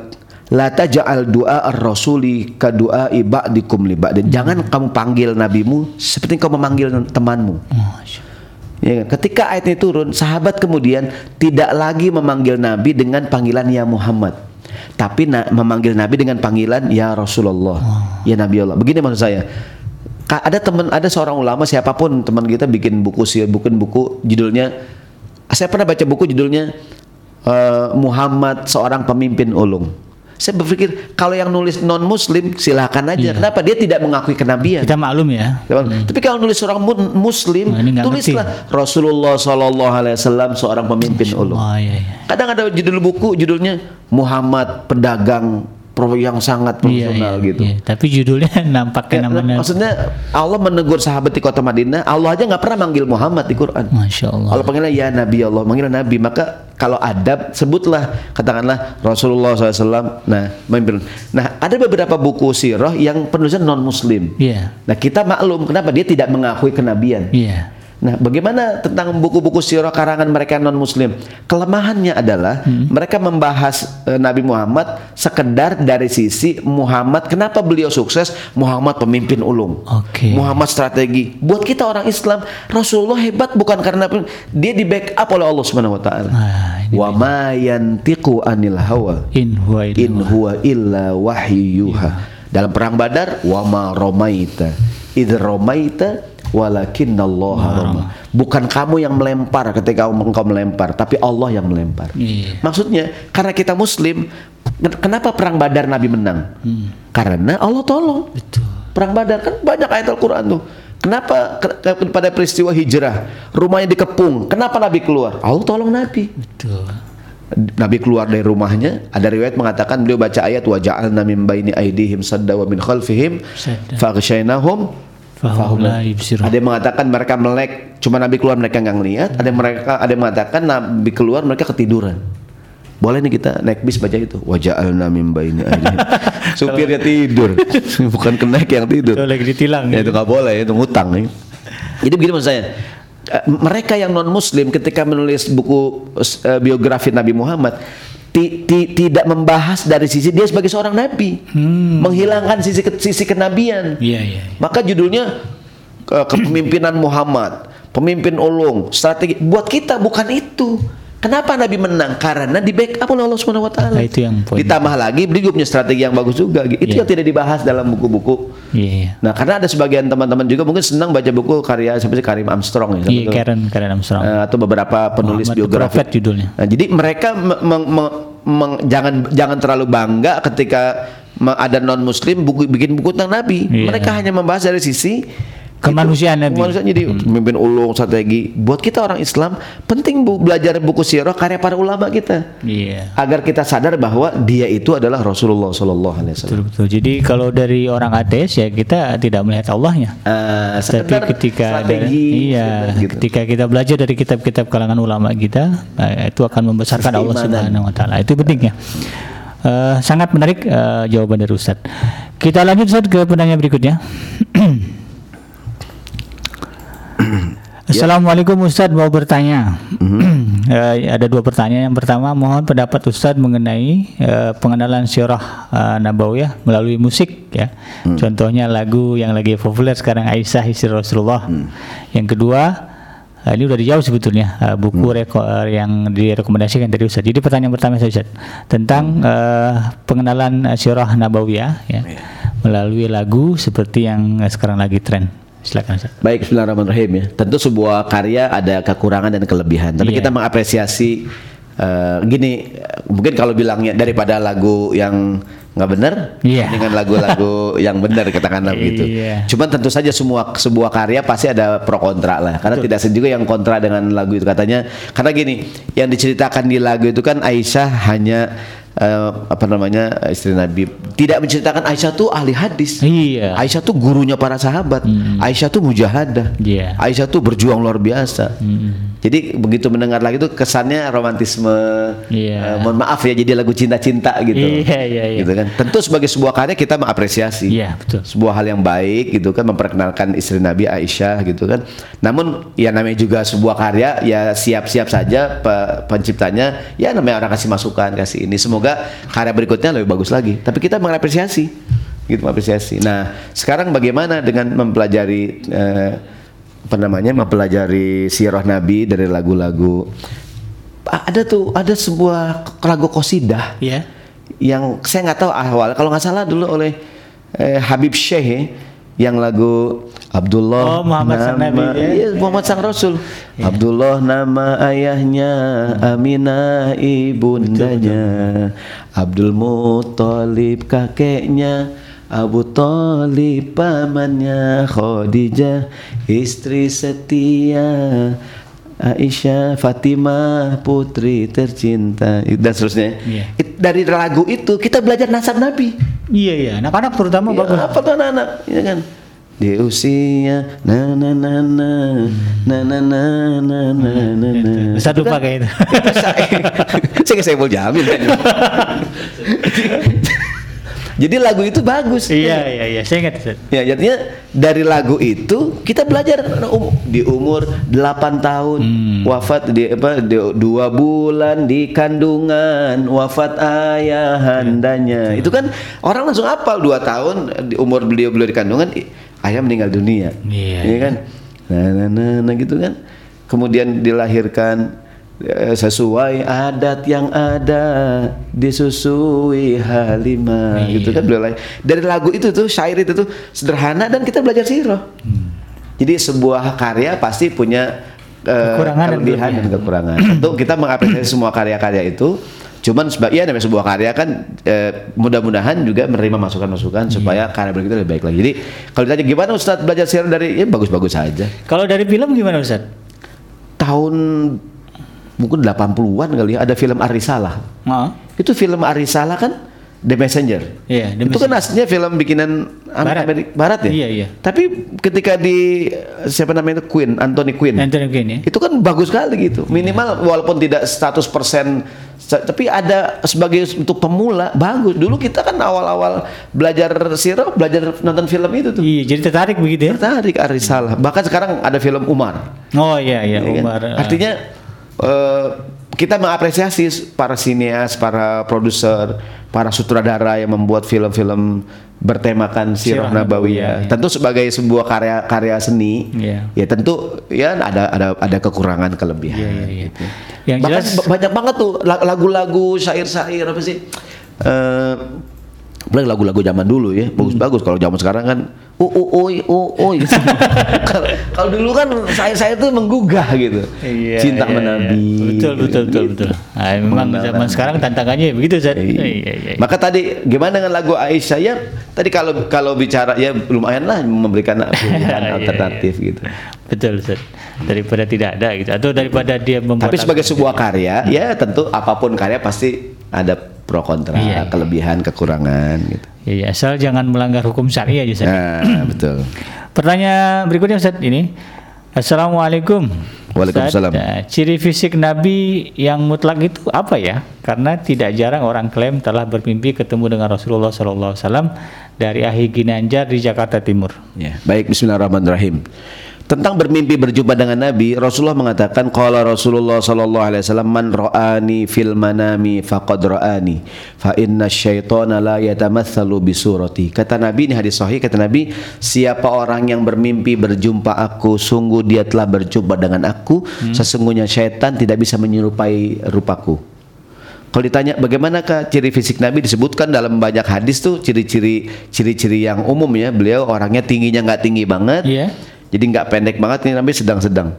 [SPEAKER 1] La taja'al du'a ar-rasuli ka du'a ba'dikum li ba'din. Jangan kamu panggil nabimu seperti kau memanggil temanmu.
[SPEAKER 2] Masya Allah.
[SPEAKER 1] Ya, kan? ketika ayat ini turun, sahabat kemudian tidak lagi memanggil Nabi dengan panggilan ya Muhammad, tapi na- memanggil Nabi dengan panggilan ya Rasulullah, ya Nabi Allah. Begini maksud saya. Ada teman, ada seorang ulama siapa pun teman kita bikin buku sih, bikin buku judulnya. Saya pernah baca buku judulnya eh, Muhammad seorang pemimpin ulung. Saya berpikir kalau yang nulis non Muslim silahkan aja.
[SPEAKER 2] Iya.
[SPEAKER 1] Kenapa dia tidak mengakui kenabian?
[SPEAKER 2] Kita maklum ya.
[SPEAKER 1] Tapi kalau nulis seorang mu- muslim,
[SPEAKER 2] Nah,
[SPEAKER 1] tulislah Rasulullah Shallallahu Alaihi Wasallam seorang pemimpin ulung.
[SPEAKER 2] Oh iya iya.
[SPEAKER 1] Kadang ada judul buku judulnya Muhammad pedagang pro yang sangat
[SPEAKER 2] Iya,
[SPEAKER 1] profesional
[SPEAKER 2] iya,
[SPEAKER 1] gitu.
[SPEAKER 2] iya. Tapi judulnya nampaknya
[SPEAKER 1] Ya,
[SPEAKER 2] namanya
[SPEAKER 1] maksudnya Allah menegur sahabat di kota Madinah, Allah aja nggak pernah manggil Muhammad di Quran.
[SPEAKER 2] Masya Allah.
[SPEAKER 1] Allah panggilnya ya Nabi Allah, manggil Nabi. Maka kalau adab sebutlah katakanlah Rasulullah SAW. Nah, memimpin. Nah, ada beberapa buku sirah yang penulisan non Muslim.
[SPEAKER 2] Iya.
[SPEAKER 1] Nah kita maklum kenapa dia tidak mengakui kenabian.
[SPEAKER 2] Iya.
[SPEAKER 1] Nah bagaimana tentang buku-buku sirah karangan mereka non Muslim? Kelemahannya adalah
[SPEAKER 2] Hmm.
[SPEAKER 1] mereka membahas eh, Nabi Muhammad sekedar dari sisi Muhammad. Kenapa beliau sukses? Muhammad pemimpin ulung.
[SPEAKER 2] Oke.
[SPEAKER 1] Muhammad strategi. Buat kita orang Islam, Rasulullah hebat bukan karena dia di backup oleh Allah Subhanahu Wa Taala.
[SPEAKER 2] Ah, ini
[SPEAKER 1] Wa ma yantiqu anil hawa
[SPEAKER 2] In huwa illa
[SPEAKER 1] in huwa illa wahyuha. Dalam perang Badar, wa ma romaita id romaita walakinnallaha roma. Bukan kamu yang melempar ketika engkau melempar, tapi Allah yang melempar.
[SPEAKER 2] Iya.
[SPEAKER 1] Maksudnya karena kita muslim, ken- kenapa perang Badar Nabi menang? Karena Allah tolong.
[SPEAKER 2] Betul.
[SPEAKER 1] Perang Badar kan banyak ayat Al-Qur'an tuh. Kenapa ke- pada peristiwa hijrah rumahnya dikepung? Kenapa Nabi keluar? Allah tolong Nabi.
[SPEAKER 2] Betul.
[SPEAKER 1] Nabi keluar dari rumahnya ada riwayat mengatakan beliau baca ayat wa ja'alna min baini aidihim sadda wa min khalfihim faghshaynahum
[SPEAKER 2] Fahum
[SPEAKER 1] ada yang mengatakan mereka melek cuma Nabi keluar mereka nggak ngelihat. Ada yang mereka ada yang mengatakan Nabi keluar mereka ketiduran. Boleh nih kita naik bis baca itu. Wa ja'alna min baini aidihim supirnya tidur. Bukan kenaik yang tidur.
[SPEAKER 2] Itu lagi ditilang.
[SPEAKER 1] ya itu nggak boleh itu ngutang ya. jadi begini maksud saya. Eh, mereka yang non muslim ketika menulis buku eh, biografi Nabi Muhammad ti- ti- tidak membahas dari sisi dia sebagai seorang nabi menghilangkan sisi sisi kenabian
[SPEAKER 2] Iya iya. iya.
[SPEAKER 1] maka judulnya ke- kepemimpinan Muhammad pemimpin ulung strategi buat kita bukan itu Kenapa Nabi menang? Karena di backup oleh Allah Subhanahu wa taala.
[SPEAKER 2] Nah, itu yang poin.
[SPEAKER 1] Ditambah lagi beliau punya strategi yang bagus juga. Itu
[SPEAKER 2] Iya.
[SPEAKER 1] yang tidak dibahas dalam buku-buku
[SPEAKER 2] Iya iya.
[SPEAKER 1] Nah, karena ada sebagian teman-teman juga mungkin senang baca buku karya seperti Karim Armstrong ya,
[SPEAKER 2] Iya Karen Karen Armstrong.
[SPEAKER 1] eh, atau beberapa penulis
[SPEAKER 2] Muhammad
[SPEAKER 1] biografi.
[SPEAKER 2] Prophet judulnya.
[SPEAKER 1] Nah, jadi mereka me- me- me- meng- jangan jangan terlalu bangga ketika ada non Muslim buku bikin buku tentang Nabi.
[SPEAKER 2] Iya.
[SPEAKER 1] Mereka hanya membahas dari sisi
[SPEAKER 2] Kemanusiaan Nabi.
[SPEAKER 1] Kemanusiaan jadi pemimpin ulung strategi. Buat kita orang Islam penting bu, belajar buku sirah karya para ulama kita
[SPEAKER 2] Iya.
[SPEAKER 1] agar kita sadar bahwa dia itu adalah Rasulullah Shallallahu Alaihi Wasallam.
[SPEAKER 2] Betul betul. Jadi kalau dari orang ateis ya kita tidak melihat Allahnya.
[SPEAKER 1] Eh,
[SPEAKER 2] Tapi ketika ada, iya,
[SPEAKER 1] gitu.
[SPEAKER 2] ketika kita belajar dari kitab-kitab kalangan ulama kita, eh, itu akan membesarkan Allah
[SPEAKER 1] Keimanan.
[SPEAKER 2] Subhanahu wa taala. Itu pentingnya. Eh, sangat menarik eh, jawaban dari Ustaz. Kita lanjut Ustaz ke penanya berikutnya. Assalamualaikum Ustaz mau bertanya. Eh, ada dua pertanyaan. Yang pertama mohon pendapat Ustaz mengenai eh, pengenalan sirah eh, nabawiyah melalui musik ya. Contohnya lagu yang lagi populer sekarang Aisyah istri Rasulullah. Yang kedua eh, ini udah dijawab sebetulnya eh, buku reko- eh, yang direkomendasikan dari Ustaz. Jadi pertanyaan pertama saya Ustaz tentang eh, pengenalan eh, sirah nabawiyah ya melalui lagu seperti yang sekarang lagi tren. Silakan Ustaz.
[SPEAKER 1] Baik, Bismillahirrahmanirrahim ya. Tentu sebuah karya ada kekurangan dan kelebihan. Tapi
[SPEAKER 2] Iya.
[SPEAKER 1] kita mengapresiasi eh, gini, mungkin kalau bilangnya daripada lagu yang nggak benar
[SPEAKER 2] Iya.
[SPEAKER 1] dengan lagu-lagu yang benar katakanlah begitu.
[SPEAKER 2] Iya.
[SPEAKER 1] Cuman tentu saja semua sebuah karya pasti ada pro kontra lah. Karena tidak sedikit juga yang kontra dengan lagu itu katanya. Karena gini, yang diceritakan di lagu itu kan Aisyah hanya eh, apa namanya istri Nabi. Tidak menceritakan Aisyah tuh ahli hadis.
[SPEAKER 2] Iya.
[SPEAKER 1] Aisyah tuh gurunya para sahabat. Aisyah tuh mujahadah.
[SPEAKER 2] Iya.
[SPEAKER 1] Aisyah tuh berjuang luar biasa. Jadi begitu mendengar lagi itu kesannya romantisme.
[SPEAKER 2] Iya.
[SPEAKER 1] eh, mohon maaf ya jadi lagu cinta-cinta gitu.
[SPEAKER 2] Iya, iya, iya.
[SPEAKER 1] Gitu kan. Tentu sebagai sebuah karya kita mengapresiasi.
[SPEAKER 2] Iya, betul.
[SPEAKER 1] Sebuah hal yang baik gitu kan memperkenalkan istri Nabi Aisyah gitu kan. Namun ya namanya juga sebuah karya ya siap-siap saja pe- penciptanya ya namanya orang kasih masukan, kasih ini. Semoga karya berikutnya lebih bagus lagi. Tapi kita mengapresiasi gitu mengapresiasi. Nah, sekarang bagaimana dengan mempelajari eh, apa namanya mempelajari sirah Nabi dari lagu-lagu ada tuh ada sebuah lagu kosidah
[SPEAKER 2] Iya.
[SPEAKER 1] yang saya nggak tahu awal kalau nggak salah dulu oleh eh, Habib Syekh ya, yang lagu Abdullah
[SPEAKER 2] Oh, Muhammad sang
[SPEAKER 1] nama,
[SPEAKER 2] Nabi, ya.
[SPEAKER 1] iya, Muhammad sang Rasul. Abdullah nama ayahnya Aminah ibundanya. Abdul Muthalib kakeknya. Abu Talib pamannya. Khadijah istri setia. Aisyah Fatimah putri tercinta. Dan seterusnya. It- dari lagu itu kita belajar nasab Nabi
[SPEAKER 2] Iya iya, anak-anak terutama
[SPEAKER 1] Ya,
[SPEAKER 2] bagus.
[SPEAKER 1] apa tuh anak-anak ya kan di usia na na na na na na na na na na na
[SPEAKER 2] Ustaz lupa kayak itu.
[SPEAKER 1] Saya saya mau jamin kan. Jadi lagu itu bagus.
[SPEAKER 2] iya iya iya, saya ingat.
[SPEAKER 1] Ya, jadinya dari lagu itu kita belajar um- di umur 8 tahun wafat di apa di, dua bulan di kandungan wafat ayahandanya. Itu kan orang langsung hafal dua tahun di umur beliau beliau di kandungan ayah meninggal dunia.
[SPEAKER 2] Iya,
[SPEAKER 1] Iya kan? Nah, nah, nah, nah, gitu kan. Kemudian dilahirkan sesuai adat yang ada disusui Halimah gitu kan beliau dari lagu itu tuh syair itu tuh sederhana dan kita belajar sirah. Jadi sebuah karya pasti punya eh,
[SPEAKER 2] Kekurangan dan
[SPEAKER 1] kelebihan dan
[SPEAKER 2] kelebihan.
[SPEAKER 1] kekurangan. Tentu kita mengapresiasi semua karya-karya itu cuman sebagai ya namanya sebuah karya kan eh, mudah-mudahan juga menerima masukan-masukan supaya karya berikutnya lebih baik lagi. Jadi kalau ditanya gimana Ustadz belajar sirah dari ya bagus-bagus saja.
[SPEAKER 2] Kalau dari film gimana Ustaz?
[SPEAKER 1] tahun mungkin 80-an kali ya ada film Arisalah.
[SPEAKER 2] Oh.
[SPEAKER 1] Itu film Arisalah kan The Messenger.
[SPEAKER 2] Iya, The
[SPEAKER 1] itu kan aslinya film bikinan
[SPEAKER 2] Barat.
[SPEAKER 1] Amerika Barat ya.
[SPEAKER 2] Iya, iya.
[SPEAKER 1] Tapi ketika di siapa namanya itu Queen, Anthony Quinn.
[SPEAKER 2] Anthony Quinn ya.
[SPEAKER 1] Itu kan bagus sekali gitu. Minimal walaupun tidak 100% sa- tapi ada sebagai untuk pemula bagus. Dulu kita kan awal-awal belajar sirah, belajar nonton film itu tuh.
[SPEAKER 2] Iya, jadi tertarik begitu ya?
[SPEAKER 1] Tertarik Arisalah. Bahkan sekarang ada film Umar.
[SPEAKER 2] Oh iya iya,
[SPEAKER 1] Ya kan?
[SPEAKER 2] Umar. eh,
[SPEAKER 1] Artinya eh, kita mengapresiasi para sinias, para produser, para sutradara yang membuat film-film bertemakan sirah
[SPEAKER 2] Sirah
[SPEAKER 1] nabawiyah.
[SPEAKER 2] Nabawiyah, ya.
[SPEAKER 1] Tentu sebagai sebuah karya-karya seni,
[SPEAKER 2] Iya.
[SPEAKER 1] ya tentu ya ada ada ada kekurangan kelebihan.
[SPEAKER 2] Iya iya iya.
[SPEAKER 1] gitu.
[SPEAKER 2] Yang
[SPEAKER 1] Bahkan
[SPEAKER 2] jelas
[SPEAKER 1] ba- banyak banget tuh la- lagu-lagu syair-syair apa sih? Apalagi lagu-lagu zaman dulu ya, bagus-bagus. Kalau zaman sekarang kan oi gitu. Kalau- dulu kan saya saya tuh menggugah gitu.
[SPEAKER 2] Iya,
[SPEAKER 1] Cinta
[SPEAKER 2] iya,
[SPEAKER 1] sama
[SPEAKER 2] iya.
[SPEAKER 1] Nabi.
[SPEAKER 2] Betul betul betul
[SPEAKER 1] Gitu.
[SPEAKER 2] betul. Nah, memang zaman sekarang tantangannya begitu Ustaz.
[SPEAKER 1] Iya.
[SPEAKER 2] Iya, iya, iya.
[SPEAKER 1] Maka tadi gimana dengan lagu Aisyah ya? Tadi kalau kalau bicara ya lumayan lah memberikan pilihan
[SPEAKER 2] Iya,
[SPEAKER 1] alternatif
[SPEAKER 2] iya.
[SPEAKER 1] gitu.
[SPEAKER 2] Betul Ustaz. Daripada tidak ada gitu atau daripada dia membuat
[SPEAKER 1] Tapi sebagai sebuah karya, ya tentu apa pun karya pasti ada pro kontra,
[SPEAKER 2] Iya, iya.
[SPEAKER 1] kelebihan, kekurangan gitu.
[SPEAKER 2] Iya, asal jangan melanggar hukum syariah aja Ustaz.
[SPEAKER 1] Nah, betul.
[SPEAKER 2] Pertanyaan berikutnya Ustaz ini. Assalamualaikum.
[SPEAKER 1] Waalaikumsalam.
[SPEAKER 2] Ustaz, eh, ciri fisik Nabi yang mutlak itu apa ya? Karena tidak jarang orang klaim telah bermimpi ketemu dengan Rasulullah SAW dari Ahi Ginanjar di Jakarta Timur.
[SPEAKER 1] Ya, baik Bismillahirrahmanirrahim. Tentang bermimpi berjumpa dengan Nabi, Rasulullah mengatakan qala Rasulullah sallallahu alaihi wasallam man ra'ani fil manami faqad ra'ani fa inna syaitana la yatamatsalu bi surati. Kata Nabi ini hadis sahih kata Nabi, siapa orang yang bermimpi berjumpa aku, sungguh dia telah berjumpa dengan aku, sesungguhnya syaitan tidak bisa menyerupai rupaku. Kalau ditanya bagaimanakah ciri fisik Nabi disebutkan dalam banyak hadis tuh ciri-ciri ciri-ciri yang umum ya beliau orangnya tingginya nggak tinggi banget
[SPEAKER 2] Iya.
[SPEAKER 1] Jadi nggak pendek banget ini Nabi sedang-sedang.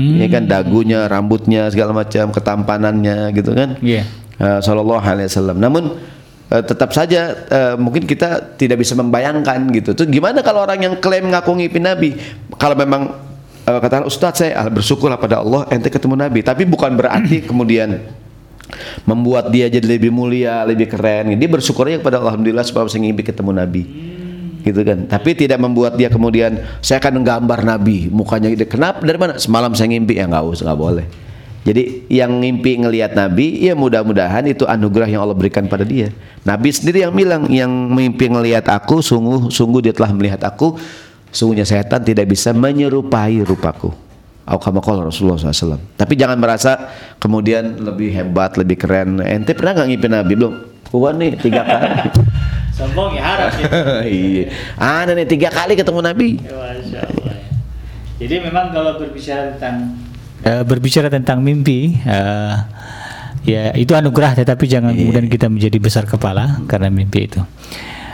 [SPEAKER 1] Ya kan dagunya rambutnya segala macam ketampanannya gitu kan?
[SPEAKER 2] Iya.
[SPEAKER 1] Eh, Sallallahu Alaihi Wasallam. Namun eh, tetap saja eh, mungkin kita tidak bisa membayangkan gitu. Tuh gimana kalau orang yang klaim ngaku ngipin Nabi? Kalau memang eh, kata Ustadz saya ah, bersyukurlah pada Allah ente ketemu Nabi. Tapi bukan berarti kemudian membuat dia jadi lebih mulia, lebih keren. Dia bersyukurnya kepada Allah, Alhamdulillah sebab saya ngimpi ketemu Nabi. Gitu kan. Tapi tidak membuat dia kemudian saya akan menggambar Nabi, mukanya gitu. Kenapa? Dari mana? Semalam saya ngimpi ya nggak usah, nggak boleh. Jadi yang ngimpi ngelihat Nabi, ya mudah-mudahan itu anugerah yang Allah berikan pada dia. Nabi sendiri yang bilang, yang mimpi ngelihat aku, sungguh sungguh dia telah melihat aku, sungguhnya setan tidak bisa menyerupai rupaku. Au kama qala Rasulullah SAW. Tapi jangan merasa kemudian lebih hebat, lebih keren. Ente pernah nggak ngimpi Nabi belum? Gua nih tiga kali.
[SPEAKER 2] Sombong ya harap ya.
[SPEAKER 1] iya. Ada nih tiga kali ketemu Nabi.
[SPEAKER 2] Masya Allah. Jadi memang kalau berbicara tentang eh, berbicara tentang mimpi, eh, ya itu anugerah, tetapi jangan kemudian kita menjadi besar kepala karena mimpi itu.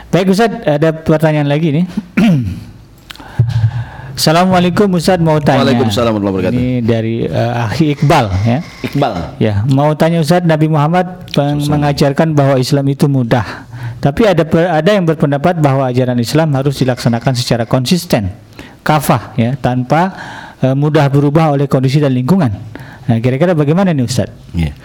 [SPEAKER 2] Baik Ustaz, ada pertanyaan lagi nih. Assalamualaikum Ustaz mau tanya.
[SPEAKER 1] Waalaikumsalam warahmatullahi wabarakatuh.
[SPEAKER 2] Ini dari eh, Akhi Iqbal ya.
[SPEAKER 1] Iqbal.
[SPEAKER 2] Ya, mau tanya Ustaz, Nabi Muhammad peng- mengajarkan bahwa Islam itu mudah. Tapi ada ada yang berpendapat bahwa ajaran Islam harus dilaksanakan secara konsisten, kafah ya, tanpa eh, mudah berubah oleh kondisi dan lingkungan. Nah, kira-kira bagaimana nih Ustaz?
[SPEAKER 1] Iya.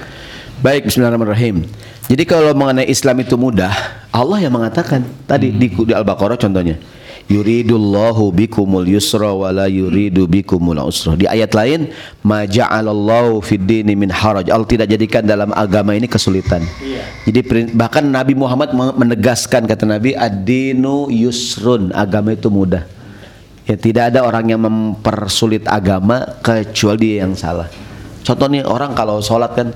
[SPEAKER 1] Baik, Bismillahirrahmanirrahim. Jadi kalau mengenai Islam itu mudah, Allah yang mengatakan tadi di, di Al-Baqarah contohnya. Yuridullahu bikumul yusra wa la yuridu bikumul usra. Di ayat lain, ma ja'alallahu fid dini min haraj. Allah tidak jadikan dalam agama ini kesulitan. Jadi perin- bahkan Nabi Muhammad me- menegaskan kata Nabi, ad-dinu yusrun. Agama itu mudah. Ya tidak ada orang yang mempersulit agama kecuali dia yang salah. Contohnya orang kalau sholat kan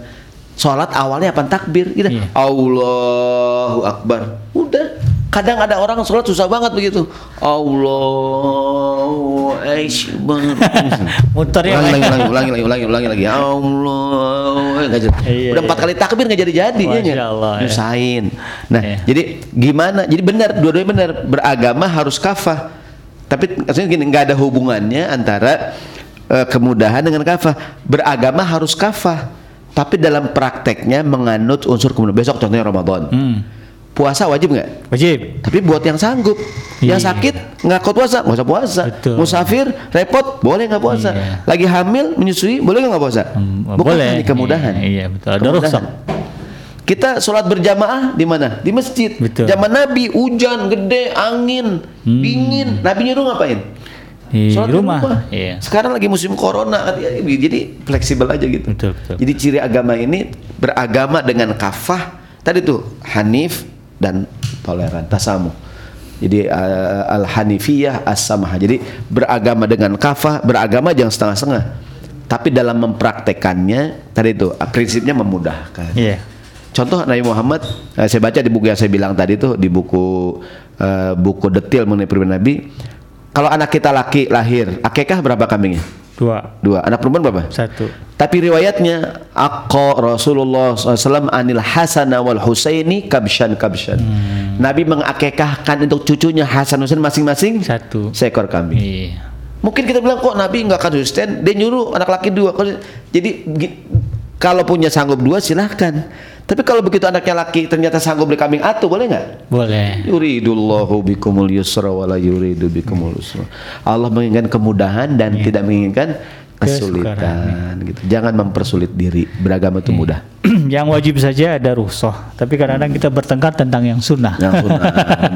[SPEAKER 1] sholat awalnya apa takbir gitu.
[SPEAKER 2] Iya.
[SPEAKER 1] Allahu Akbar. Udah. Kadang ada orang sholat susah banget begitu. Allahu Akbar.
[SPEAKER 2] Motornya
[SPEAKER 1] ulangi, lagi, ulangi, ulangi, ulangi, ulangi lagi. Allah. Nggak jadi.
[SPEAKER 2] Iya,
[SPEAKER 1] Udah
[SPEAKER 2] iya.
[SPEAKER 1] empat kali takbir nggak jadi jadi.
[SPEAKER 2] Masya Allah, ya.
[SPEAKER 1] Nyusahin. Nah,
[SPEAKER 2] Iya.
[SPEAKER 1] jadi gimana? Jadi benar, dua-duanya benar. Beragama harus kafah. Tapi maksudnya gini, nggak ada hubungannya antara eh, kemudahan dengan kafah. Beragama harus kafah. Tapi dalam prakteknya menganut unsur kemudahan. Besok contohnya Ramadan.
[SPEAKER 2] Hmm,
[SPEAKER 1] Puasa wajib nggak?
[SPEAKER 2] wajib.
[SPEAKER 1] Tapi buat yang sanggup, yang
[SPEAKER 2] Iya.
[SPEAKER 1] sakit nggak kuat puasa, nggak usah puasa.
[SPEAKER 2] Betul.
[SPEAKER 1] Musafir repot, boleh nggak puasa.
[SPEAKER 2] Iya.
[SPEAKER 1] Lagi hamil, menyusui, boleh nggak puasa?
[SPEAKER 2] Hmm,
[SPEAKER 1] Bukan
[SPEAKER 2] boleh.
[SPEAKER 1] hanya kemudahan.
[SPEAKER 2] Iya, iya, betul. Ada
[SPEAKER 1] Kemudahan. Kita sholat berjamaah di mana? Di masjid.
[SPEAKER 2] Betul.
[SPEAKER 1] Zaman Nabi hujan gede, angin,
[SPEAKER 2] Hmm.
[SPEAKER 1] dingin. Nabi nyuruh ngapain?
[SPEAKER 2] Di
[SPEAKER 1] Sholat
[SPEAKER 2] rumah. Iya.
[SPEAKER 1] Sekarang lagi musim corona, jadi fleksibel aja gitu.
[SPEAKER 2] Betul, betul.
[SPEAKER 1] Jadi ciri agama ini beragama dengan kafah. Tadi tuh Hanif dan toleran, tasamu. Jadi uh, al Hanifiyah as samah. Jadi beragama dengan kafah, beragama jangan setengah-setengah. Tapi dalam mempraktekannya tadi itu prinsipnya memudahkan.
[SPEAKER 2] Iya.
[SPEAKER 1] Contoh Nabi Muhammad, eh, saya baca di buku yang saya bilang tadi tuh di buku eh, buku detil mengenai pribadi Nabi. Kalau anak kita laki lahir, akikah berapa kambingnya?
[SPEAKER 2] Dua.
[SPEAKER 1] Dua. Anak perempuan berapa?
[SPEAKER 2] Satu.
[SPEAKER 1] Tapi riwayatnya Aqqa Rasulullah SAW anil Hasan wal Husaini kabshan kabshan.
[SPEAKER 2] Hmm.
[SPEAKER 1] Nabi mengakekahkan untuk cucunya Hasan Husain masing-masing
[SPEAKER 2] Satu.
[SPEAKER 1] seekor kambing.
[SPEAKER 2] Iya.
[SPEAKER 1] Mungkin kita bilang kok Nabi nggak konsisten, dia nyuruh anak laki dua. Jadi kalau punya sanggup dua silahkan. Tapi kalau begitu anaknya laki ternyata sanggup beli kambing atu boleh nggak?
[SPEAKER 2] Boleh.
[SPEAKER 1] Yuridullahu bikumul yusra wa la yuridu bikumul usra. Allah menginginkan kemudahan dan tidak menginginkan kesulitan gitu. Jangan mempersulit diri. Beragama itu mudah.
[SPEAKER 2] yang wajib saja ada rusoh. Tapi kadang-kadang kita bertengkar tentang yang sunnah.
[SPEAKER 1] Yang sunnah.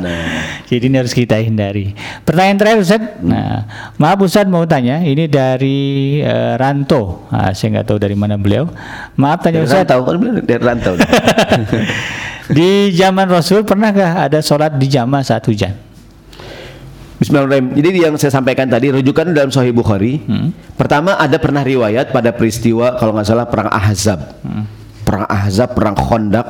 [SPEAKER 2] Jadi ini harus kita hindari. Pertanyaan terakhir Ustaz. Nah, maaf Ustaz mau tanya, ini dari eh, Ranto. Ah, saya nggak tahu dari mana beliau. Maaf tanya
[SPEAKER 1] Dari
[SPEAKER 2] Ustaz.
[SPEAKER 1] rantau kan benar, dari rantau.
[SPEAKER 2] Di zaman Rasul pernahkah ada sholat di jamaah saat hujan?
[SPEAKER 1] Bismillahirrahmanirrahim. Jadi yang saya sampaikan tadi rujukan dalam Sahih Bukhari. Pertama ada pernah riwayat pada peristiwa kalau nggak salah perang Ahzab. Perang Ahzab, perang Khandaq.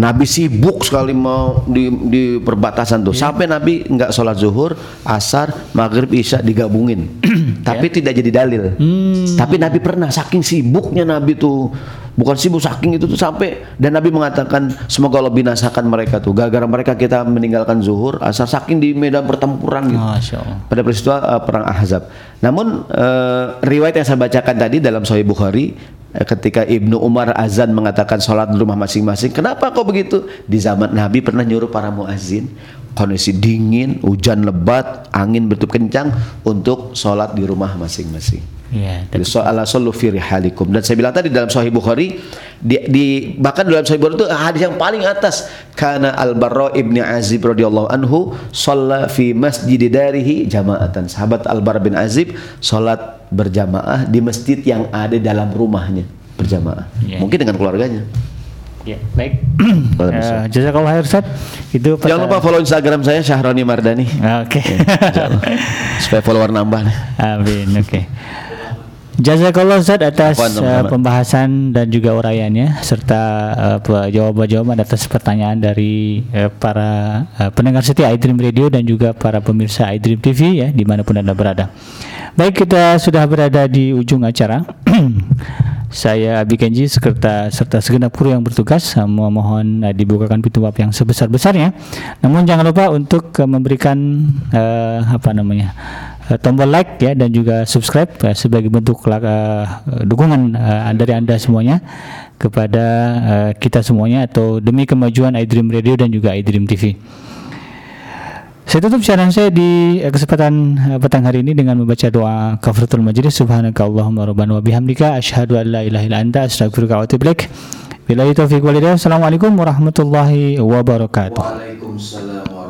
[SPEAKER 1] Nabi sibuk sekali mau di, di perbatasan tuh. Sampai Nabi nggak sholat zuhur, asar, maghrib, isya digabungin. Tapi tidak jadi dalil. Tapi Nabi pernah saking sibuknya Nabi tuh bukan sibuk saking itu tuh sampai dan Nabi mengatakan semoga Allah binasakan mereka tuh gara-gara mereka kita meninggalkan zuhur asar saking di medan pertempuran gitu
[SPEAKER 2] Masya Allah.
[SPEAKER 1] pada peristiwa uh, perang Ahzab. Namun uh, riwayat yang saya bacakan tadi dalam Sahih Bukhari uh, ketika Ibnu Umar azan mengatakan sholat di rumah masing-masing. Kenapa kok begitu? Di zaman Nabi pernah nyuruh para muazin kondisi dingin, hujan lebat, angin bertiup kencang untuk sholat di rumah masing-masing.
[SPEAKER 2] Iya.
[SPEAKER 1] Jadi so ala sallu fi rihalikum. Dan saya bilang tadi dalam Sahih Bukhari di, di bahkan dalam Sahih Bukhari itu hadis yang paling atas karena Al Barra ibni Azib radhiyallahu anhu shalla fi masjid darihi jama'atan. Sahabat Al Barra bin Azib salat berjamaah di masjid yang ada dalam rumahnya berjamaah.
[SPEAKER 2] Iya.
[SPEAKER 1] Mungkin dengan keluarganya.
[SPEAKER 2] Ya, baik.
[SPEAKER 1] Ustaz.
[SPEAKER 2] Jazakallah khair Ustaz. Itu
[SPEAKER 1] Jangan lupa follow Instagram saya Syahroni Mardani
[SPEAKER 2] Oke.
[SPEAKER 1] supaya follower nambah.
[SPEAKER 2] Amin. Oke. Jazakallah Ustaz atas eh, pembahasan dan juga uraiannya serta pe- jawaban-jawaban atas pertanyaan dari eh, para eh, pendengar setia iDream Radio dan juga para pemirsa iDream TV ya di mana pun anda berada. Baik kita sudah berada di ujung acara. Saya Abi Kenji serta serta segenap kru yang bertugas eh, memohon eh, dibukakan pintu maaf yang sebesar-besarnya. Namun jangan lupa untuk eh, memberikan eh, apa namanya? Eh, tombol like ya dan juga subscribe eh, sebagai bentuk eh, dukungan eh, dari Anda semuanya kepada eh, kita semuanya atau demi kemajuan iDream Radio dan juga iDream TV. Saya tutup siaran saya di kesempatan petang hari ini dengan membaca doa kafaratul majlis subhanaka Allahumma rabbana wa bihamdika asyhadu an la ilaha illa anta astaghfiruka wa atubu ilaik. Billahi taufiq wal hidayah. Assalamualaikum warahmatullahi wabarakatuh.
[SPEAKER 1] Waalaikumsalam warahmatullahi